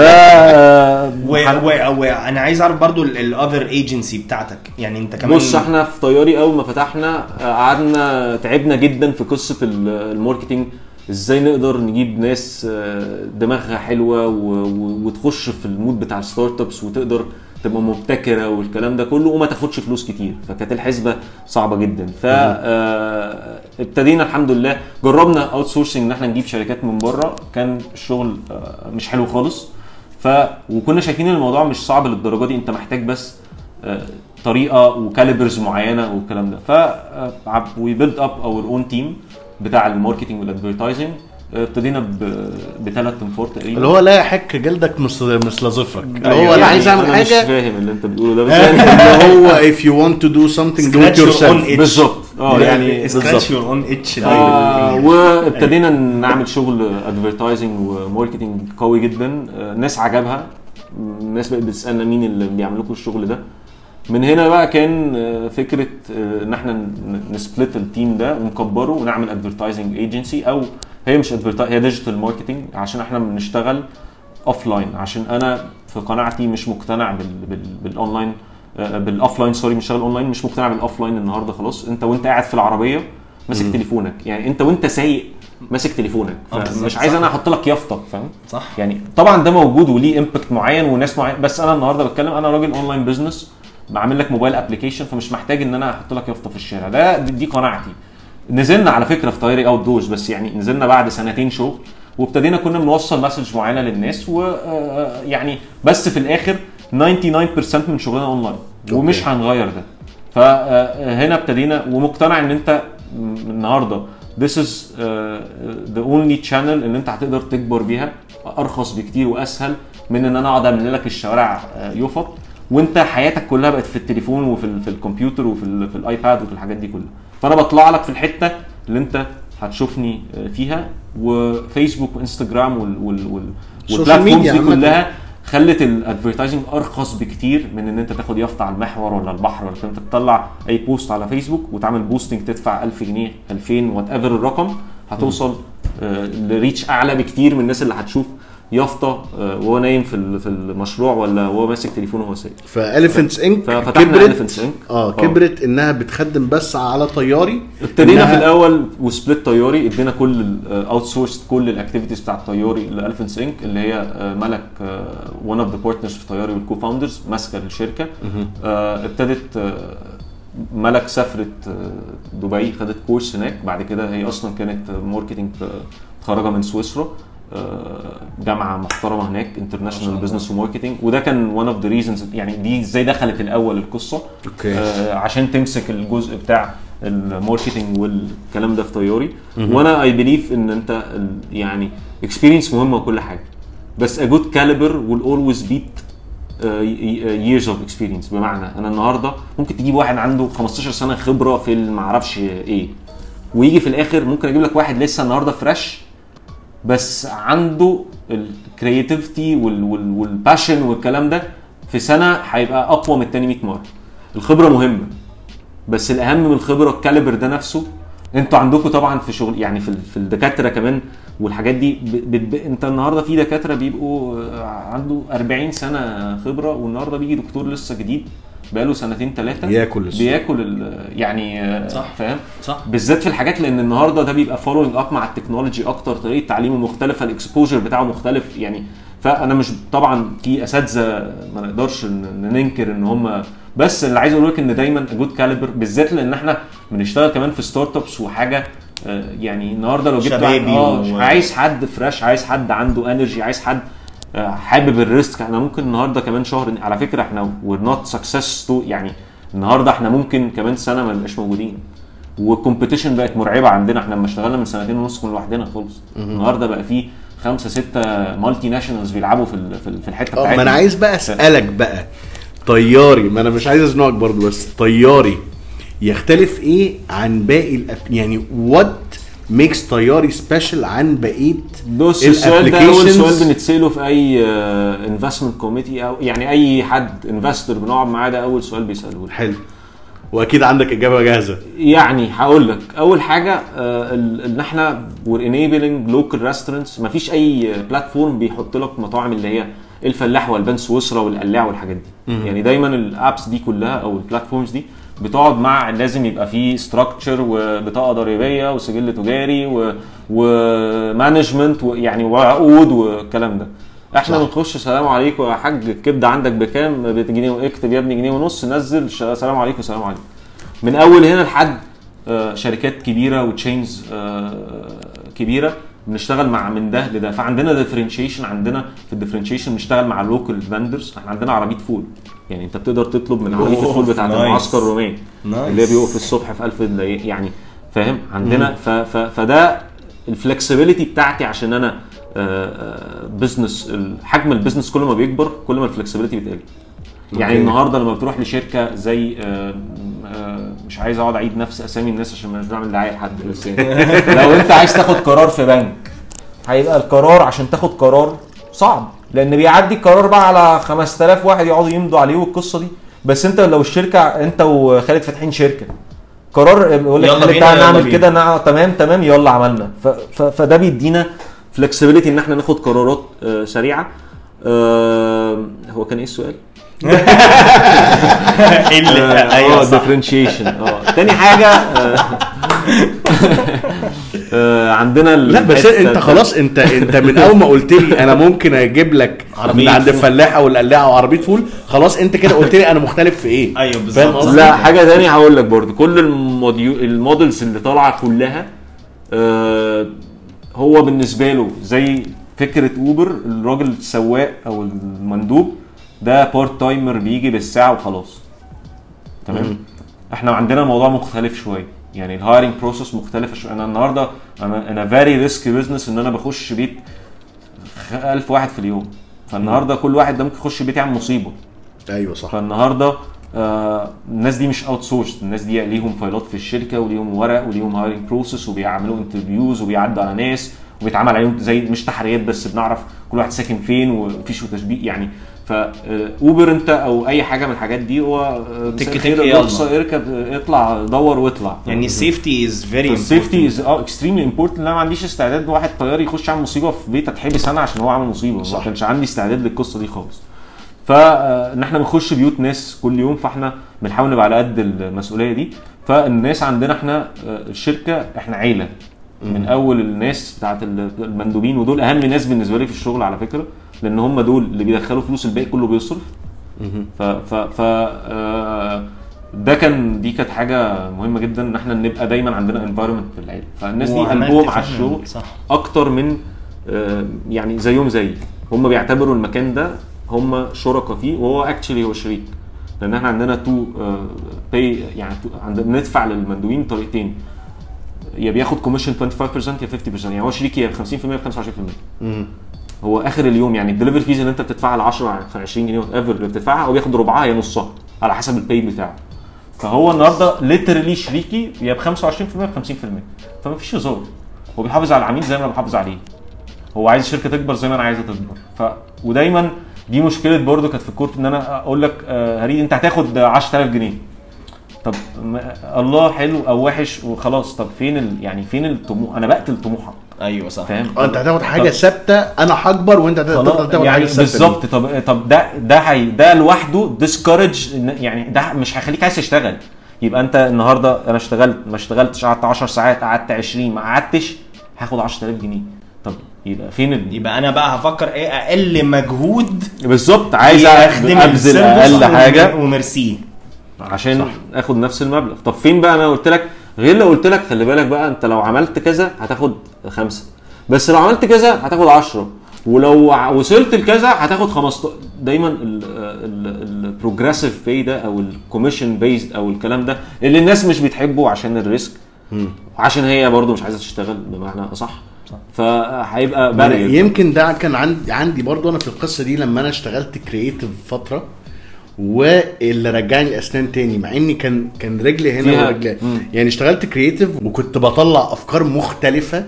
و... وأنا عايز أعرف برضو ال other ايجنسي بتاعتك. يعني أنت كمان بص إحنا في طياري أول ما فتحنا آه، قعدنا تعبنا جدا في قصة ال- marketing. إزاي نقدر نجيب ناس آه، دماغها حلوة وتخش في ال mood بتاع ال startups وتقدر تبقى مبتكرة والكلام ده كله وما تاخدش فلوس كتير. فكانت الحسبة صعبة جدا. ف آه، ابتدينا الحمد لله. جربنا outsourcing إن إحنا نجيب شركات من بره. كان الشغل آه، مش حلو خالص. ف وكنا شايفين الموضوع مش صعب للدرجة دي. أنت محتاج بس آه، طريقة و calibers معينة والكلام ده. ف we build up our own team بتاع ال marketing وال advertising ابتدينا بثلاث انفار تقريبا. اللي هو لا يحك جلدك مثل مثل ظفرك. اللي هو اللي يعني عايز يعمل أنا مش حاجة فاهم اللي أنت بتقوله ده بس (laughs) اللي يعني هو if you want to do something do it Scratch your yourself. بالظبط. آه يعني scratch بالظبط. your own itch آه، وابتدينا نعمل شغل advertising و marketing قوي جدا. آه، الناس عجبها. الناس بقت بتسألنا مين اللي بيعمل لكم الشغل ده. من هنا بقى كان آه، فكرة آه، إن إحنا ن split ال team ده ونكبره ونعمل advertising agency أو هي مش adverti- هي digital marketing عشان إحنا بنشتغل offline عشان أنا في قناعتي مش مقتنع بال بال بالاونلاين آه، بال offline sorry مش شغال اونلاين مش مقتنع بال offline النهارده خلاص. أنت وأنت قاعد في العربية ماسك تليفونك. يعني أنت وأنت سايق ماسك تليفونك. آه، مش عايز. أنا أحط لك يافطة فاهم؟ صح. يعني طبعا ده موجود وليه impact معين وناس معين بس أنا النهارده بتكلم أنا راجل online business بعمل لك mobile application فمش محتاج إن أنا أحط لك يافطة في الشارع. ده دي, قناعتي. نزلنا على فكرة في طياري outdoors بس يعني نزلنا بعد سنتين شغل وابتدينا كنا بنوصل message معينة للناس ويعني بس في الآخر 99% من شغلنا اونلاين ومش. هنغير ده. فهنا ابتدينا ومقتنع إن أنت النهارده this is the only channel اللي أنت هتقدر تكبر بيها أرخص بكتير وأسهل من إن أنا أقعد أعمل لك الشوارع آه، يفط وانت حياتك كلها بقت في التليفون وفي ال- في الكمبيوتر وفي ال- في الآيباد وفي الحاجات دي كلها فأنا بطلع لك في الحتة اللي انت هتشوفني آه، فيها وفيسبوك وإنستجرام وال وال وال وال platforms دي. كلها خلت ال advertising أرخص بكتير من إن انت تاخد يافطة على المحور ولا البحر ولا. انت تطلع أي post على فيسبوك وتعمل boosting تدفع 1000 جنيه 2000 whatever الرقم هتوصل آه، ل reach أعلى بكتير من الناس اللي هتشوف يافطة آه، وهو نايم في في المشروع ولا وهو ماسك تليفونه وهو سايق؟ ف Elephants Inc. ففتحنا كبرت Elephants Inc. آه آه. كبرت إنها بتخدم بس على طياري. ابتدينا إنها- في الأول و split طياري ادينا كل outsource كل ال activities بتاع الطياري ل Elephants Inc. اللي هي آه، ملك one of the partners في طياري وال co-founders ماسكة الشركة. آه، ابتدت آه، ملك سافرت آه، دبي خدت course هناك. بعد كده هي أصلا كانت marketing متخرجه من سويسرا. آه، جامعة محترمة هناك international business و marketing وده كان one of the reasons يعني دي إزاي دخلت الأول القصة. okay. آه، عشان تمسك الجزء بتاع ال marketing والكلام ده في طياري. وأنا I believe إن أنت يعني experience مهمة وكل حاجة. بس good caliber will always beat uh, years of experience. بمعنى أنا النهارده ممكن تجيب واحد عنده 15 سنة خبرة في المعرفش إيه. ويجي في الآخر ممكن أجيب لك واحد لسه النهارده fresh بس عنده ال creativity وال passion والكلام ده في سنة هيبقى أقوى من التاني 100 مرة. الخبرة مهمة بس الأهم من الخبرة ال caliber ده نفسه. أنتوا عندكم طبعا في شغل يعني في, في الدكاترة كمان والحاجات دي ب... ب... ب... انت النهارده في دكاترة بيبقوا آه، عنده 40 سنة خبرة والنهاردة بيجي دكتور لسه جديد. بقاله سنتين ثلاثة بياكل السوق. بياكل ال... يعني صح. فاهم صح بالذات في الحاجات لأن النهارده ده بيبقى following up مع التكنولوجي أكتر طريقة تعليمه مختلفة ال exposure بتاعه مختلف يعني فأنا مش طبعا في أساتذة ما نقدرش ننكر إن هم بس اللي عايز أقول لك إن دايما good caliber بالذات لأن إحنا بنشتغل كمان في startups وحاجة آه، يعني النهارده لو جبت آه عايز حد fresh عايز حد عنده energy عايز حد حابب ال risk إحنا ممكن النهارده كمان شهر على فكرة إحنا we're not success يعني النهارده إحنا ممكن كمان سنة ما نبقاش موجودين. وال competition بقت مرعبة عندنا إحنا لما اشتغلنا من سنتين ونص كنا لوحدنا خالص. النهارده بقى في خمسة ستة multinationals بيلعبوا في في ال- في الحتة آه بتاعتنا. ما أنا عايز بقى أسألك بقى طياري ما أنا مش عايز أزنقك برضو بس طياري يختلف إيه عن باقي الأب... يعني what makes طياري special عن بقية بص السؤال ده أول؟ سؤال بنتسأله في أي investment committee أو يعني أي حد investor بنقعد معاه ده أول سؤال بيسأله لي حلو. وأكيد عندك إجابة جاهزة. يعني هقول لك أول حاجة آه، إن إحنا we're enabling local restaurants مفيش أي platform بيحط لك مطاعم اللي هي الفلاح والبان سويسرا والقلاع والحاجات دي. يعني دايما ال apps دي كلها أو ال platforms دي بتقعد مع لازم يبقى فيه structure وبطاقة ضريبية وسجل تجاري و management ويعني وعقود والكلام ده. إحنا. بنخش سلام عليكم يا حاج الكبده عندك بكام؟ بجنيه اكتب يا ابني جنيه ونص نزل سلام عليكم سلام عليكم. من أول هنا لحد آه، شركات كبيرة و chains كبيرة بنشتغل مع من ده لده. فعندنا differentiation عندنا في ال differentiation بنشتغل مع ال local vendors إحنا عندنا عربية فول. يعني انت بتقدر تطلب من أوه، الفول بتاعت. المعسكر الروماني nice. اللي هي بيقف الصبح في 1000 دقيقة يعني فاهم عندنا ف ف فده ال flexibility بتاعتي عشان أنا business حجم ال business كل ما بيكبر كل ما ال flexibility بتقل يعني. النهارده لما بتروح لشركة زي آه، آه، مش عايز أقعد أعيد نفس أسامي الناس عشان مش بعمل دعاية لحد بس يعني (laughs) لو أنت عايز تاخد قرار في بنك هيبقى القرار عشان تاخد قرار صعب لأن بيعدي القرار بقى على 5000 واحد يقعدوا يمضوا عليه والقصة دي. بس انت لو الشركة انت وخالد فاتحين شركة قرار يقول لك يلا خالد بينا، تعالى نعمل. كده نع- تمام تمام يلا عملنا. ف ف فده بيدينا flexibility إن إحنا ناخد قرارات آه، سريعة. آه، هو كان إيه السؤال؟ (laughs) آه أيوه differentiation آه تاني حاجة آه، آه، (laughs) عندنا ال- لا بس انت خلاص انت انت من اول ما قلت لي أنا ممكن أجيب لك من عند. الفلاحه والقلاعه وعربيه فول خلاص انت كده قلت لي أنا مختلف في إيه. أيوه بالظبط؟ لا حاجة تانية هقول لك برضو. كل ال mod- ال models اللي طالعة كلها آه هو بالنسبة له زي فكرة Uber الراجل السواق أو المندوب ده part timer بيجي بالساعة وخلاص. تمام؟ إحنا عندنا موضوع مختلف شوية. يعني ال hiring process مختلفه شوية. أنا النهارده أنا أنا very risk business إن أنا بخش بيت 1000 واحد في اليوم. فالنهاردة كل واحد ده ممكن يخش بيت يعمل مصيبة. أيوه صح. فالنهاردة آه الناس دي مش outsource الناس دي ليهم فايلات في الشركة وليهم ورق وليهم hiring process وبيعملوا interviews وبيعدوا على ناس وبيتعمل عليهم زي مش تحريات بس بنعرف كل واحد ساكن فين ومفيش تشبيه. يعني ف Uber انت أو اي حاجة من الحاجات دي هو آه، تك تك يلا. اركب آه، اطلع دور واطلع. يعني ال safety is very ال safety is آه extremely important أنا ما عنديش استعداد واحد طيار يخش يعمل مصيبة في بيت اتحبس أنا عشان هو عمل مصيبة. صح. ما كانش عندي استعداد للقصة دي خالص. فان إحنا بنخش بيوت ناس كل يوم فاحنا بنحاول نبقى على قد المسؤولية دي. فالناس عندنا إحنا آه، الشركة إحنا عيلة. من أول الناس بتاعت المندوبين ودول أهم ناس بالنسبة لي في الشغل على فكرة. لأن هم دول اللي بيدخلوا فلوس الباقي كله بيصرف. ف ف ف آه، ده كان دي كانت حاجة مهمة جدا إن إحنا نبقى دايما عندنا environment في العيلة. فالناس دي قلبهم على الشغل صح. أكتر من آه، يعني زيهم زي هم بيعتبروا المكان ده هم شركاء فيه وهو actually هو شريك. لأن إحنا عندنا two pay يعني two- عندنا بندفع للمندوبين طريقتين. يا بياخد commission 25% يا 50% يعني هو شريك يا ب 50% يا ب 25% هو آخر اليوم يعني ال delivery fees اللي أنت بتدفعها ل 10 في 20 جنيه ever اللي بتدفعها هو بياخد ربعها يا نصها على حسب ال pay بتاعه. فهو النهارده literally شريكي يا ب 25% يا ب 50% فما فيش هزار. هو بيحافظ على العميل زي ما أنا بحافظ عليه. هو عايز الشركة تكبر زي ما أنا عايزها تكبر. ف ودايما دي مشكلة برضه كانت في الكورت إن أنا أقول لك آه هريد أنت هتاخد 10000 جنيه. طب الله حلو أو وحش وخلاص. طب فين ال... يعني فين الطموح؟ أنا بقتل طموحك. أيوه صح. فاهم؟ آه أنت هتاخد حاجة ثابتة أنا هكبر وأنت هتفضل تاخد يعني حاجة ثابتة بالظبط. طب طب ده ده هي ده لوحده ديسكورج يعني ده مش هيخليك عايز تشتغل. يبقى أنت النهارده أنا اشتغلت ما اشتغلتش قعدت 10 ساعات قعدت 20 ما قعدتش هاخد 10000 جنيه. طب يبقى فين ال... يبقى أنا بقى هفكر إيه؟ أقل مجهود بالظبط عايز اخدم ابذل أقل حاجة. وميرسي عشان. صح. آخد نفس المبلغ. طب فين بقى؟ أنا قلت لك غير لو قلت لك خلي بالك بقى انت لو عملت كذا هتاخد خمسة. بس لو عملت كذا هتاخد 10 ولو وصلت لكذا هتاخد 15 دايما ال progressive pay ده أو ال commission based أو الكلام ده اللي الناس مش بتحبه عشان ال risk. وعشان هي برضو مش عايزة تشتغل بمعنى أصح. فهيبقى يمكن ده كان عندي عندي برضو أنا في القصة دي لما أنا اشتغلت creative فترة. واللي رجعني الاسنان تاني مع إني كان كان رجلي هنا فيها- ورجلي مم. يعني اشتغلت creative وكنت بطلع أفكار مختلفة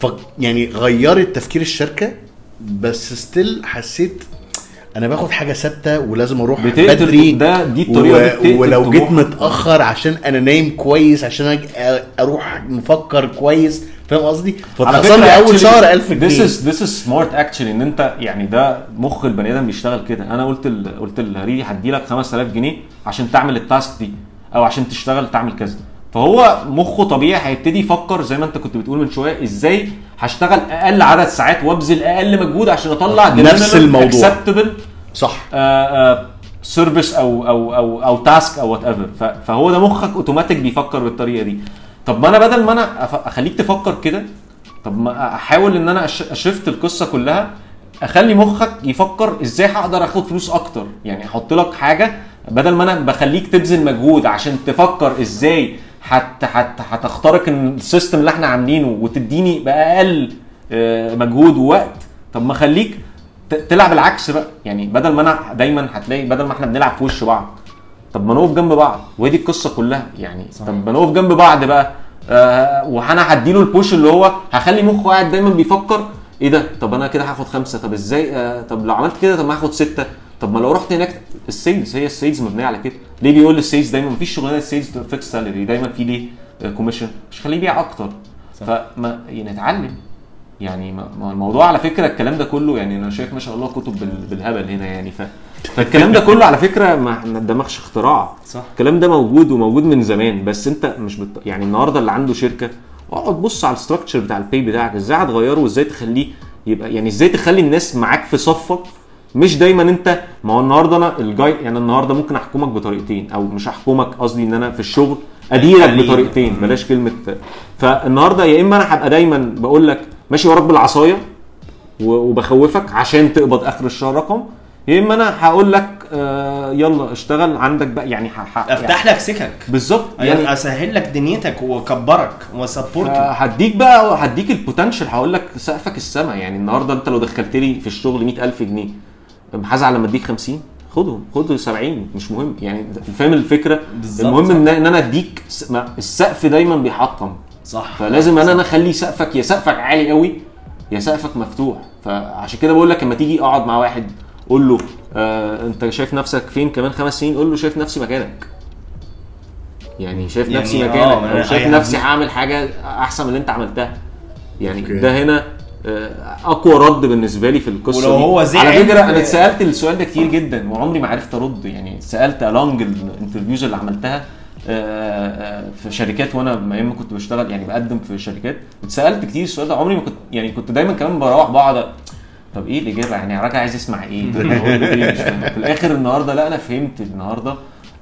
ف يعني غيرت تفكير الشركة بس still حسيت أنا باخد حاجة ثابتة ولازم أروح بدري ده- دي دي بتقتل ولو جيت. متأخر عشان أنا نايم كويس عشان أروح مفكر كويس فاهم قصدي؟ فتحصل لي أول شهر 1000 جنيه This is this is smart actually إن أنت يعني ده مخ البني آدم بيشتغل كده. أنا قلت ال... قلت لهريدي هدي لك 5000 جنيه عشان تعمل ال task دي أو عشان تشتغل تعمل كذا. فهو مخه طبيعي هيبتدي يفكر زي ما أنت كنت بتقول من شوية إزاي هشتغل أقل عدد ساعات وأبذل أقل مجهود عشان أطلع نفس الموضوع. acceptable صح. service أو أو أو أو task أو whatever فهو ده مخك اوتوماتيك بيفكر بالطريقة دي. طب ما أنا بدل ما أنا أخليك تفكر كده طب ما أحاول إن أنا أ shift القصة كلها أخلي مخك يفكر إزاي هقدر آخد فلوس أكتر. يعني أحط لك حاجة بدل ما أنا بخليك تبذل مجهود عشان تفكر إزاي هت هت هتخترق ال system اللي إحنا عاملينه وتديني بأقل آه، مجهود ووقت. طب ما خليك تلعب العكس بقى. يعني بدل ما أنا دايما هتلاقي بدل ما إحنا بنلعب في وش بعض. طب ما نقف جنب بعض. وهي دي القصة كلها. يعني صح. طب ما نقف جنب بعض بقى. آه وأنا هديله ال push اللي هو هخلي مخه قاعد دايما بيفكر. إيه ده؟ طب أنا كده هاخد خمسة. طب إزاي؟ آه طب لو عملت كده طب ما هاخد ستة. طب ما لو رحت هناك ال sales. هي ال sales مبنية على كده. ليه بيقول ال sales دايما؟ مفيش شغلانة ال sales fixed salary دايما في ليه؟ commission مش خليه يبيع أكتر. فما يعني نتعلم. يعني ما الموضوع على فكرة الكلام ده كله يعني أنا شايف ما شاء الله كتب بال- بالهبل هنا يعني. ف فالكلام ده كله على فكرة ما دماغش اختراع صح. الكلام ده موجود وموجود من زمان بس انت مش بت... يعني النهارده اللي عنده شركة اقعد بص على ال structure بتاع ال pay بتاعك إزاي هتغيره وازاي تخليه يبقى يعني إزاي تخلي الناس معاك في صفك مش دايما انت ما هو النهارده أنا الجاي يعني النهارده ممكن احكمك بطريقتين أو مش احكمك قصدي ان أنا في الشغل اديرك. بطريقتين بلاش كلمة فالنهارده يا إما أنا هبقى دايما بقول لك ماشي وراك بالعصايه وبخوفك عشان تقبض آخر الشهر رقم يا إما أنا هقول لك آه يلا اشتغل عندك بقى يعني ح- ح- أفتح لك سكك. بالظبط يعني يعني أسهل لك دنيتك وأكبرك وا support هديك بقى هديك ال potential هقول لك سقفك السما. يعني النهارده أنت لو دخلت لي في الشغل 100000 جنيه هزعل لما أديك 50 خدهم خد 70 مش مهم. يعني فاهم الفكرة؟ بالظبط. المهم إن إن أنا أديك السقف دايما بيحطم. صح. فلازم أنا أنا أخلي سقفك يا سقفك عالي قوي يا سقفك مفتوح. فعشان كده بقول لك لما تيجي أقعد مع واحد قول له آه انت شايف نفسك فين كمان خمس سنين؟ قول له شايف نفسي مكانك. يعني شايف يعني نفسي آه، مكانك أو أنا- شايف نفسي هعمل حاجة أحسن من اللي أنت عملتها. يعني أوكي. ده هنا آه، أقوى رد بالنسبة لي في القصة ولو دي. هو زعل- على فكرة أنا اتسألت السؤال ده كتير جدا وعمري ما عرفت أرد. يعني سالت along ال interviews اللي عملتها آه، في شركات وأنا ما أيام ما كنت بشتغل يعني بقدم في شركات. اتسالت كتير السؤال ده عمري ما كنت يعني كنت دايما كمان بروح بقعد طب إيه الإجابة؟ يعني الراجل عايز يسمع إيه؟ إيه؟ في الآخر النهارده لا أنا فهمت النهارده.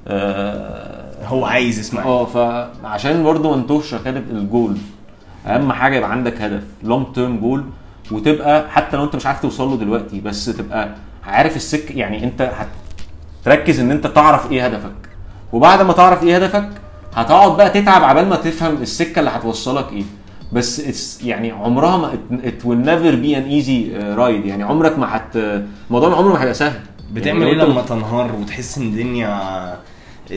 آه، هو عايز يسمعك آه فعشان برضه ما نتوهش يا خالد الجول. أهم حاجة يبقى عندك هدف long term goal وتبقى حتى لو أنت مش عارف توصل له دلوقتي بس تبقى عارف السكه يعني أنت هتركز إن أنت تعرف إيه هدفك. وبعد ما تعرف إيه هدفك هتقعد بقى تتعب عبال ما تفهم السكة اللي هتوصلك إيه. بس it's يعني عمرها ما will never be an easy uh, ride. يعني عمرك ما هت الموضوع عمره ما هيبقى سهل. بتعمل يعني إيه لما تنهار وتحس إن الدنيا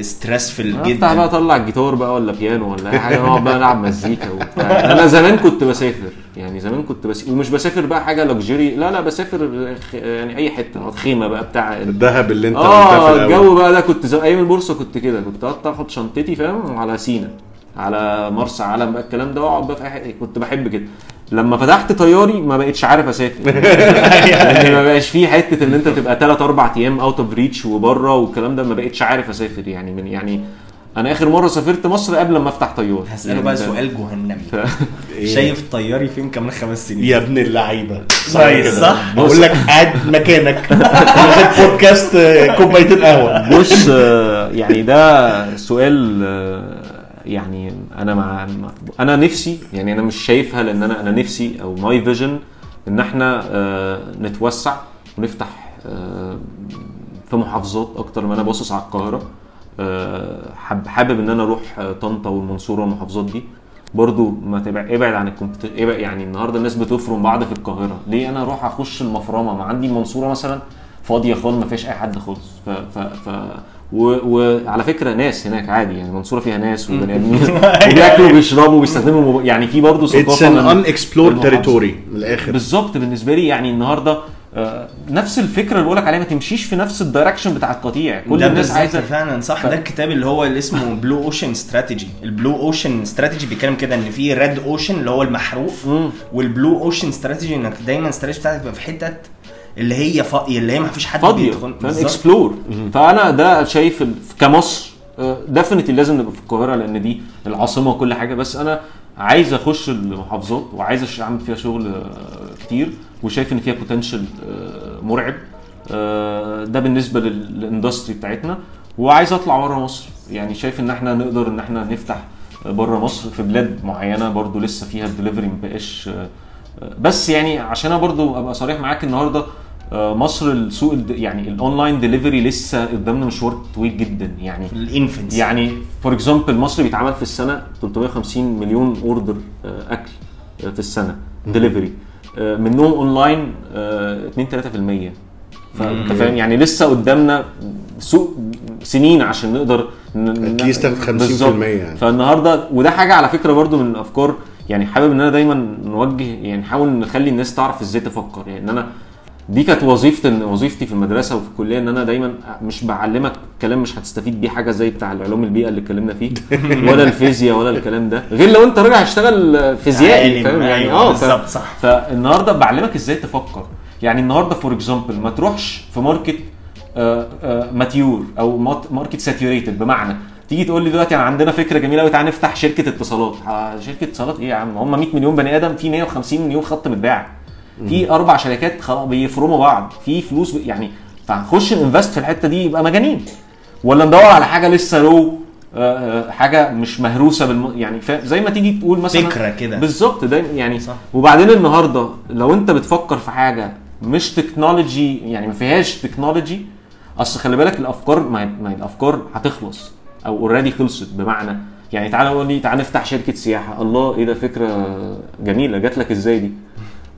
stressful افتح بقى جدا اطلع الجيتار بقى ولا بيانو ولا أي حاجة نقعد بقى نلعب مزيكا وبتاع. أنا زمان كنت بسافر يعني زمان كنت بس ومش بسافر بقى حاجة luxury لا لا بسافر خ- يعني أي حتة خيمة بقى بتاع دهب اللي أنت آه الجو بقى ده كنت زي أيام البورصة كنت كده كنت أقعد أخد شنطتي فاهم؟ على سينا. على مرسى علم بقى الكلام ده وأقعد بقى في اي حتة كنت بحب كده. لما فتحت طياري ما بقتش عارف أسافر. (laughs) لأن ما بقاش فيه حتة إن أنت تبقى 3 4 أيام out of reach وبره والكلام ده ما بقتش عارف أسافر يعني من يعني أنا آخر مرة سافرت مصر قبل ما أفتح طياري هسأله يعني بقى ده- سؤال جهنمي. إيه؟ شايف طياري فين كمان خمس سنين؟ يا ابن اللعيبة. كده. صح؟ بقول لك قاعد مكانك. واخد بودكاست آه، كوبايتين قهوة. بص آه، يعني ده سؤال آه، يعني أنا مع أنا نفسي يعني أنا مش شايفها لأن أنا أنا نفسي أو my vision إن إحنا آه، نتوسع ونفتح آه، في محافظات أكتر ما أنا باصص على القاهرة. آه، حابب إن أنا أروح طنطا والمنصورة والمحافظات دي. برضو ما تبع ابعد عن ال competition يعني النهارده الناس بتفرم بعض في القاهرة. ليه؟ أنا أروح أخش المفرمة ما عندي المنصورة مثلا فاضية خالص ما فيش أي حد خالص. ف ف ف وعلى فكرة ناس هناك عادي يعني المنصوره فيها ناس وبني آدمين (laughs) وبياكلوا وبيشربوا وبيستخدموا يعني في برضه it's ثقافة ان من- ان explored من الآخر. بالظبط بالنسبة لي يعني النهارده آه، نفس الفكرة اللي بقول لك عليها ما تمشيش في نفس ال direction بتاع القطيع. كل الناس عايزه فعلا صح. ده الكتاب اللي هو اللي اسمه Blue Ocean Strategy ال Blue Ocean Strategy بيتكلم كده إن في red ocean اللي هو المحروق. وال blue ocean strategy إنك دايما الاستراتيجي بتاعتك تبقى في حتت اللي هي فاضيه اللي هي ما فيش حد فاضية. explore فأنا ده شايف كمصر definitely لازم نبقى في القاهرة لأن دي العاصمة وكل حاجة. بس أنا عايز أخش المحافظات وعايز أعمل فيها شغل آه، كتير وشايف إن فيها potential مرعب. آه، ده بالنسبة لل- لل industry بتاعتنا. وعايز أطلع بره مصر. يعني شايف إن إحنا نقدر إن إحنا نفتح بره مصر في بلاد معينة برضو لسه فيها الدليفري ما بقاش آه، بس يعني عشان أنا برضو أبقى صريح معاك النهارده آه، مصر السوق يعني ال online delivery لسه قدامنا مشوار طويل جدا. يعني الإنفنس. يعني for example مصر بيتعمل في السنة 350 مليون order أكل آه، في السنة ديليفري منهم اونلاين آه، 2 3% فانت فاهم؟ يعني لسه قدامنا سوق سنين عشان نقدر least تاخد 50% بالظبط. يعني. فالنهاردة وده حاجة على فكرة برضو من الأفكار. يعني حابب إن أنا دايما نوجه يعني نحاول نخلي الناس تعرف إزاي تفكر. يعني إن أنا دي كانت وظيفتي وظيفتي في المدرسة وفي الكلية إن أنا دايما مش بعلمك كلام مش هتستفيد بيه حاجة زي بتاع العلوم البيئة اللي اتكلمنا فيه (laughs) ولا الفيزياء ولا الكلام ده غير لو أنت راجل هشتغل فيزيائي فاهم؟ يعني أيوة، آه بالظبط، صح. فالنهاردة بعلمك إزاي تفكر؟ يعني النهارده for example ما تروحش في market mature أو market saturated بمعنى تيجي تقول لي دلوقتي أنا عندنا فكرة جميلة قوي تعالى نفتح شركة اتصالات. آه، شركة اتصالات إيه يا عم؟ هم 100 مليون بني آدم في 150 مليون خط متباع. في أربع شركات بيفرموا بعض في فلوس يعني فهنخش ن invest في الحتة دي يبقى مجانين. ولا ندور على حاجة لسه لو حاجة مش مهروسة بالم... يعني فا- زي ما تيجي تقول مثلا فكرة كده. بالظبط ده يعني صح. وبعدين النهارده لو انت بتفكر في حاجة مش technology يعني ما فيهاش technology أصل خلي بالك الأفكار ما ما الأفكار هتخلص أو already خلصت بمعنى يعني تعالى قول لي تعالى نفتح شركة سياحة. الله إيه ده؟ فكرة جميلة. جات لك إزاي دي؟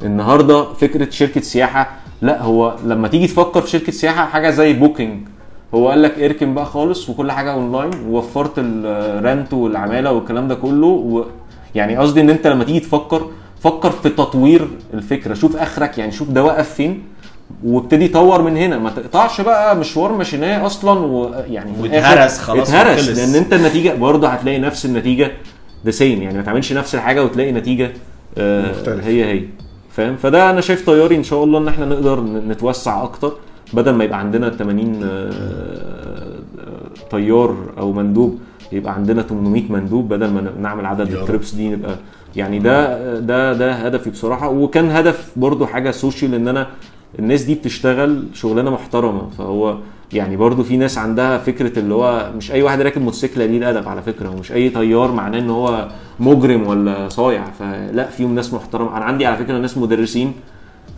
النهارده فكرة شركة سياحة لا هو لما تيجي تفكر في شركة سياحة حاجة زي Booking هو قال لك اركن بقى خالص وكل حاجة اونلاين ووفرت ال rent والعمالة والكلام ده كله و يعني قصدي إن أنت لما تيجي تفكر فكر في تطوير الفكرة. شوف آخرك يعني شوف ده واقف فين وابتدي طور من هنا. ما تقطعش بقى مشوار ماشيناه أصلا ويعني واتهرس خلاص اتهرس. لأن أنت النتيجة برضه هتلاقي نفس النتيجة the same يعني ما تعملش نفس الحاجة وتلاقي نتيجة آه مختلف. هي هي. فاهم فده أنا شايف طياري إن شاء الله إن إحنا نقدر نتوسع أكتر بدل ما يبقى عندنا 80 آه، طيار أو مندوب يبقى عندنا 800 مندوب بدل ما نعمل عدد. ال trips دي نبقى يعني ده ده ده هدفي بصراحة وكان هدف برضو حاجة social إن أنا الناس دي بتشتغل شغلانة محترمة. فهو يعني برضو في ناس عندها فكرة اللي هو مش أي واحد راكب موتوسيكل قليل الأدب على فكرة ومش أي طيار معناه إن هو مجرم ولا صايع. فلا فيهم ناس محترمة. أنا عندي على فكرة ناس مدرسين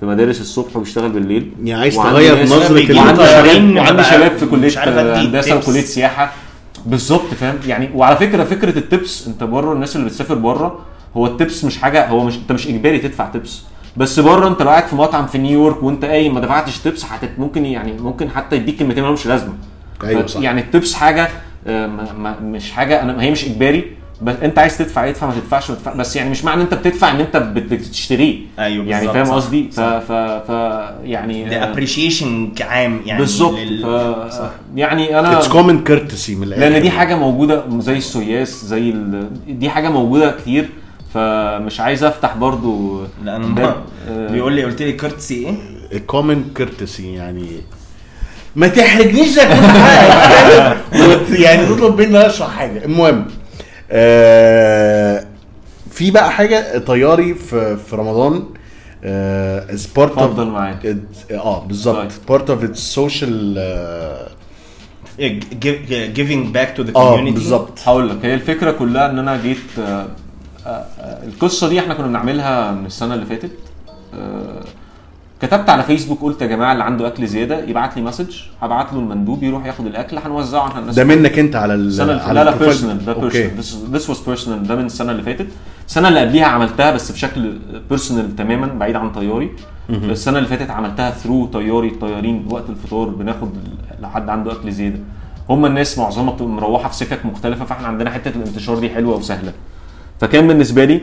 في مدارس الصبح وبيشتغل بالليل. يعني عايز تغير نظرة وعندي شباب وعندي شباب في كلية هندسة. وكلية سياحة. بالظبط فاهم؟ يعني وعلى فكرة فكرة التبس أنت بره الناس اللي بتسافر بره هو التبس مش حاجة هو مش أنت مش إجباري تدفع تبس بس بره انت لو قاعد في مطعم في نيويورك وانت قايم ما دفعتش تبس هتت ممكن يعني ممكن حتى يديك كلمتين مالهمش لازمة ف- صح. يعني التبس حاجة آه، ما ما مش حاجة أنا هي مش إجباري بس انت عايز تدفع ادفع ما تدفعش ما تدفع بس يعني مش معنى انت بتدفع إن انت بت- بتشتريه أيوة يعني فاهم قصدي ف. ف, ف يعني ده appreciation كعام يعني بالظبط لل- ف... صح. يعني أنا it's common courtesy من الآخر لأن دي حاجة موجودة زي ال US زي ال... دي حاجة موجودة كتير فمش عايز افتح برضو لا ده- أنا آه، بيقول لي قلت لي courtesy إيه؟ ال common courtesy يعني ما تحرجنيش زي كل حاجة يعني تطلب مني أشرح حاجة المهم آه في بقى حاجة طياري في في رمضان as part معاك. آه بالظبط. part of its social giving back to the آه community بالظبط هقول لك هي الفكرة كلها إن أنا جيت آه، القصة دي إحنا كنا بنعملها من السنة اللي فاتت. آه، كتبت على فيسبوك قلت يا جماعة اللي عنده أكل زيادة يبعت لي message هبعت له المندوب يروح ياخد الأكل هنوزعه على الناس ده منك انت على ال على لا لا. personal ده personal this was personal ده من السنة اللي فاتت. السنة اللي قبليها عملتها بس بشكل personal تماما بعيد عن طياري. السنة اللي فاتت عملتها through طياري الطيارين وقت الفطار بناخد لو حد عنده أكل زيادة. هم الناس معظمها مروحة في سكك مختلفة فاحنا عندنا حتة الانتشار دي حلوة وسهلة. فكان بالنسبة لي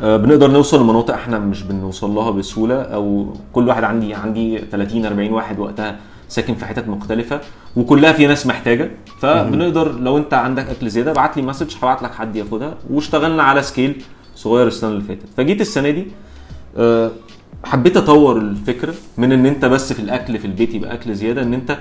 آه، بنقدر نوصل لمناطق إحنا مش بنوصل لها بسهولة أو كل واحد عندي عندي 30 40 واحد وقتها ساكن في حتت مختلفة وكلها في ناس محتاجة. فبنقدر لو انت عندك أكل زيادة ابعت لي message هبعت لك حد ياخدها. واشتغلنا على scale صغير السنة اللي فاتت. فجيت السنة دي آه، حبيت أطور الفكرة من إن أنت بس في الأكل في البيت يبقى أكل زيادة إن أنت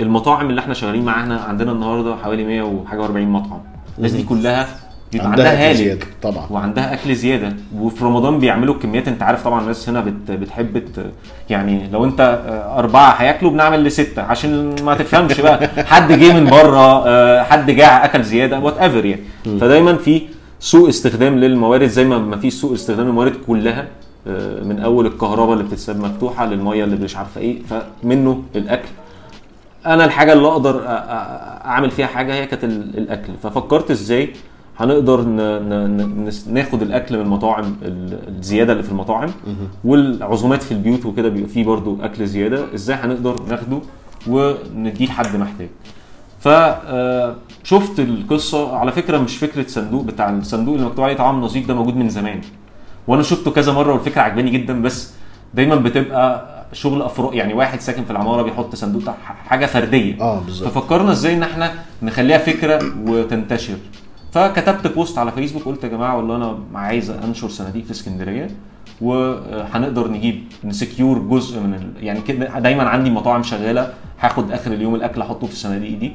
المطاعم اللي إحنا شغالين معاها عندنا النهارده حوالي 100 وحاجة و40 مطعم. الناس دي كلها بيبقى عندها هالك. زيادة، طبعا. وعندها أكل زيادة. وفي رمضان بيعملوا كميات أنت عارف طبعا الناس هنا بت بتحب ت- يعني لو أنت آه، أربعة هياكلوا بنعمل لستة عشان ما تفهمش بقى. (laughs) حد جه من بره آه، حد جاع أكل زيادة وات ايفر يعني فدايما في سوء استخدام للموارد زي ما ما في سوء استخدام للموارد كلها آه، من أول الكهرباء اللي بتتساب مفتوحة للمية اللي مش عارفة إيه. فمنه الأكل. أنا الحاجة اللي أقدر أعمل فيها حاجة هي كانت ال- الأكل. ففكرت إزاي هنقدر ناخد الأكل من المطاعم ال- الزيادة اللي في المطاعم والعزومات في البيوت وكده بيبقى فيه برضو أكل زيادة. إزاي هنقدر ناخده ونديه لحد محتاج؟ فشفت القصة. على فكرة مش فكرة صندوق بتاع الصندوق اللي مكتوب عليه طعام نظيف ده موجود من زمان. وأنا شفته كذا مرة والفكرة عجباني جدا بس دايما بتبقى شغل افراد يعني واحد ساكن في العمارة بيحط صندوق حاجة فردية. آه بالظبط. ففكرنا إزاي إن إحنا نخليها فكرة وتنتشر. فكتبت post على فيسبوك قلت يا جماعة والله أنا عايز أنشر صناديق في اسكندرية وهنقدر نجيب ن secure جزء من ال... يعني كده دايما عندي مطاعم شغالة هاخد آخر اليوم الأكل أحطه في الصناديق دي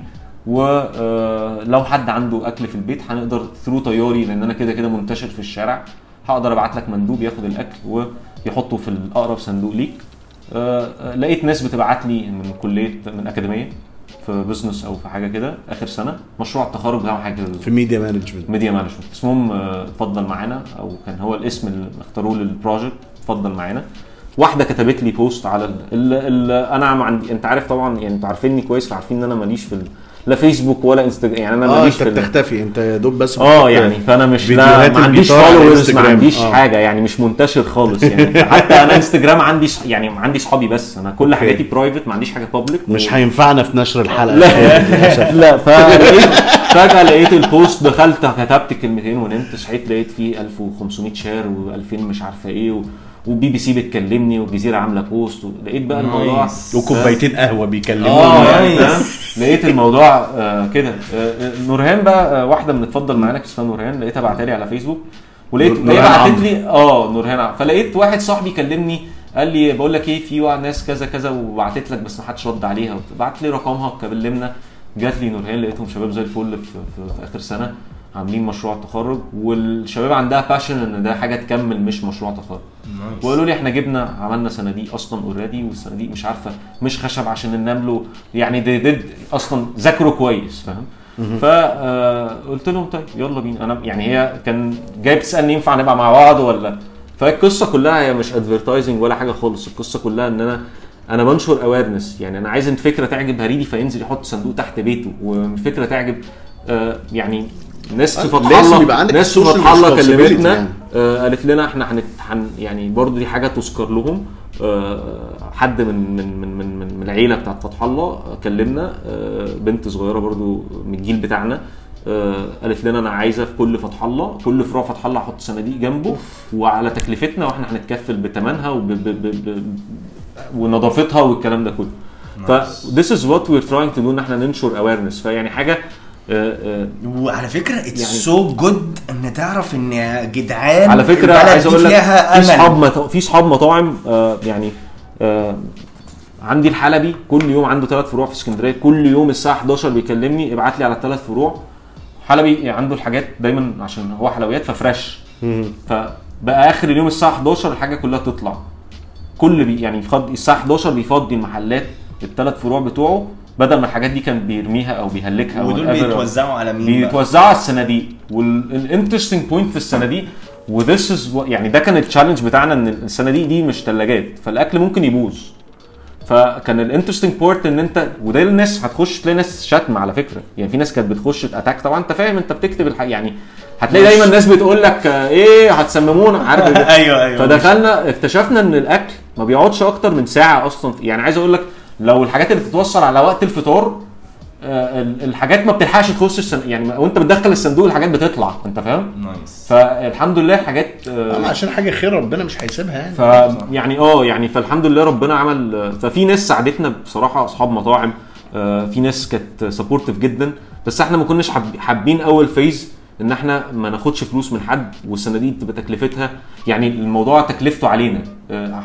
ولو حد عنده أكل في البيت هنقدر through طياري لأن أنا كده كده منتشر في الشارع هقدر أبعت لك مندوب ياخد الأكل ويحطه في الأقرب صندوق ليك. آه، آه، لقيت ناس بتبعت لي من كلية من أكاديمية. في business أو في حاجة كده آخر سنة مشروع التخرج بتاعهم حاجة كده في media management media management اسمهم آه، اتفضل معانا أو كان هو الاسم اللي اختاروه لل project اتفضل معانا. واحدة كتبت لي post على ال ال ال أنا عندي أنت عارف طبعا يعني أنتوا عارفيني كويس فعارفين إن أنا ماليش في. لا فيسبوك ولا انستجرام يعني أنا آه ماليش أنت. بتختفي أنت يا دوب بس آه يعني فأنا مش لا ما عنديش followers ما. عنديش آه. حاجة يعني مش منتشر خالص يعني حتى أنا انستجرام عندي يعني عندي صحابي بس أنا كل. حاجاتي private ما عنديش حاجة public مش هينفعنا في نشر الحلقة لا لا فلقيت فجأة لقيت ال post دخلت كتبت كلمتين ونمت صحيت لقيت فيه 1500 share و2000 مش عارفة إيه و... وبي بي سي بتكلمني والجزيره عاملة بوست ولقيت بقى الموضوع. وكوبايتين قهوة بيكلمونا آه يعني لقيت الموضوع آه كده. آه آه، نورهان بقى آه واحدة من اتفضل معانا اسمها نورهان لقيتها بعتها لي على فيسبوك ولقيت هي نورهان بعتت. لي آه نورهان عمرو. فلقيت واحد صاحبي كلمني قال لي بقول لك إيه في ناس كذا كذا وبعتت لك بس ما حدش رد عليها. بعت لي رقمها كلمنا جات لي نورهان لقيتهم شباب زي الفل في, في, في آخر سنة. عاملين مشروع تخرج والشباب عندها passion إن ده حاجة تكمل مش مشروع تخرج. وقالوا لي إحنا جبنا عملنا صناديق أصلا already والصناديق مش عارفة مش خشب عشان له. يعني they did أصلا ذاكروا كويس فاهم؟ فقلت لهم طيب يلا بينا. أنا يعني هي كان جاي بتسألني ينفع نبقى مع بعض ولا؟ فالقصة كلها هي مش advertising ولا حاجة خالص. القصة كلها إن أنا أنا بنشر awareness يعني أنا عايز ان فكره تعجب هريدي فينزل يحط صندوق تحت بيته. وفكرة تعجب آه يعني ناس لازم يبقى عندك ناس فتح الله كلمتنا يعني. آه قالت لنا إحنا هنت هن يعني برضو دي حاجة تذكر لهم. آه حد من من من من من, من العيلة بتاعت فتح الله آه، كلمنا. آه بنت صغيرة برضو من الجيل بتاعنا. آه قالت لنا أنا عايزة في كل فتح الله كل فروع فتح الله أحط صناديق جنبه. وعلى تكلفتنا وإحنا هنتكفل بثمنها وب ب ب ب ونظافتها والكلام ده كله. ف this is what we're trying to do إن إحنا ننشر awareness. فيعني حاجة وعلى فكرة اتس يعني- سو جود إن تعرف إن يا جدعان على فكرة البلد عايز أقول لك في صحاب مط... في صحاب مطاعم آه يعني آه عندي الحلبي كل يوم عنده ثلاث فروع في اسكندرية كل يوم الساعة 11 بيكلمني ابعت لي على الثلاث فروع. حلبي عنده الحاجات دايما عشان هو حلويات ف fresh. فبقى آخر اليوم الساعة 11 الحاجة كلها تطلع كل بي يعني الساعة 11 بيفضي المحلات الثلاث فروع بتوعه. بدل ما الحاجات دي كان بيرميها أو بيهلكها ودول. بيتوزعوا على مين؟ بيتوزعوا على الصناديق وال interesting point في الصناديق و this is يعني ده كان ال challenge بتاعنا إن الصناديق دي مش ثلاجات فالأكل ممكن يبوظ. فكان ال interesting part إن انت وده الناس هتخش تلاقي ناس شتمت على فكرة. يعني في ناس كانت بتخش attack طبعا أنت فاهم أنت بتكتب الحاجة يعني هتلاقي دايما الناس بتقول لك إيه هتسممونا. عارف؟ (laughs) أيوه أيوه فدخلنا اكتشفنا إن الأكل ما بيقعدش أكتر من ساعة أصلا. يعني عايز أقول لك لو الحاجات اللي بتتوصل على وقت الفطار آه، ال- الحاجات ما بتلحقش تخش السن... يعني وانت بتدخل الصندوق الحاجات بتطلع انت فاهم؟ nice. فالحمد لله حاجات آه، أما عشان حاجة خير ربنا مش هيسيبها يعني. ف يعني آه يعني فالحمد لله ربنا عمل ففي ناس ساعدتنا بصراحة أصحاب مطاعم آه، في ناس كانت supportive جدا بس إحنا ما كناش حاب- حابين أول phase إن إحنا ما ناخدش فلوس من حد والصناديق تبقى تكلفتها يعني الموضوع تكلفته علينا. آه،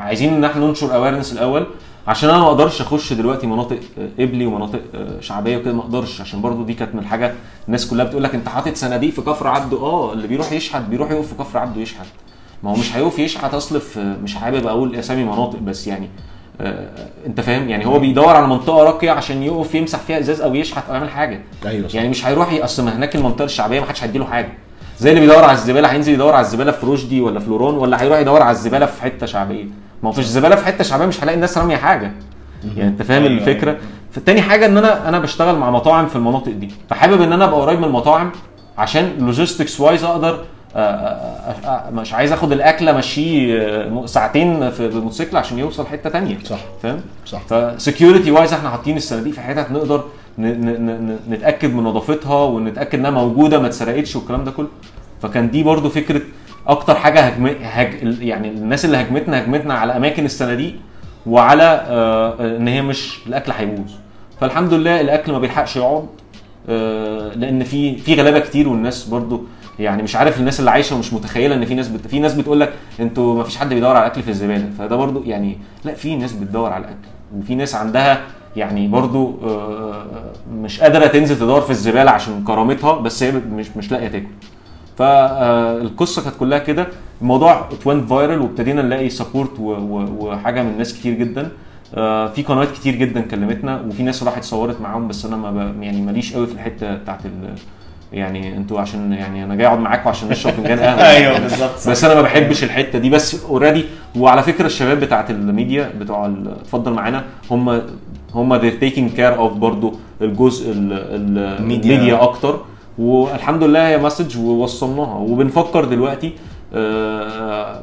عايزين إن إحنا ننشر awareness الأول عشان أنا ما أقدرش اخش دلوقتي مناطق آه، قبلي ومناطق آه، شعبية وكده ما أقدرش عشان برضو دي كانت من الحاجة الناس كلها بتقول لك انت حاطط صناديق في كفر عبده. آه اللي بيروح يشحت بيروح يقف في كفر عبده يشحت. ما هو مش هيقف يشحت اصل في مش حابب أقول اسامي مناطق بس يعني آه انت فاهم؟ يعني هو بيدور على منطقة راقية عشان يقف يمسح فيها ازاز أو يشحت أو يعمل حاجة. أيوه صح. يعني مش هيروح اصل ما هناك المنطقة الشعبية ما حدش هيديله حاجة. زي اللي بيدور على الزبالة هينزل يدور على الزبالة في رشدي ولا في لوران ولا هيروح يدور على الزبالة في حتة شعبية. ما هو فيش زبالة في حتة شعبية مش هلاقي الناس رامية حاجة. يعني أنت فاهم أيوة، الفكرة؟ أيوة. فالتاني حاجة إن أنا أنا بشتغل مع مطاعم في المناطق دي. فحابب إن أنا أبقى قريب من المطاعم عشان logistics wise أقدر آه، آه، آه، مش عايز آخد الاكل امشيه ساعتين في الموتوسيكل عشان يوصل حتة تانية. صح. فاهم؟ صح. ف security wise إحنا حاطين الصناديق في حتت نقدر نتأكد من نظافتها ونتأكد إنها موجودة ما اتسرقتش والكلام ده كله. فكان دي برضو فكرة أكتر حاجة هجم هج يعني الناس اللي هجمتنا هجمتنا على أماكن الصناديق وعلى آه، إن هي مش الأكل هيبوظ. فالحمد لله الأكل ما بيلحقش يقعد آه، لأن في في غلابة كتير والناس برضو يعني مش عارف الناس اللي عايشة ومش متخيلة إن في ناس بت... في ناس بتقول لك أنتوا ما فيش حد بيدور على الاكل في الزبالة. فده برضو يعني لا في ناس بتدور على الأكل وفي ناس عندها يعني برضو آه، مش قادرة تنزل تدور في الزبالة عشان كرامتها بس هي مش مش لاقية تاكل. فالقصة كانت كلها كده الموضوع it went viral وابتدينا نلاقي support وحاجه من ناس كتير جدا آه، في قنوات كتير جدا كلمتنا وفي ناس راحت صورت معاهم بس أنا ما. يعني ماليش قوي في الحتة بتاعت ال... يعني أنتوا عشان يعني أنا جاي أقعد معاكم عشان نشرب فنجان قهوة (laughs) أيوه بالظبط. بس أنا ما بحبش الحتة دي بس already وعلى فكرة الشباب بتاعت الميديا بتوع اتفضل معانا هم هم they're taking care of برضو الجزء ال- ال- الميديا. الميديا أكتر والحمد لله هي message ووصلناها. وبنفكر دلوقتي آه،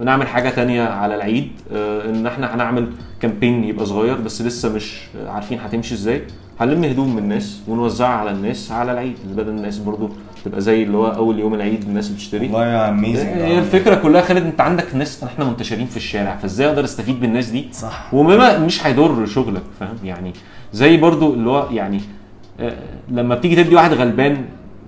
بنعمل حاجة تانية على العيد آه، إن إحنا هنعمل campaign يبقى صغير بس لسه مش عارفين هتمشي إزاي. هنلم هدوم من الناس ونوزعها على الناس على العيد بدل الناس برضو تبقى زي اللي هو أول يوم العيد الناس بتشتري. والله يا amazing هي الفكرة كلها خالد أنت عندك ناس إحنا منتشرين في الشارع فإزاي أقدر أستفيد بالناس دي؟ صح. وبما مش هيضر شغلك فاهم؟ يعني زي برضو اللي هو يعني آه، لما بتيجي تدي واحد غلبان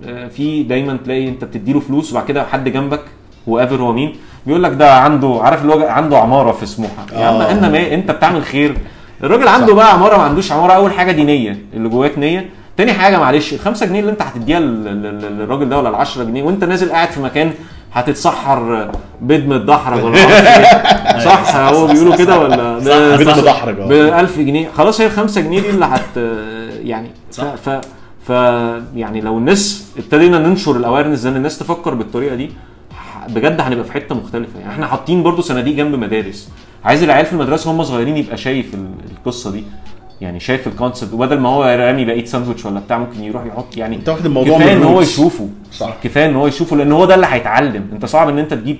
آه، في دايما تلاقي انت بتديله فلوس وبعد كده حد جنبك هو whoever هو مين بيقول لك ده عنده عارف اللي هو عنده عمارة في سموحة. يا عم آه. أنا ما أنت بتعمل خير. الراجل عنده صح. بقى عمارة ما عندوش عمارة أول حاجة دي نية اللي جواك نية. تاني حاجة معلش ال 5 جنيه اللي أنت هتديها لل- لل- للراجل ده ولا ال 10 جنيه وأنت نازل قاعد في مكان هتتسحر بيض متدحرج ولا إيه. (laughs) صح؟ هو بيقولوا كده ولا؟ بيض مدحرج ب آه 1000 جنيه. خلاص هي ال 5 جنيه دي اللي هت يعني صح. ف ف يعني لو الناس ابتدينا ننشر الاويرنس إن الناس تفكر بالطريقة دي بجد هنبقى في حتة مختلفة. يعني إحنا حاطين برضو صناديق جنب مدارس. عايز العيال في المدرسة هم صغيرين يبقى شايف ال- القصة دي. يعني شايف الكونسبت وبدل ما هو رامي بقيه ساندوتش ولا بتاع ممكن يروح يحط يعني انت واخد الموضوع كفاية إن هو. يشوفه. صح. كفاية إن هو يشوفه لأن هو ده اللي هيتعلم. انت صعب إن انت تجيب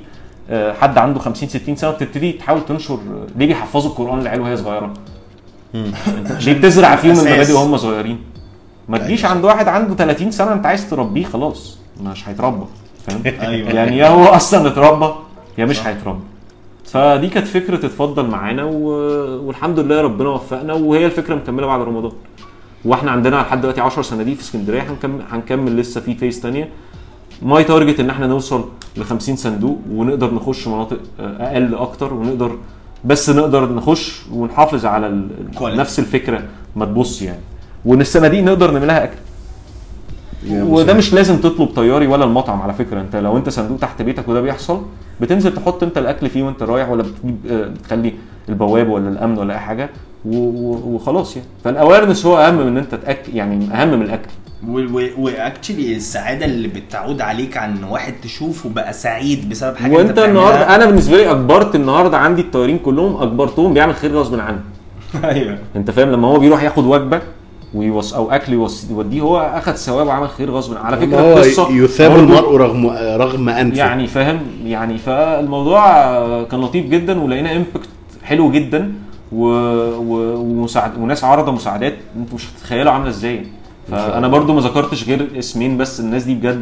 آه، حد عنده 50 60 سنة وتبتدي تحاول تنشر ليه بيحفظوا القرآن للعيال وهي صغيرة؟ (laughs) ليه بتزرع فيهم. المبادئ وهم صغيرين؟ ما تجيش عند واحد عنده 30 سنة انت عايز تربيه خلاص. مش هيتربى فاهم؟ (laughs) أيوه. يعني يا هو أصلا اتربى يا مش هيتربى. فدي كانت فكرة اتفضل معانا و... والحمد لله ربنا وفقنا وهي الفكرة مكملة بعد رمضان. وإحنا عندنا لحد دلوقتي 10 صناديق في اسكندرية هنكمل هنكمل لسه في phase ثانية my target إن إحنا نوصل ل 50 صندوق ونقدر نخش مناطق آه، أقل أكتر ونقدر بس نقدر نخش ونحافظ على ال... نفس الفكرة ما تبص يعني. وإن الصناديق نقدر نعملها أكل. يا وده. مش لازم تطلب طياري ولا المطعم على فكرة. أنت لو أنت صندوق تحت بيتك وده بيحصل بتنزل تحط أنت الأكل فيه وأنت رايح ولا بتجيب آه، تخلي البواب ولا الأمن ولا أي حاجة وخلاص يعني. فال awareness هو أهم من إن أنت تاكل يعني أهم من الأكل. واكشلي السعادة اللي بتعود عليك عن واحد تشوفه بقى سعيد بسبب حاجة وأنت. النهارده أنا بالنسبة لي أجبرت النهارده عندي الطيارين كلهم أجبرتهم بيعمل خير غصب عنه (laughs) أيوه. أنت فاهم؟ لما هو بيروح ياخد وجبة ويوص أو أكل يوديه. هو اخد ثواب وعمل خير غصب على فكرة هو القصة يثاب المرء رغم رغم أنفه. يعني فاهم؟ يعني فالموضوع كان لطيف جدا ولقينا impact حلو جدا و... و... ومساعد... وناس عارضه مساعدات. أنتوا مش هتتخيلوا عاملة إزاي. فأنا برضو ما ذكرتش غير اسمين بس. الناس دي بجد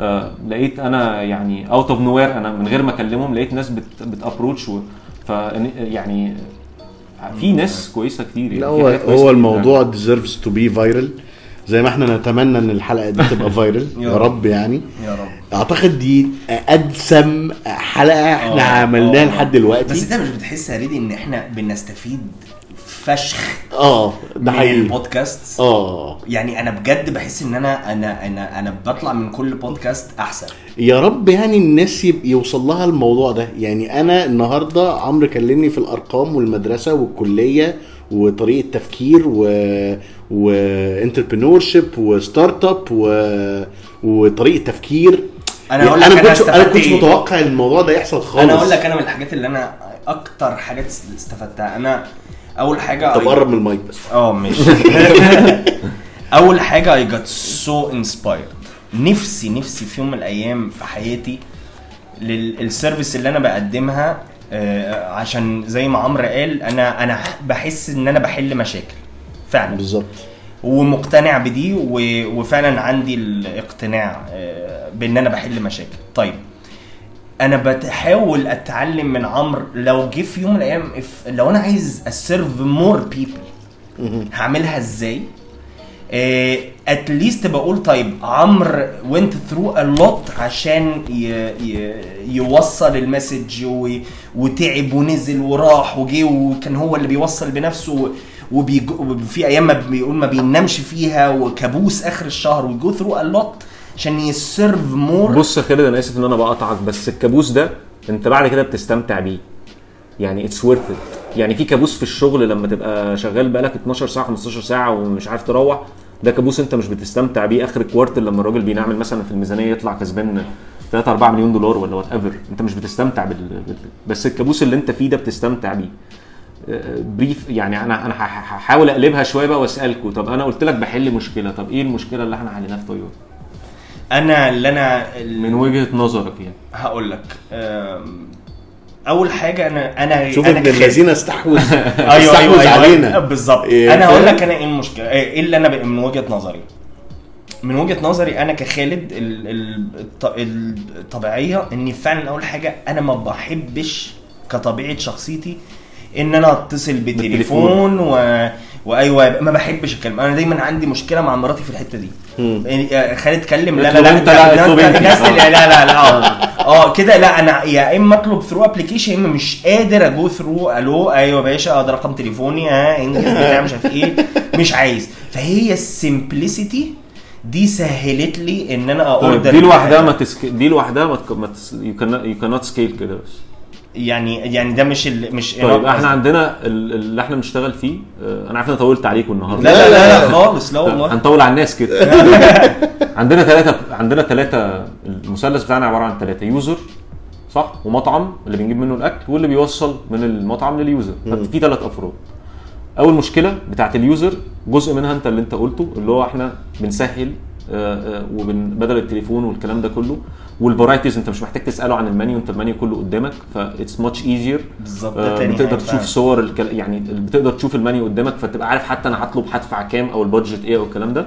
آه لقيت أنا يعني out of nowhere أنا من غير ما أكلمهم لقيت ناس بت... بت approach و... ف يعني في ناس كويسة كتير يعني. لا هو هو. الموضوع deserves to be viral. زي ما إحنا نتمنى إن الحلقة دي تبقى (laughs) فايرل يا رب. يعني. يا رب. أعتقد دي أدسم حلقة إحنا آه، عملناها آه. لحد دلوقتي. بس أنت مش بتحس يا ريدي إن إحنا بنستفيد فشخ آه ده من حقيقي. البودكاست آه. يعني أنا بجد بحس إن أنا أنا أنا أنا بطلع من كل بودكاست أحسن. يا رب يعني الناس يوصل لها الموضوع ده. يعني أنا النهارده عمرو كلمني في الأرقام والمدرسة والكلية وطريقة تفكير و و entrepreneurship و startup و... وطريقة تفكير. أنا يعني أقول لك أنا كنت أنا كنت إيه؟ متوقع الموضوع ده يحصل خالص أنا أقول لك أنا من الحاجات اللي أنا أكتر حاجات استفدتها. أنا أول حاجة طب قرب من المايك بس. آه ماشي. (laughs) أول حاجة I get so inspired نفسي نفسي في يوم من الأيام في حياتي لل service اللي أنا بقدمها آه، عشان زي ما عمرو قال أنا أنا بحس إن أنا بحل مشاكل فعلا. بالظبط. ومقتنع بدي وفعلا عندي الاقتناع آه، بإن أنا بحل مشاكل. طيب أنا بحاول أتعلم من عمرو. لو جه في يوم من الأيام لو أنا عايز أ serve more people هعملها إزاي؟ at least بقول طيب عمرو went through a lot عشان ي ي يوصل ال message و- وتعب ونزل وراح وجه وكان هو اللي بيوصل بنفسه. وفي أيام ما بيقول ما بينامش فيها وكابوس آخر الشهر وي go through a lot. عشان ي serve more. بص يا خالد أنا آسف إن أنا بقطعك بس الكابوس ده أنت بعد كده بتستمتع بيه. يعني it's worth يعني في كابوس في الشغل لما تبقى شغال بقالك 12 ساعة 15 ساعة ومش عارف تروح ده كابوس أنت مش بتستمتع بيه. آخر ال quarter لما الراجل بينعمل مثلا في الميزانية يطلع كسبان 3 4 مليون دولار ولا whatever أنت مش بتستمتع بال... بس الكابوس اللي أنت فيه ده بتستمتع بيه. آه، brief يعني أنا أنا هح- هحاول أقلبها شوية بقى وأسألكوا طب أنا قلت لك بحل مشكلة طب إيه المشكلة اللي إحنا حليناها في طياري أنا اللي أنا من وجهة نظرك يعني. هقول لك أول حاجة أنا أنا شوف أنا ابن الذين استحوذ. (laughs) أيوه استحوذ أيوه أيوه علينا. بالظبط. إيه، أنا هقول؟ لك أنا إيه المشكلة إيه اللي أنا ب- من وجهة نظري؟ من وجهة نظري أنا كخالد ال- ال- الط- الطبيعية إني فعلا أول حاجة أنا ما بحبش كطبيعة شخصيتي إن أنا أتصل بتليفون و... وأيوة ما بحبش الكلام. أنا دايما عندي مشكلة مع مراتي في الحتة دي. يعني خالد اتكلم لا لا لا انت، لا، انت. الناس اللي- آه. لا لا لا آه. كده لا أنا يا إما أطلب through application يا إما مش قادر أ go through ألو أيوه يا باشا آه ده رقم تليفوني ها إنجز بتاع مش عارف إيه مش عايز. فهي ال simplicity دي سهلت لي إن أنا طيب order دي لوحدها ما تسك... دي لوحدها ما, تك... ما تس... you cannot scale كده بس. يعني يعني ده مش ال... مش طيب إحنا عندنا ال- اللي إحنا بنشتغل فيه آه، أنا عارف ان أنا طولت عليكم النهارده. لا لا لا, لا (laughs) خالص لا والله. هنطول على الناس كده. (laughs) عندنا ثلاثة عندنا ثلاثة المثلث بتاعنا عبارة عن ثلاثة user صح؟ ومطعم اللي بنجيب منه الأكل واللي بيوصل من المطعم لل user. ففي ثلاث أفراد. أول مشكلة بتاعت ال user جزء منها أنت اللي أنت قلته اللي هو إحنا بنسهل آه، آه، وبن بدل التليفون والكلام ده كله. وال varieties انت مش محتاج تسأله عن المنيو انت المنيو كله قدامك ف it's much easier بالظبط تاني بتقدر تشوف. صور الكل... يعني بتقدر تشوف المنيو قدامك فتبقى عارف حتى أنا هطلب هدفع كام أو ال budget إيه أو الكلام ده.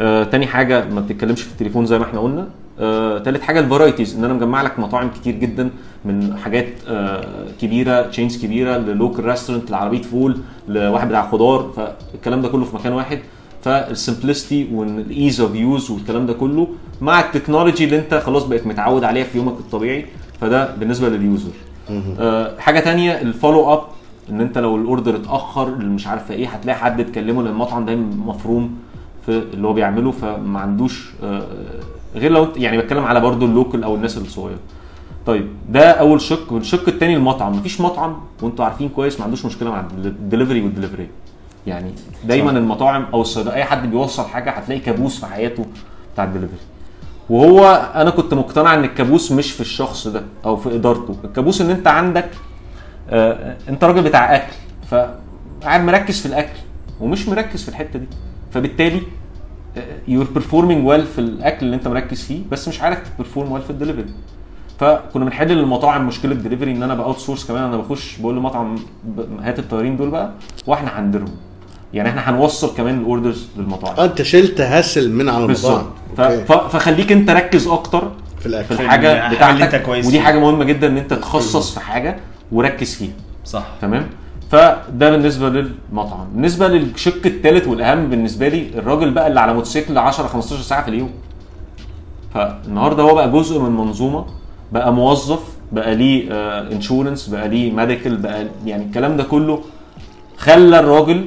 آه، تاني حاجة ما بتتكلمش في التليفون زي ما إحنا قلنا. آه، تالت حاجة ال varieties ان أنا مجمع لك مطاعم كتير جدا من حاجات آه، كبيرة chains كبيرة ل local restaurant لعربية فول لواحد بتاع خضار فالكلام ده كله في مكان واحد. فال simplicity وال ease of use والكلام ده كله مع ال technology اللي انت خلاص بقيت متعود عليها في يومك الطبيعي فده بالنسبة لل user آه، حاجة تانية ال follow up إن أنت لو ال order اتأخر اللي مش عارفة إيه هتلاقي حد تكلمه لأن المطعم دايما مفروم في اللي هو بيعمله فما عندوش آه، غير لو يعني بتكلم على برضو ال local أو الناس الصغيرة. طيب ده أول شق والشق الثاني المطعم. مفيش مطعم وأنتوا عارفين كويس ما عندوش مشكلة مع ال delivery وال delivery يعني دايما صح. المطاعم أو الصيدليه أي حد بيوصل حاجة هتلاقي كابوس في حياته بتاع الدليفري. وهو أنا كنت مقتنع إن الكابوس مش في الشخص ده أو في إدارته. الكابوس إن أنت عندك آه أنت راجل بتاع أكل فقاعد مركز في الأكل ومش مركز في الحتة دي. فبالتالي you're performing well في الأكل اللي أنت مركز فيه بس مش عارف ت perform well في الدليفري. فكنا بنحل للمطاعم مشكلة دليفري إن أنا ب outsource كمان أنا بخش بقول للمطعم هات الطيارين دول بقى وإحنا هنديرهم يعني إحنا هنوصل كمان ال orders للمطاعم. آه انت شلت hassle من على المطاعم. فخليك انت ركز أكتر في في الاكل الحاجة اللي بتاعتك. انت كويس ودي. حاجة مهمة جدا إن انت تخصص في حاجة وركز فيها. صح. تمام؟ فده بالنسبة للمطعم. بالنسبة للشق الثالث والأهم بالنسبة لي الراجل بقى اللي على موتوسيكل 10 15 ساعة في اليوم. فالنهاردة هو بقى جزء من منظومة بقى موظف بقى ليه insurance بقى ليه medical بقى يعني الكلام ده كله خلى الراجل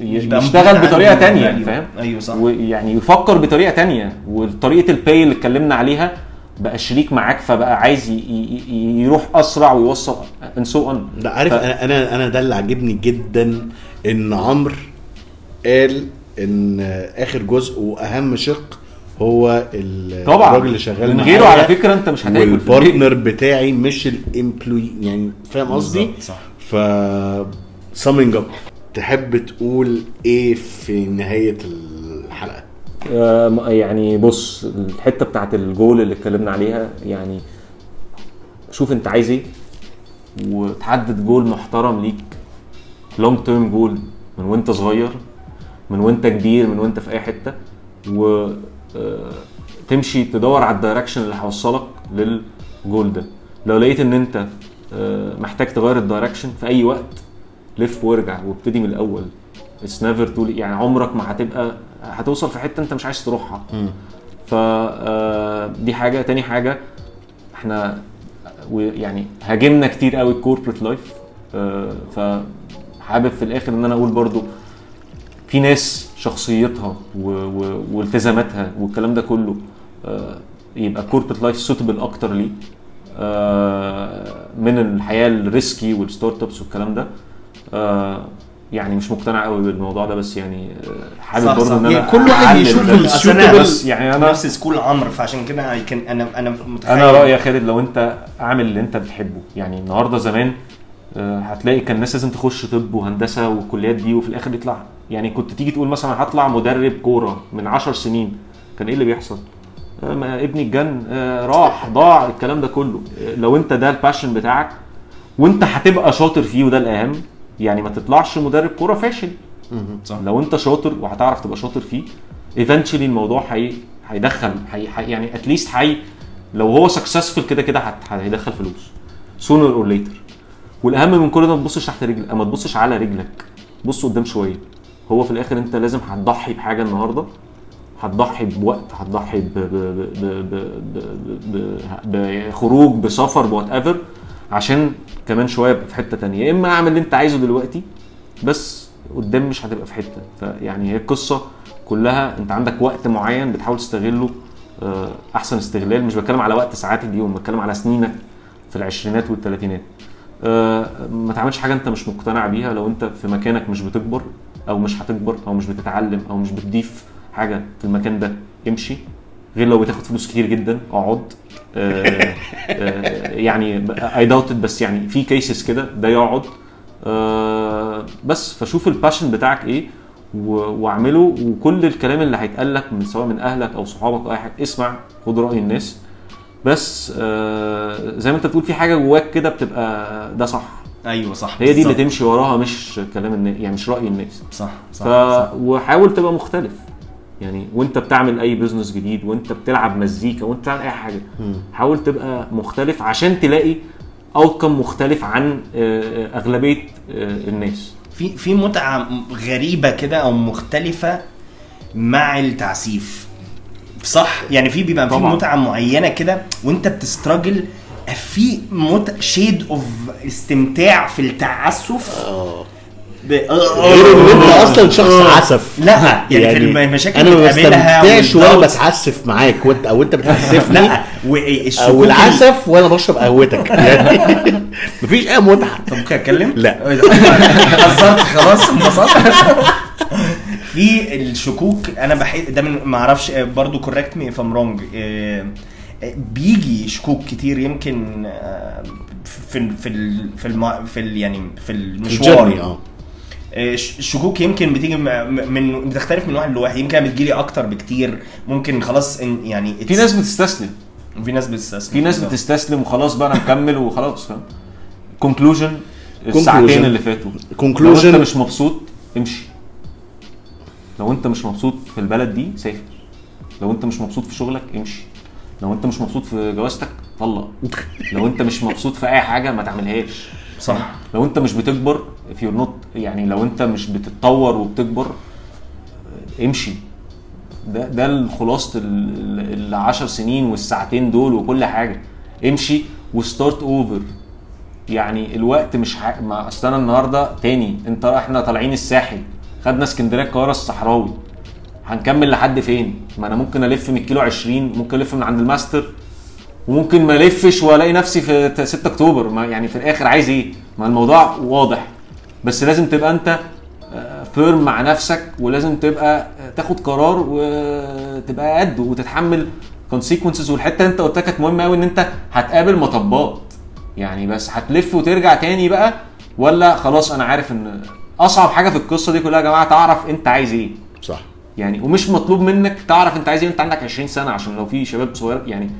يشتغل بطريقة تانية. value. فاهم؟ أيوه صح. ويعني يفكر بطريقة تانية. وطريقة ال pay اللي اتكلمنا عليها بقى شريك معاك فبقى عايز يروح أسرع ويوصل and so on لا عارف ف- أنا أنا أنا ده اللي عاجبني جدا إن عمرو قال إن آخر جزء وأهم شق هو طبعا. الراجل اللي شغال من غيره على فكرة أنت مش هتاكل. وال partner بتاعي مش ال employee يعني فاهم قصدي؟ ف summing up تحب تقول إيه في نهاية الحلقة؟ آه، يعني بص الحتة بتاعت الجول اللي اتكلمنا عليها يعني شوف انت عايز إيه وتحدد جول محترم ليك long term goal من وانت صغير من وانت كبير من وانت في أي حتة و آه، تمشي تدور على ال direction اللي هيوصلك للجول ده لو لقيت إن أنت آه، محتاج تغير ال direction في أي وقت لف وارجع وابتدي من الأول. it's never too يعني عمرك ما هتبقى هتوصل في حتة انت مش عايز تروحها. ف آه، دي حاجة. تاني حاجة إحنا يعني هاجمنا كتير قوي ال corporate life فحابب في الآخر إن أنا أقول برضو في ناس شخصيتها و... و... والتزاماتها والكلام ده كله آه، يبقى corporate life suitable أكتر ليه آه، من الحياة ال risky وال start ups والكلام ده. يعني مش مقتنع قوي بالموضوع ده بس يعني آه، حابب برضه. إن أنا يعني كل واحد يشوف ده. ال- أصل أنا suitable- بس يعني أنا نفس school عمرو فعشان كده كان- أنا أنا متخيل أنا رأيي يا خالد لو أنت عامل اللي أنت بتحبه يعني النهارده زمان آه، هتلاقي كان الناس لازم تخش طب وهندسة والكليات دي وفي الآخر يطلع يعني كنت تيجي تقول مثلا هطلع مدرب كورة من 10 سنين كان إيه اللي بيحصل؟ آه، ما ابني اتجن آه، راح ضاع الكلام ده كله آه، لو أنت ده ال passion بتاعك وأنت هتبقى شاطر فيه وده الأهم يعني ما تطلعش مدرب كوره فاشل صح. لو انت شاطر وهتعرف تبقى شاطر فيه eventually الموضوع هي هيدخل هي يعني at least هي لو هو successful كده كده هيدخل فلوس sooner or later والاهم من كل ده ما تبصش تحت رجلك ما تبصش على رجلك بص قدام شوية هو في الآخر انت لازم هتضحي بحاجه النهارده هتضحي بوقت هتضحي ب- ب- ب- ب- ب- ب- ب- بخروج بسفر بوات ايفر عشان كمان شوية ابقى في حتة تانية. يا إما أعمل اللي أنت عايزه دلوقتي بس قدام مش هتبقى في حتة. فيعني هي القصة كلها أنت عندك وقت معين بتحاول تستغله آه، أحسن استغلال. مش بتكلم على وقت ساعات اليوم بتكلم على سنينك في العشرينات والثلاثينات آه، ما تعملش حاجة أنت مش مقتنع بيها. لو أنت في مكانك مش بتكبر أو مش هتكبر أو مش بتتعلم أو مش بتضيف حاجة في المكان ده امشي. غير لو بتاخد فلوس كتير جدا أقعد. آه، آه، يعني اي داوتد بس يعني في cases كده ده يقعد. آه، بس فشوف ال passion بتاعك إيه واعمله. وكل الكلام اللي هيتقال لك من سواء من أهلك أو صحابك أو أي حاجة اسمع خد رأي الناس. بس آه، زي ما أنت بتقول في حاجة جواك كده بتبقى ده صح. أيوه صح هي دي اللي بالظبط. تمشي وراها مش كلام الناس يعني مش رأي الناس. صح صح, ف... صح. وحاول تبقى مختلف. يعني وانت بتعمل اي business جديد وانت بتلعب مزيكا وانت بتعمل اي حاجة حاول تبقى مختلف عشان تلاقي outcome مختلف عن آه، آه، أغلبية آه، الناس. في في متعة غريبة كده أو مختلفة مع التعسيف. صح؟ يعني في بيبقى في. متعة معينة كده وانت بت struggle في مت shade of استمتاع في التعسف. آه. غير ان أنت أصلا شخص عسف لا يعني, في المشاكل أنا ما بستمتعش وأنا. بتعسف معاك وانت أو أنت بتعسفني لا أو العسف وأنا بشرب قهوتك (laughs) يعني مفيش أي متعة طب ممكن أتكلم؟ لا. (laughs) هزرت خلاص انبسطت (laughs) في الشكوك أنا بحس ده من ما أعرفش برضو كوركت مي اف ام رونج بيجي شكوك كتير يمكن في في في. في. يعني في المشوار آه، ش- الشكوك يمكن بتيجي من بتختلف من واحد لواحد. يمكن بتجيلي أكتر بكتير. ممكن خلاص إن- يعني في ناس بتستسلم. في ناس بتستسلم. في ناس. بتستسلم وخلاص بقى أنا مكمل وخلاص فاهم؟ كونكلوجن الساعتين. اللي فاتوا. Conclusion. لو أنت مش مبسوط امشي. لو أنت مش مبسوط في البلد دي سافر. لو أنت مش مبسوط في شغلك امشي. لو أنت مش مبسوط في جوازتك طلق. (laughs) لو أنت مش مبسوط في أي حاجة ما تعملهاش. صح. لو انت مش بتكبر you're not يعني لو انت مش بتتطور وبتكبر امشي. ده ده الخلاصة ال 10 سنين والساعتين دول وكل حاجة. امشي و start over يعني الوقت مش ح... ما اصل أنا النهارده تاني. انت إحنا طالعين الساحل. خدنا اسكندرية القاهرة الصحراوي. هنكمل لحد فين؟ ما أنا ممكن الف من الكيلو 20 ممكن الف من عند الماستر. وممكن ما الفش والاقي نفسي في 6 أكتوبر. ما يعني في الآخر عايز إيه؟ ما الموضوع واضح. بس لازم تبقى أنت firm مع نفسك ولازم تبقى آه، تاخد قرار وتبقى قد وتتحمل consequences والحتة أنت قلت لك كانت مهمة قوي إن أنت هتقابل مطبات. يعني بس هتلف وترجع تاني بقى ولا خلاص أنا عارف إن أصعب حاجة في القصة دي كلها يا جماعة تعرف أنت عايز إيه. صح. يعني ومش مطلوب منك تعرف أنت عايز إيه. أنت عندك 20 سنة عشان لو في شباب صغير يعني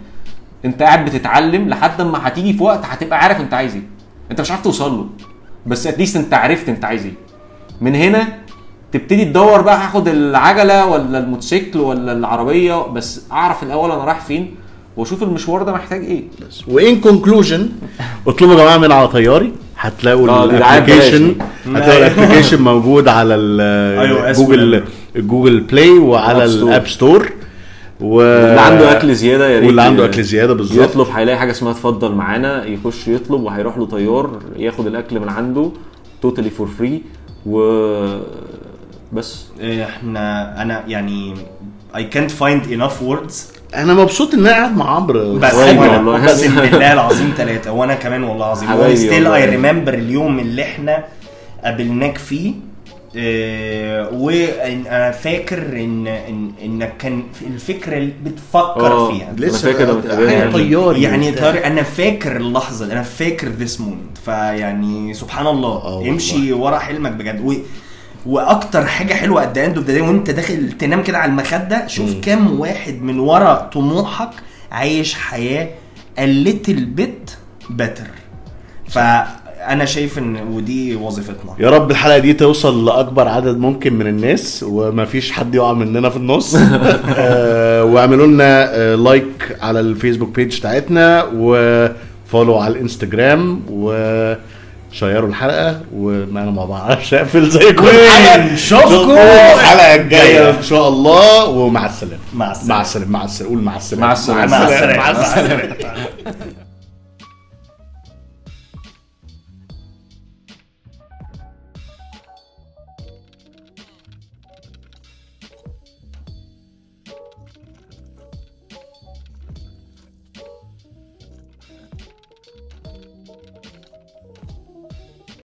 انت قاعد بتتعلم لحد ما هتيجي في وقت هتبقى عارف انت عايز إيه. انت مش عارف توصل له. بس at least انت عرفت انت عايز إيه. من هنا تبتدي تدور بقى هاخد العجلة ولا الموتوسيكل ولا العربية. بس اعرف الأول أنا رايح فين وأشوف المشوار ده محتاج إيه. بس و in conclusion اطلبوا يا جماعة من على طياري هتلاقوا آه، ال application هتلاقوا ال application (laughs) موجود على Google Google Play وعلى. ال App Store و اللي عنده أكل زيادة يا ريت واللي عنده أكل زيادة بالظبط. يطلب هيلاقي حاجة اسمها اتفضل معانا يخش يطلب وهيروح له طيار ياخد الأكل من عنده totally for free و بس. إحنا أنا يعني I can't find enough words. أنا مبسوط إن أنا قاعد مع عمرو. بس والله. اقسم (laughs) بالله العظيم ثلاثة وأنا كمان والله العظيم. still. I remember اليوم اللي إحنا قابلناك فيه. وأنا فاكر ان ان إنك كان الفكرة اللي بتفكر آه. فيها أنا فاكر حاجة يعني. طياري يعني أنا فاكر اللحظة دي أنا فاكر this moment فيعني سبحان الله والله. امشي ورا حلمك بجد و... وأكتر حاجة حلوة at the end of the day وأنت داخل تنام كده على المخدة شوف كام واحد من ورا طموحك عايش حياة a little bit better فانا شايف إن ودي وظيفتنا. يا رب الحلقة دي توصل لأكبر عدد ممكن من الناس وما فيش حد يقع مننا في النص. (laughs) آه واعملوا لنا آه لايك على الفيسبوك بيج بتاعتنا وفولو على الإنستجرام وشيروا الحلقة ومعنا مع بعض. (laughs) شافل زي كل حلقه نشوفكم الحلقة الجاية. إن شاء الله. ومع السلامة. مع السلامة. مع السلامة. مع السلامة. قول مع السلامة. مع السلامة. مع السلامة. السلامة. (laughs)